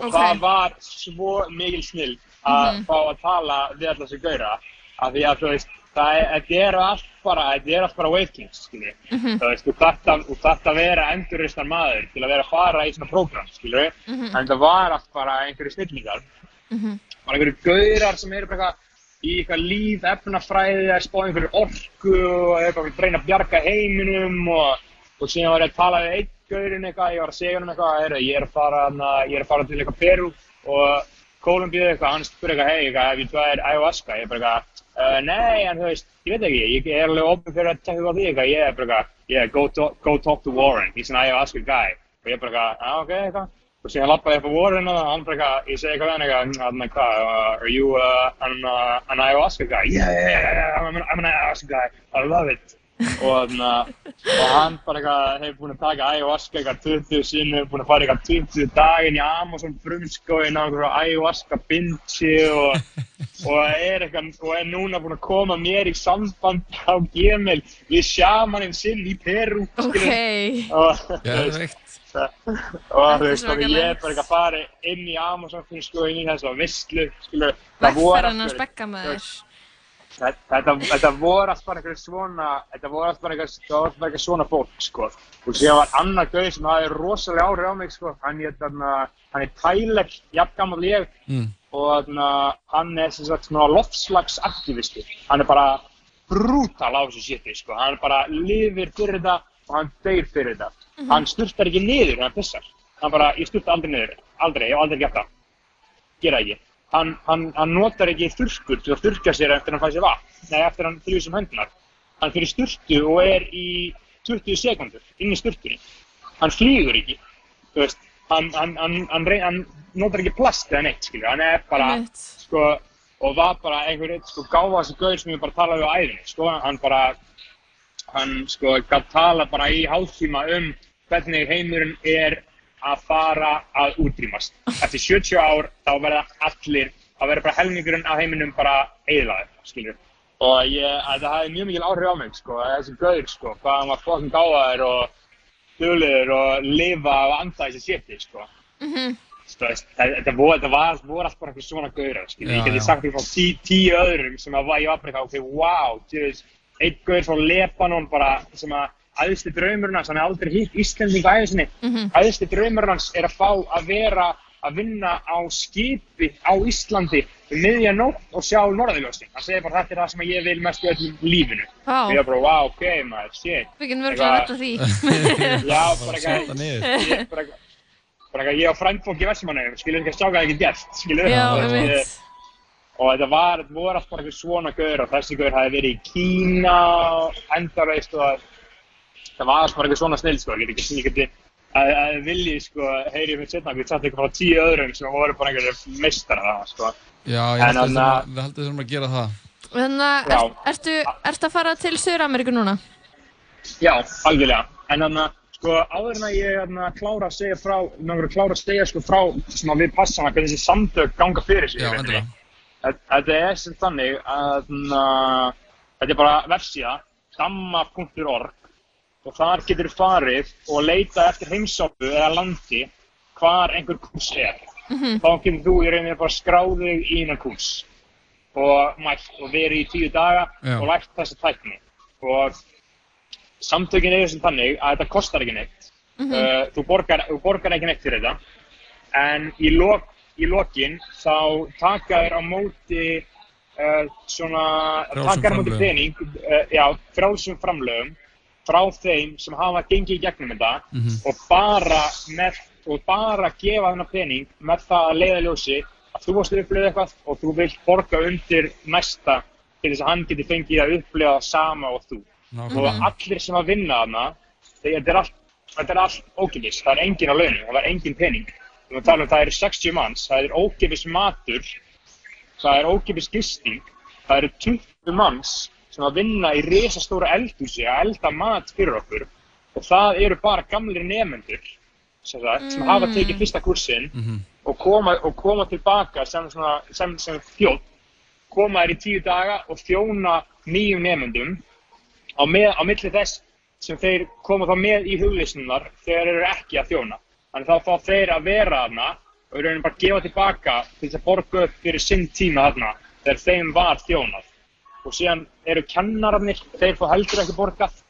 Speaker 21: Og
Speaker 6: Ok.
Speaker 21: það var svo mikil snill að
Speaker 6: Mhm.
Speaker 21: fá að tala við allar þessu gauðra. Af því að, þú veist, það er, eru allt bara, þetta eru allt bara wavelengths, skilur við.
Speaker 6: Mhm.
Speaker 21: Þú veist, þú þarft að, vera endurreistar maður til að vera að fara í svona prógram, skilur við.
Speaker 6: Mhm.
Speaker 21: En það var allt bara einhverju snillingar
Speaker 6: Mhm.
Speaker 21: bara einhverju gaurar sem eru bara eitthvað í eitthvað líf, efnafræði, að spá einhverju orku og eitthvað að reyna að bjarga heiminum og, og síðan var ég að tala við einn gaurinn eitthvað, ég var að segja hann eitthvað, ég er að fara, ég er að fara til eitthvað Peru og Kolumbíu eitthvað, hann spurði eitthvað, hei, hef ég tvæðir ayahuasca? Ég er bara eitthvað, uh, nei, en þú veist, ég veit ekki, ég er alveg opið fyrir að tekka á því eitthvað, ég er bara eitthvað, yeah, go, to, go talk to Warren, he's an ayahuasca guy. Og ég er bara eitthvað, ah, ok, eitthvað. Og síðan lappaði ég upp á Warren og hann bara eitthvað, ég segi eitthvað hann eitthvað, hann eitthvað, uh, are you uh, an, uh, an ayahuasca guy? Yeah, yeah, yeah, I'm an, I'm an ayahuasca guy, I love it. Og, þarna, og hann bara eitthvað hefur búinn að taka ayahuasca eitthvað 20 sinni, búinn að fara eitthvað 20 daginn í Amazon frumskóin á einhverju ayahuasca bingi og, og er eitthvað, og er núna búinn að koma mér í samband á Gmail við sjamaninn sinn í Peru
Speaker 6: Ok.
Speaker 21: og og þú veist, og ég er bara að fara inn í Amazon frumskóin í þessu skilur, það voru
Speaker 6: að spekka með þér.
Speaker 21: Þetta, þetta, voru allt bara eitthvað svona, þetta voru allt bara eitthvað, svona fólk, sko. Og síðan var annar gauð sem hafði rosalega áhrif á mig, sko. Hann er, þarna, hann er Tyler, jafn gammal ég,
Speaker 3: Mm.
Speaker 21: og þarna, hann er sem sagt svona loftslagsaktivisti. Hann er bara brútal á þessu shiti, sko. Hann er bara lifir fyrir þetta og hann deyr fyrir þetta.
Speaker 6: Mhm.
Speaker 21: Hann sturtar ekki niður hann pissar. Hann bara, ég sturta aldrei niður, aldrei, ég hef aldrei gert það. Gera ekki. Hann, hann, hann notar ekki þurrkur til að þurrka sér eftir hann fæ sér vatn, nei eftir hann þrjus um hendunar. Hann fyrir sturtu og er í 20 sekundur inn í sturtunni. Hann flýgur ekki, þú veist, hann, hann, notar ekki plast eða neitt, skilju, hann er bara,
Speaker 6: Einmitt.
Speaker 21: sko, og var bara einhver eitt, sko, gáfa þessi gauð sem ég bara talaði á æðinni, sko, hann bara, hann, sko, gaf tala bara í hálftíma um hvernig heimurinn er að fara að útrýmast. Eftir 70 ár þá verða allir, þá verður bara helmingurinn af heiminum bara eðlaður, skilur. Og ég, að það hafði mjög mikil áhrif á mig, sko, þessi gauður, sko, hvað hann var fokkin gáðaður og duglegur og lifa og anda þessi sétti, sko.
Speaker 6: Mhm.
Speaker 21: Veist, það- Þetta voru, þetta var, voru allt bara eitthvað svona gauðra, skilur. Ég geti
Speaker 3: já.
Speaker 21: sagt því frá tí, tíu öðrum sem að var, ég var bara eitthvað, ok, wow, einn gauður frá Lebanon bara, sem að æðsti draumurinn hans, hann er aldrei hitt Íslending á æðisinni,
Speaker 6: Mhm.
Speaker 21: æðsti draumurinn hans er að fá að vera að vinna á skipi á Íslandi um miðja nótt og sjá norðurljósin. Hann segir bara þetta er það sem ég vil mest í öllum lífinu. Og ég var bara, wow, ok, maður, shit.
Speaker 6: Við getum örgulega að vetta því.
Speaker 21: Já, bara eitthvað, bara eitthvað, ég á frændfólk í Vestmannum, skilur ekki að sjá hvað ekki gert, skilur
Speaker 6: Já,
Speaker 21: Og, Og þetta var, þetta voru allt bara eitthvað svona gaur og þessi gaur hafi verið í Kína, endalaust og það var bara eitthvað svona snill, sko, ég get ekki, ég geti að að þið viljið sko heyri mér setna, við satt eitthvað frá tíu öðrum sem voru bara einhverjum meistara það sko.
Speaker 3: Já, ég
Speaker 21: En
Speaker 3: held að
Speaker 21: að-
Speaker 3: við heldum þurfum að gera það.
Speaker 6: Þannig að, er, ertu, ertu að fara til Suður-Ameríku núna?
Speaker 21: Já, algjörlega. En þannig að, sko, áður en að ég hérna, klára að segja frá, náttúrulega að klára að segja sko frá, svona við passana, hvernig þessi samtök ganga fyrir sig.
Speaker 3: Já,
Speaker 21: í rauninni.
Speaker 3: endilega.
Speaker 21: Þetta- er sem þannig að, na, þetta er bara vefsíða, damma.org og þar getur þú farið og leita eftir heimsápu eða landi hvar einhver kurs er.
Speaker 6: Mhm.
Speaker 21: Þá getur þú í rauninni bara skráðið í einan kurs og og verið í tíu daga
Speaker 3: Já.
Speaker 21: og lært þessa tækni. Og samtökin eru sem þannig að þetta kostar ekki neitt.
Speaker 6: Mhm.
Speaker 21: uh, þú, borgar, þú borgar ekki neitt fyrir þetta. En í, lok, í lokin þá taka þér á móti uh, svona, taka þér á móti pening, uh, já, frálsum framlögum frá þeim sem hafa gengið í gegnum þetta
Speaker 3: Mhm.
Speaker 21: og bara með, og bara gefa þennan pening með það að leiða ljósi að þú að upplifa eitthvað og þú vilt borga undir næsta til þess að hann geti fengið að upplifa sama og þú.
Speaker 3: Nákvæmlega.
Speaker 21: Og allir sem að vinna þarna, þetta er allt, allt ókipis, það er engin á launum, það er engin pening. Um það eru 60 manns, það er ókipis matur, það er ókipis gisting, það eru 20 manns sem að vinna í risastóra eldhúsi að elda mat fyrir okkur og það eru bara gamlir nefendur sem, sagt, sem hafa tekið fyrsta kursinn og koma, og koma tilbaka sem, svona, sem, sem þjótt koma þær í tíu daga og þjóna nýjum nefendum á, með, á milli þess sem þeir koma þá með í huglisnunar þegar þeir eru ekki að þjóna. Þannig þá fá þeir að vera þarna og í rauninni bara gefa tilbaka til þess að borga upp fyrir sinn tíma þarna þegar þeim var þjónað. Og síðan eru kennararnir, þeir fá heldur ekki borgað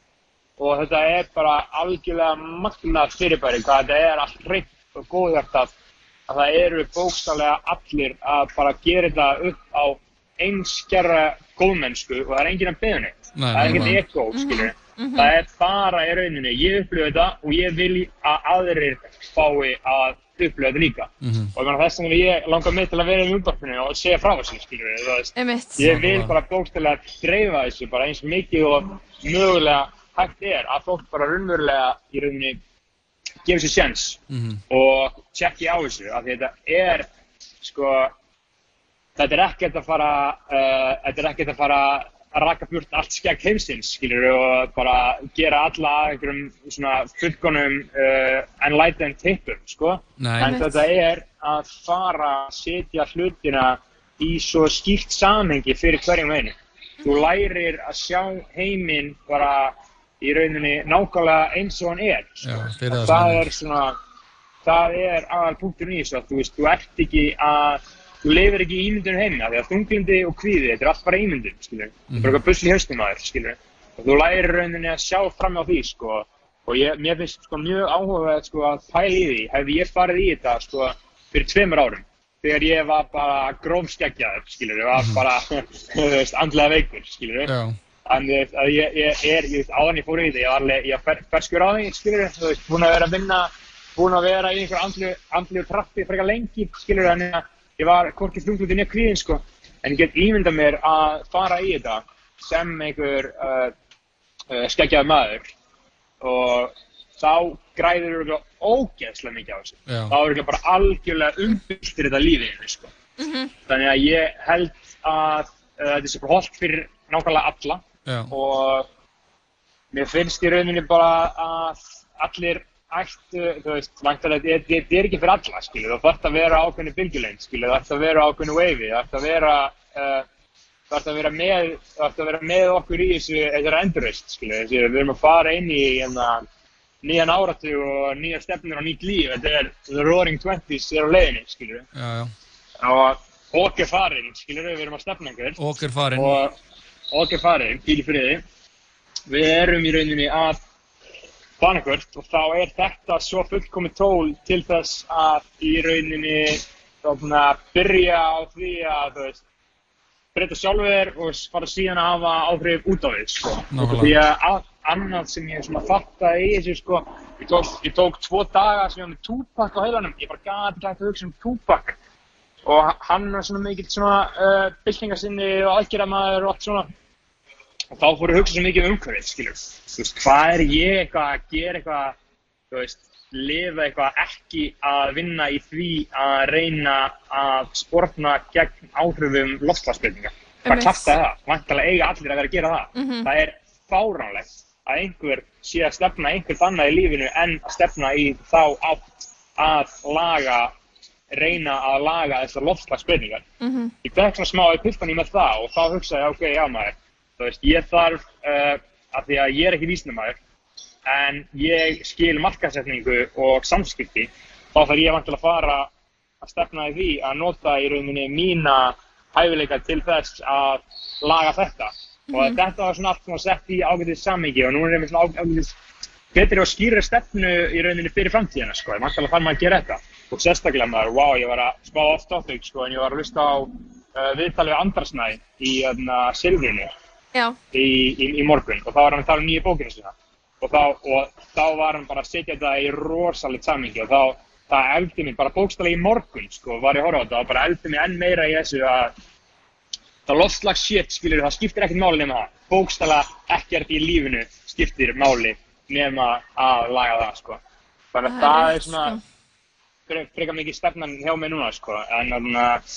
Speaker 21: og þetta er bara algjörlega magnað fyrirbæri hvað þetta er allt hreitt og góðhjartað að það eru bókstaflega allir að bara gera þetta upp á einskerra góðmennsku og það er enginn að beða neitt.
Speaker 3: Nei,
Speaker 21: það er
Speaker 3: nei,
Speaker 21: enginn
Speaker 3: nei.
Speaker 21: Skilur.
Speaker 6: Mhm.
Speaker 21: Það er bara í rauninni, ég upplifa þetta og ég vil að aðrir fái að upplifa þetta líka.
Speaker 3: Mhm.
Speaker 21: Og ég meina þess vegna ég langar mig til að vera í umbarpinu og segja frá þessu, skilur við, þú veist. Ég vil bara bókstaflega dreifa þessu bara eins mikið og mögulega hægt er að fólk bara raunverulega í rauninni gefa sér sjens
Speaker 3: Mhm.
Speaker 21: og tjekki á þessu af því þetta er sko þetta er ekkert að fara uh, þetta er ekkert að fara að raka burt allt skegg heimsins skilur og bara gera alla einhverjum svona fullkonum uh, enlightened tippum sko.
Speaker 3: Nei.
Speaker 21: en þetta er að fara að setja hlutina í svo skýrt samhengi fyrir hverjum einu þú lærir að sjá heiminn bara í rauninni nákvæmlega eins og hann er
Speaker 3: Já, fyrir það er.
Speaker 21: svona það er aðal punkturinn í þessu að þú veist, þú ert ekki að þú lifir ekki í ímyndunum heimina því að þunglindi og kvíði, þetta er allt bara ímyndun þetta er bara eitthvað busli í haustum að þér og þú lærir rauninni að sjá fram á því sko, og ég, mér finnst sko mjög áhugað sko að pæla í því, hefði ég farið í þetta sko fyrir tveimur árum þegar ég var bara grófskeggjaður skilur, ég var bara þú veist, andlega veikur veist, að ég, ég er, áðan ég fór í því, ég var alveg, fer, ferskur á því, búin að vera að vinna, búin að vera í einhver andlu, andlu trappi frekar lengi, skilur, þannig að ég var hvorki þunglutin nýja kvíðin, sko. En ég get ímyndað mér að fara í þetta sem einhver uh, uh, skeggjaður maður og þá græður þú ógeðslega mikið á þessu.
Speaker 3: Já.
Speaker 21: Þá er bara algjörlega umbyltir þetta lífið, sko. Þannig að ég held að uh, þetta sé bara holdt fyrir nákvæmlega alla
Speaker 3: Já.
Speaker 21: og mér finnst í rauninni bara að allir ættu, þú veist, væntanlega, þetta þetta- þetta er ekki fyrir alla, skilju, þú þarft að vera ákveðinu bylgjulengd, skilju, þú þarft að vera ákveðinu wavy, þú þarft að vera, uh, þú þarft að vera með, þú þarft að vera með okkur í þessu, þessari endurreist, skilju, þessi, við erum að fara inn í hérna, nýjan áratu og nýja stefnur og nýtt líf, þetta er, the roaring twenties er á leiðinni, skilju, og okkur farin, skilju, við erum að stefna einhver,
Speaker 3: Ok er farin.
Speaker 21: og ok er farin, rauninni að þá er þetta svo fullkomið tól til þess að í rauninni svona, byrja á því að veist, breyta sjálfur og fara síðan að hafa áhrif út á því sko. Því að að- annað sem ég fattaði í þessu sko, ég tók, ég tók tvo daga sem ég var með Tupac á heilanum. Ég bara ekki hægt að hugsa um Tupac og hann er svona mikill svona uh, byltingarsinni og aðgerðamaður og allt svona og þá fór ég að hugsa svo mikið um umhverfið, skilur þú veist, hvað er ég eitthvað að gera eitthvað þú veist, lifa eitthvað ekki að vinna í því að reyna að sportna gegn áhrifum loftslagsbreytinga. Hvað
Speaker 6: Einmitt.
Speaker 21: klafta það? Vantalega eiga allir að vera að gera það.
Speaker 6: Mhm.
Speaker 21: Það er fáránlegt að einhver sé að stefna einhvert annað í lífinu en að stefna í þá átt að laga, reyna að laga þessar loftslagsbreytingar.
Speaker 6: Mhm.
Speaker 21: Ég fekk svona smá epiphany með það og þá hugsaði ég, ok, já maður, þú veist, ég þarf, uh, af því að ég er ekki vísnumæður, en ég skil markasetningu og samskipti, þá þarf ég vantilega að fara að stefna í því að nota í rauninni mína hæfileika til þess að laga þetta. Og
Speaker 6: Mhm.
Speaker 21: þetta var svona allt svona sett í ágætið samhengi og nú er einmitt svona á- ágætið betri og skýrri stefnu í rauninni fyrir framtíðina, sko. Ég vantilega þarf maður að gera þetta. Og sérstaklega maður, wow, ég var að spá off topic, sko, en ég var að hlusta á uh, viðtalið við Andrasnæ í uh, Silfrinu
Speaker 6: Já.
Speaker 21: Í, í, í morgun. Og þá var hann að tala um nýju bókina sína. Og þá, og þá var hann bara að setja þetta í rosalegt samhengi. Og þá það eldi mig bara bókstælega í morgun sko, var ég að horfa á þetta. Og bara eldi mig enn meira í þessu að það loftslags shit skilur það skiptir ekkert máli nema það. Bókstælega ekkert í lífinu skiptir máli nema að laga það sko. Þannig að
Speaker 6: Það er
Speaker 21: svona fre- frekar mikið stefnan hjá mig núna sko en þannig að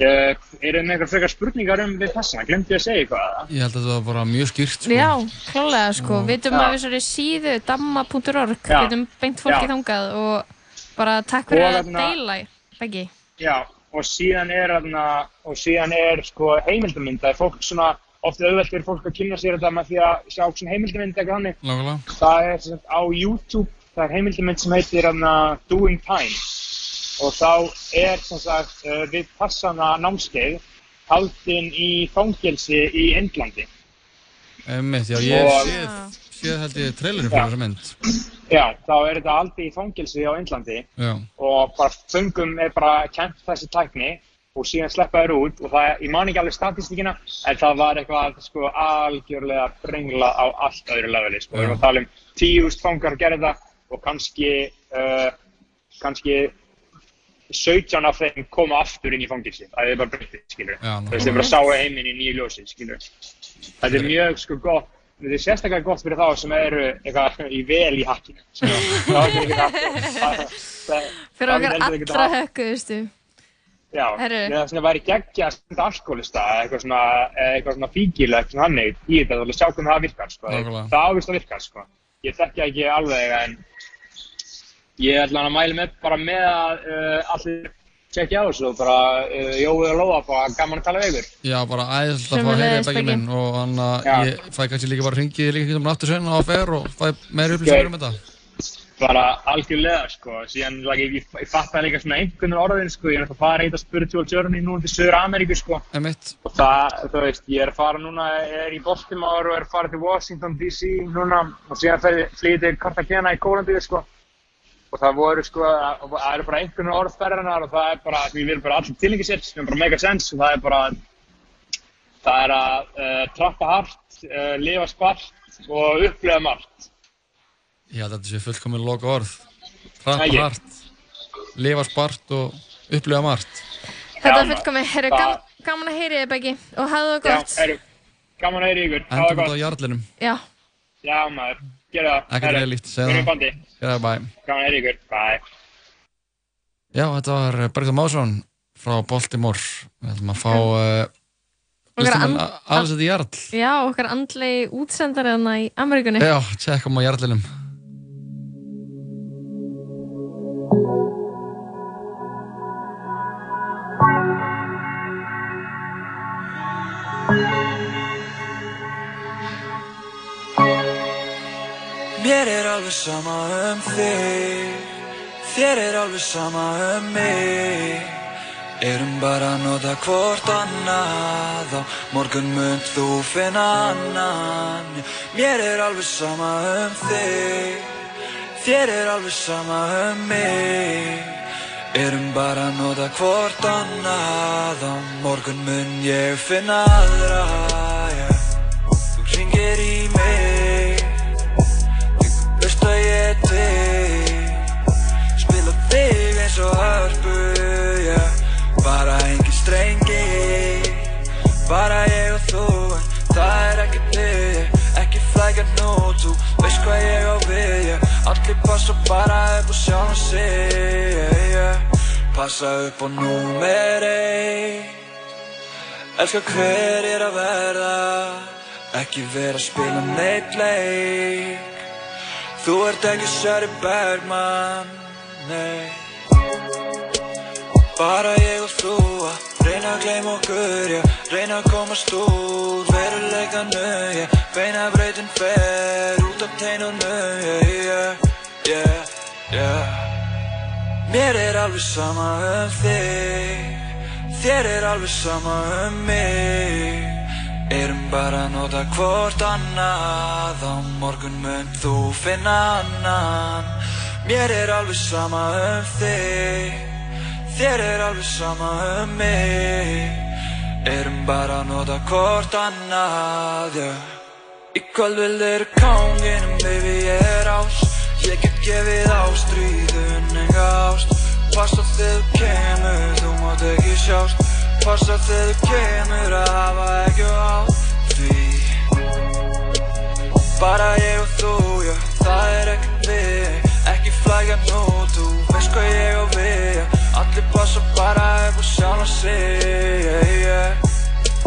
Speaker 21: uh, eru með einhver frekar spurningar um við þessa, glemdi ég að segja eitthvað
Speaker 3: Ég held að þetta var bara mjög skýrt sko.
Speaker 6: Já, klálega sko, við veitum að við svo síðu damma.org, við veitum beint fólki
Speaker 21: Já.
Speaker 6: þangað og bara takk fyrir að
Speaker 21: þarna-
Speaker 6: deila, Beggi.
Speaker 21: Já, og síðan er, þarna, og síðan er sko, heimildamynd, það er fólk svona, oft auðvelt fyrir fólk að kynna sér þetta með því að sjá svona heimildamynd eitthvað hannig.
Speaker 3: Nákvæmlega.
Speaker 21: Það er sem sagt á YouTube, það er heimildamynd sem heitir þarna, Doing Time og þá er sem sagt uh, við passana námskeið haldinn í fangelsi í Indlandi.
Speaker 3: Einmitt, já, ég
Speaker 21: Og-
Speaker 3: séð, séð held ég trailerinn fyrir þessa mynd.
Speaker 21: Já, þá er þetta aldrei í fangelsi á Indlandi
Speaker 3: Já.
Speaker 21: og bara föngum er bara kent þessi tækni og síðan sleppa þér út og það, ég man ekki alveg statistíkina en það var eitthvað sko algjörlega brengla á allt öðru leveli sko, við erum að tala um tíust fangar að gera þetta og kannski uh, kannski 17 af þeim koma aftur inn í fangilsi, það er bara breytið, skilur. Veist, þeir bara sáu heiminn í nýju ljósi, skilur. Þetta er mjög sko gott. Þetta er sérstaklega gott fyrir þá sem eru eitthvað í vel í hakkinu það er það
Speaker 6: Fyrir okkar allra hökkuðustu.
Speaker 21: Já, það væri geggja að alkoholista eða eitthvað svona, eða eitthvað svona fíkil eða eitthvað svona hannig í þetta, þá vil sjá hvernig það virkar, sko. Það ávist að virka, sko. Ég þekki ekki alveg, en ég ætla hann að mæla með bara með að uh, allir tjekkja á þessu og bara uh, jóið og loða, bara gaman að tala við ykkur.
Speaker 3: Já, bara æðilt að fá að heyra í
Speaker 21: Beggi.
Speaker 3: minn og hann að ég fæ kannski líka bara hringið líka ekki um aftur sen á fer og fæ meira upplýsingar um þetta.
Speaker 21: Bara algjörlega, sko. Síðan, like, ég, ég, ég fatt það líka svona einhvern orðin, sko. Ég er að fara í þetta spiritual journey núna til Söður Ameríku, sko.
Speaker 3: Emitt.
Speaker 21: Og það, þú veist, ég er að fara núna, er í Baltimore og er að fara til Washington DC núna og síðan ég til Cartagena í Kólandíu, sko. Og það voru, sko, það eru bara einhvern orð ferðarnar og það er bara, því við erum bara allir tilengi sér, sem er bara mega sense og það er bara, það er að uh, trappa hart, uh, lifa spart og upplifa margt.
Speaker 3: Að þetta sé fullkominn loka orð. Trappa hart, lifa spart og upplifa margt.
Speaker 6: Þetta er
Speaker 21: maður.
Speaker 6: fullkomið, herru,
Speaker 21: Það-
Speaker 6: gam, gaman að heyri þið, Beggi, og hafðu það
Speaker 21: Já,
Speaker 6: gott.
Speaker 21: heru, gaman að heyra ykkur. Hafa það
Speaker 3: út á
Speaker 21: gott.
Speaker 3: jarlinum.
Speaker 6: Já.
Speaker 21: Já, maður. Gerðu það.
Speaker 3: Ekkert
Speaker 21: Herru,
Speaker 3: reyðlíft,
Speaker 21: við
Speaker 3: segðu
Speaker 21: erum í
Speaker 3: það.
Speaker 21: bandi.
Speaker 3: Gerða bæ.
Speaker 21: Gaman að heyra ykkur. Bye.
Speaker 3: Já, þetta var Bergþór Másson frá Baltimore. Við ætlum að fá
Speaker 6: Okkar
Speaker 3: listamann
Speaker 6: and-
Speaker 3: Aliseti Jarl.
Speaker 6: Já, okkar andlegi útsendari þarna í Ameríkunni.
Speaker 3: Já, tjekkum á Jarlinum.
Speaker 19: Mér er alveg sama um þig. Þér er alveg sama um mig. Erum bara að nota hvort annað. Á morgun mun þú finna annan. Mér er alveg sama um þig. Þér er alveg sama um mig. Erum bara að nota hvort annað. Á morgun mun ég finna aðra. Yeah. Þú ringir í mig Allir passa bara upp á sjálf sig. Passa upp á númer eitt. Elskar hver er að verða Ekki vera að spila neitt leik. Þú ert ekki Sherry Bergman Nei. Bara ég og þú að reyna að gleyma okkur, já Reyna að komast úr veruleikanu, já Beina breytin fer út af teinunu, já, já, já, já Mér er alveg sama um þig. Þér er alveg sama um mig. Erum bara að nota hvort annað. Á morgun mun þú finna annan. Mér er alveg sama um þig. Þér er alveg sama um mig. Erum bara að nota hvort annað yeah. Í kvöld vil þeir kánginum, baby, ég er ás Ég get gefið ástríðun, enga ást Passa þegar þú kemur, þú mátt ekki sjást. Passa þegar þú kemur að hafa ekki á því. Bara ég og þú, já, það er ekkert við. Ekki flækja nú, þú veist hvað ég á við. Allir passa bara upp á sjálf yeah, yeah.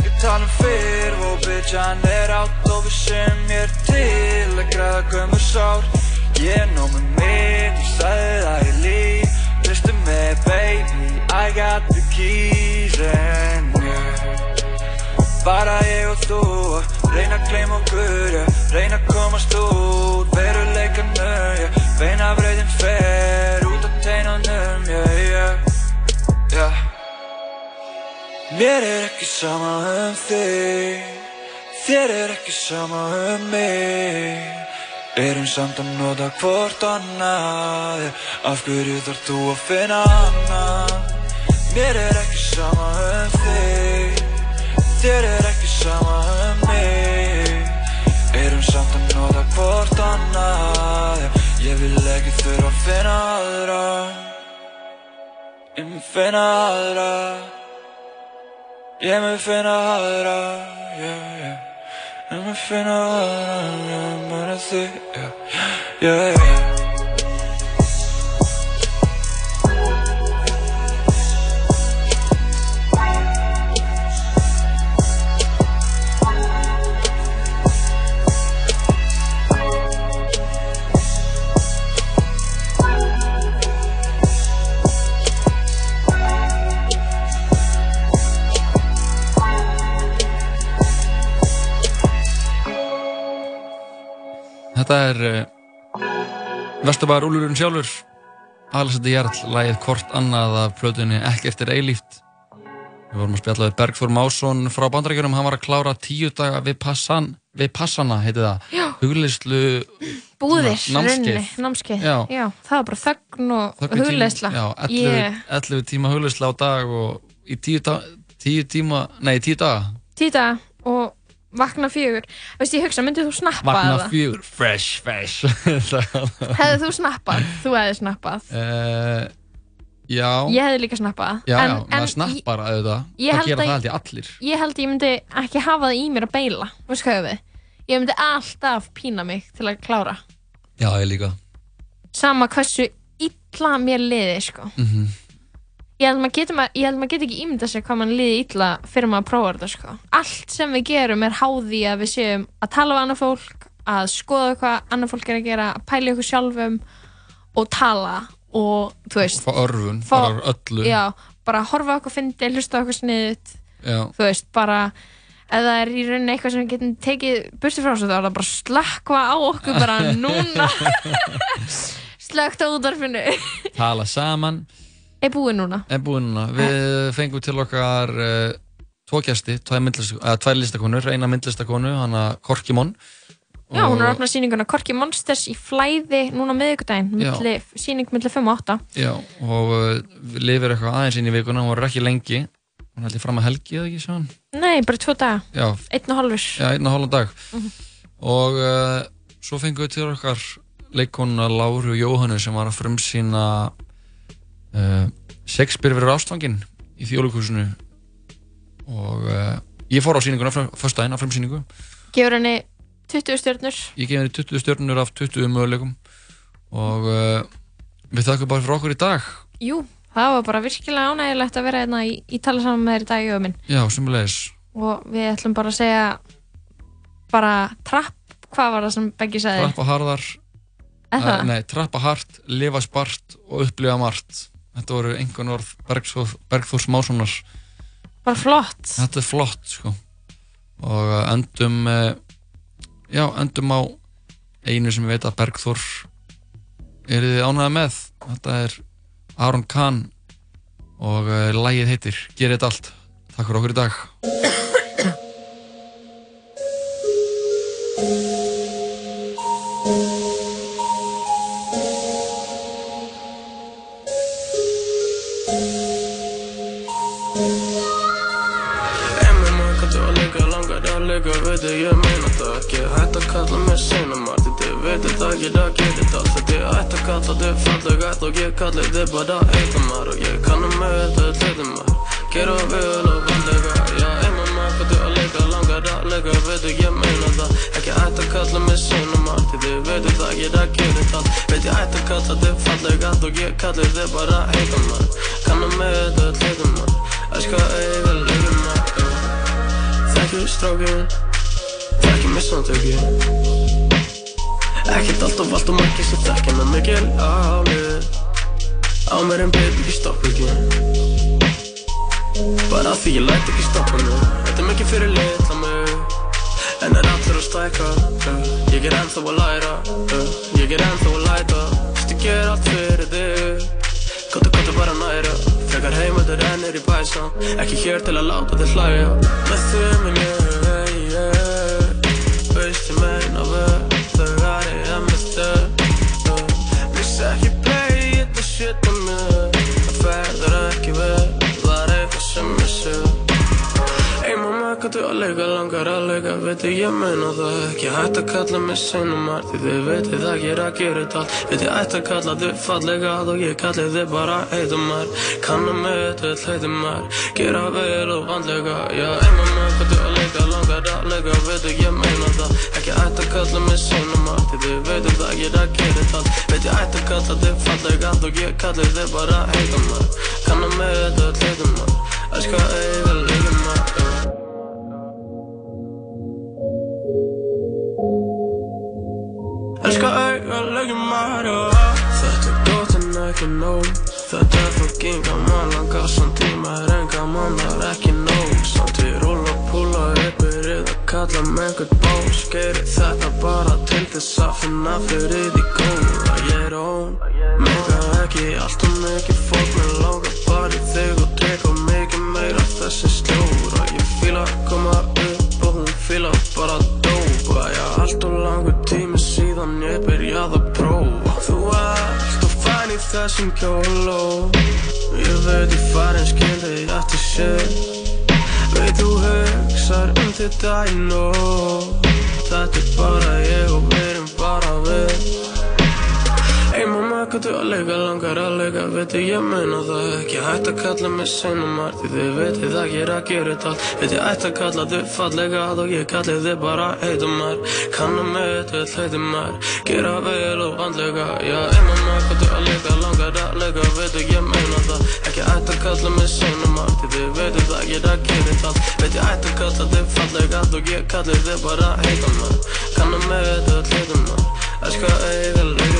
Speaker 19: Ég tala um fyrr og bitch, hann er átt og við sem ég er til að græða gömur sár Ég nóg með mig, þú sagði það ég líf Hlustu með baby, I got the keys and yeah Bara ég og þú, reyna að gleyma okkur, yeah. reyna að komast út Veruleikanu, yeah. beina breytin fer út af teinunum, yeah, yeah, yeah Mér er ekki sama um þig, þér er ekki sama um mig Erum samt að nota hvort annað. Af hverju þarf þú að finna annan Mér er ekki sama um þig Þér er ekki sama um mig Erum samt að nota hvort annað. Ég vil ekki þurfa að finna aðra Ég mun finna aðra Ég mun finna aðra yeah, yeah. Ég mun finna aðra Ég mun að þig yeah, yeah, yeah.
Speaker 3: Þetta er uh, Vesturbæðar Úlurinn sjálfur Alexander Jarl, lagið Hvort annað af plötunni Ekki eftir eilíft Við vorum að spjalla við Bergþór Másson frá bandaríkjunum, hann var að klára tíu daga við, passan, við passana, heiti það. Hugleyslu
Speaker 6: Búðir,
Speaker 3: námskeið.
Speaker 6: námskeið
Speaker 3: Já.
Speaker 6: Já, það var bara þögn og hugleysla
Speaker 3: Já, 11,
Speaker 6: Ég-
Speaker 3: 11 tíma hugleysla á dag og í tíu, tíu tíma, nei tíu daga
Speaker 6: Tíu daga og vakna fjögur. Veist ég hugsa, myndið þú snappa
Speaker 3: Vakna
Speaker 6: eða?
Speaker 3: fjögur, fresh, fresh.
Speaker 6: Hefði þú snappað? Þú hefði snappað.
Speaker 3: Uh, Já.
Speaker 6: Ég hefði líka snappað.
Speaker 3: Já,
Speaker 6: en,
Speaker 3: já, maður snappar auðvitað.
Speaker 6: ég
Speaker 3: Það gera
Speaker 6: að-
Speaker 3: það ég allir.
Speaker 6: Ég held ég myndi ekki hafa það í mér að beila Veist hvað ég við? Ég myndi alltaf pína mig til að klára.
Speaker 3: Já, ég líka.
Speaker 6: Sama hversu illa mér liði sko.
Speaker 3: mm
Speaker 6: Ég held getur maður, getur ekki ímyndað sér hvað mann liði illa fyrir maður að prófa þetta sko. Allt sem við gerum er háði að við séum að tala við annað fólk, að skoða hvað annað fólk er að gera, að pæla í okkur sjálfum og tala og þú veist
Speaker 3: Fá örfun,
Speaker 6: fá-
Speaker 3: bara öllu
Speaker 6: Já, bara horfa okkur fyndi, hlusta okkur sniðut
Speaker 3: Já.
Speaker 6: þú veist, bara ef það er í rauninni eitthvað sem við getum tekið burti frá þessu þá er það bara slakka á okkur bara núna slögt á útvarfinu
Speaker 3: Tala saman
Speaker 6: er búið núna?
Speaker 3: Er búið núna. Við fengum til okkar uh, Tvo gæsti, tvær, uh, tvær listakonur Eina myndlistakonu, hana Korkimon
Speaker 6: Já, hún er að opna sýninguna Korki Monsters í flæði núna á miðvikudaginn,
Speaker 3: Já.
Speaker 6: milli, sýning milli 5 og 8
Speaker 3: Já, og uh, við lifir eitthvað aðeins inn í vikuna Hún var ekki lengi. Hún held ég fram að helgi eða ekki, sjá hann
Speaker 6: Nei, bara tvo daga,
Speaker 3: Já,
Speaker 6: einn og hálfur.
Speaker 3: Já, einn og hálfan dag.
Speaker 6: Mhm.
Speaker 3: og uh, svo fengum við til okkar leikonuna Láru Jóhannu sem var að frumsýna uh, Shakespeare verður ástfangin í þjóðleikúsinu og uh, ég fór á sýninguna fyrstæðin á frumsýningu.
Speaker 6: Gefur henni 20 stjörnur.
Speaker 3: Ég gef henni 20 stjörnur af 20 möguleikum. Og uh, við þakkum bara fyrir okkur í dag.
Speaker 6: Jú, það var bara virkilega ánægilegt að vera hérna í, í tala saman með þér í dag í öminn
Speaker 3: Já, sumulegis
Speaker 6: og við ætlum bara að segja bara trapp, hvað var það sem Beggi sagði?
Speaker 3: Trappa harðar.
Speaker 6: Er það?
Speaker 3: eh, Nei, trappa hart, lifa spart og upplifa margt Þetta voru einhvern orð Bergþór, Bergþórs Mássonar.
Speaker 6: Bara flott.
Speaker 3: Þetta er flott sko. Og uh, endum já, endum á einu sem ég veit að Bergþór eru þið ánægða með. Þetta er Aron Kahn og uh, lægið heitir Gerið allt, takk fyrir okkur í dag
Speaker 1: að leika, veitu ég meina það ekki. Hætt að kalla mig sinamart, þið veitu það ekki, það gerir allt er hætt að kalla þið falleg ætt og ég kalli þið bara eitamar Og ég kannum með þetta hlutumar, gera vel og vandlega. Já, MMA kanntu að leika, langar að leika, veitu ég meina það. Ekki hætt að kalla mig sinamart, þið veitu það ekki, það gerir allt Veit ég hætt að kalla þið falleg ætt og ég kalli þið bara eitamar Kannum með þetta hlutumar, elska eiga leikumar Þekkju strákin Þekkju mig samtökin Ekkert allt og allt og margir sem þekkja með mikil álið Á mér en baby ekki stoppa ekki. Bara því ég læt ekki stoppa mig. Þetta er mikið fyrir litla mig. En er allir að stæka uh, Ég er ennþá að læra. Uh, Ég er ennþá að læta. Vist ég ger allt fyrir þig. Kottu, kottu bara næra Frekar heimöldur en er í bæsan Ekki hér til að láta þig hlæja. Með þau með mér kanntu að leika, langar að leika, veitu ég meina það ekki. Hætt að kalla mig sinumar, því þið veitu það gera að gera þetta allt. Veit ég ætti að kalla þið fallega og ég kalli þið bara heitumar Kannum með þetta heitumar, gera vel og vandlega Já, ey mamma, kanntu að leika, langar að leika, veitu ég meina það. Ekki ætti að kalla mig sinumar, því þið veitu það gera að gera þetta allt. Veit ég ætti að kalla þið fallega og ég kalli þið bara heitumar Kannum með þetta heitumar, elska eiga leggjum maður Þetta er gott en ekki nóg. Þetta er fucking gaman Langar samt tíma er en gaman Það er ekki nóg. Samt við rúla, púla Byrjuð að kalla með einhvern bós Gerir þetta bara til þess að finna fyrir því góða Ég er ón Mega ekki allt og mikið fólk. Mér langar bara í þig og teka mikið meira þessi sljóra Ég fíla að koma upp og hún fíla bara dópa Já, allt og langur tími síðan ég byrjaði að prófa. Þú ert og fæn í þessum kjóló Ég veit ég farin skil þig eftir sér. Veit þú hugsar um þetta í nóg Þetta er bara ég og við erum bara við Kanntu að leika, langar að leika, veitu ég meina það ekki. Hætt að kalla mig sinumar, því þið veitu það gera að gera þetta allt. Veit ég ætti að kalla þið fallega og ég kalli þið bara heitumar Kannum með þetta heitumar, gera vel og vandlega Já, mamma, kanntu að leika, langar að leika, veitu ég meina það Ekki. Ætti að kalla mig sinumar, því þið veitu það gera að gera þetta allt. Veit ég ætti að kalla þið fallega og ég kalli þið bara heitumar Kannum með þetta heitumar, elska eiga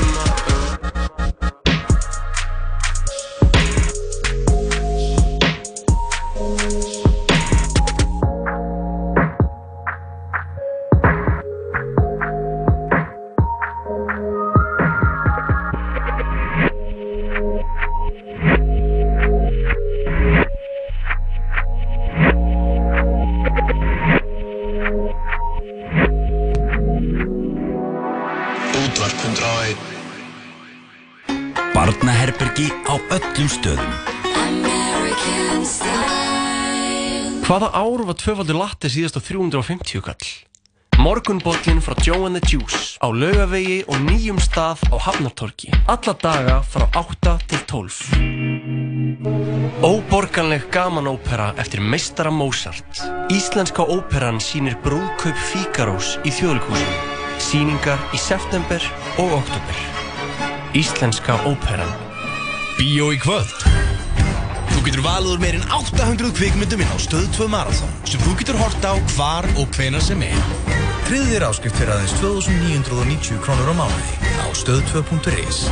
Speaker 22: Hvaða ár var tvöfaldur latte síðast á 350 kall? Morgunbollin frá Joe and the Juice á laugavegi og nýjum stað á Hafnartorki. Alla daga frá 8 til 12. Óborganleg gamanópera eftir meistara Mozart. Íslenska óperan sýnir brúðkaup Fíkarós í þjóðleikúsinu. Sýningar í september og oktober. Íslenska óperan
Speaker 9: Bíó í kvöld Þú getur valið úr meirinn 800 kvikmyndum inn á Stöð 2 Marathon sem þú getur hort á hvar og hvenar sem er. Tryggðu þér áskrift fyrir aðeins 2990 krónur á mánuði á stöð2.is.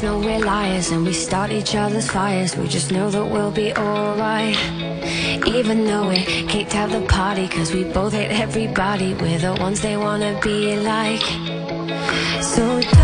Speaker 12: both know we're liars and we start each other's fires, we just know that we'll be alright. Even though we kicked out the party, cause we both hate everybody, we're the ones they wanna be like. So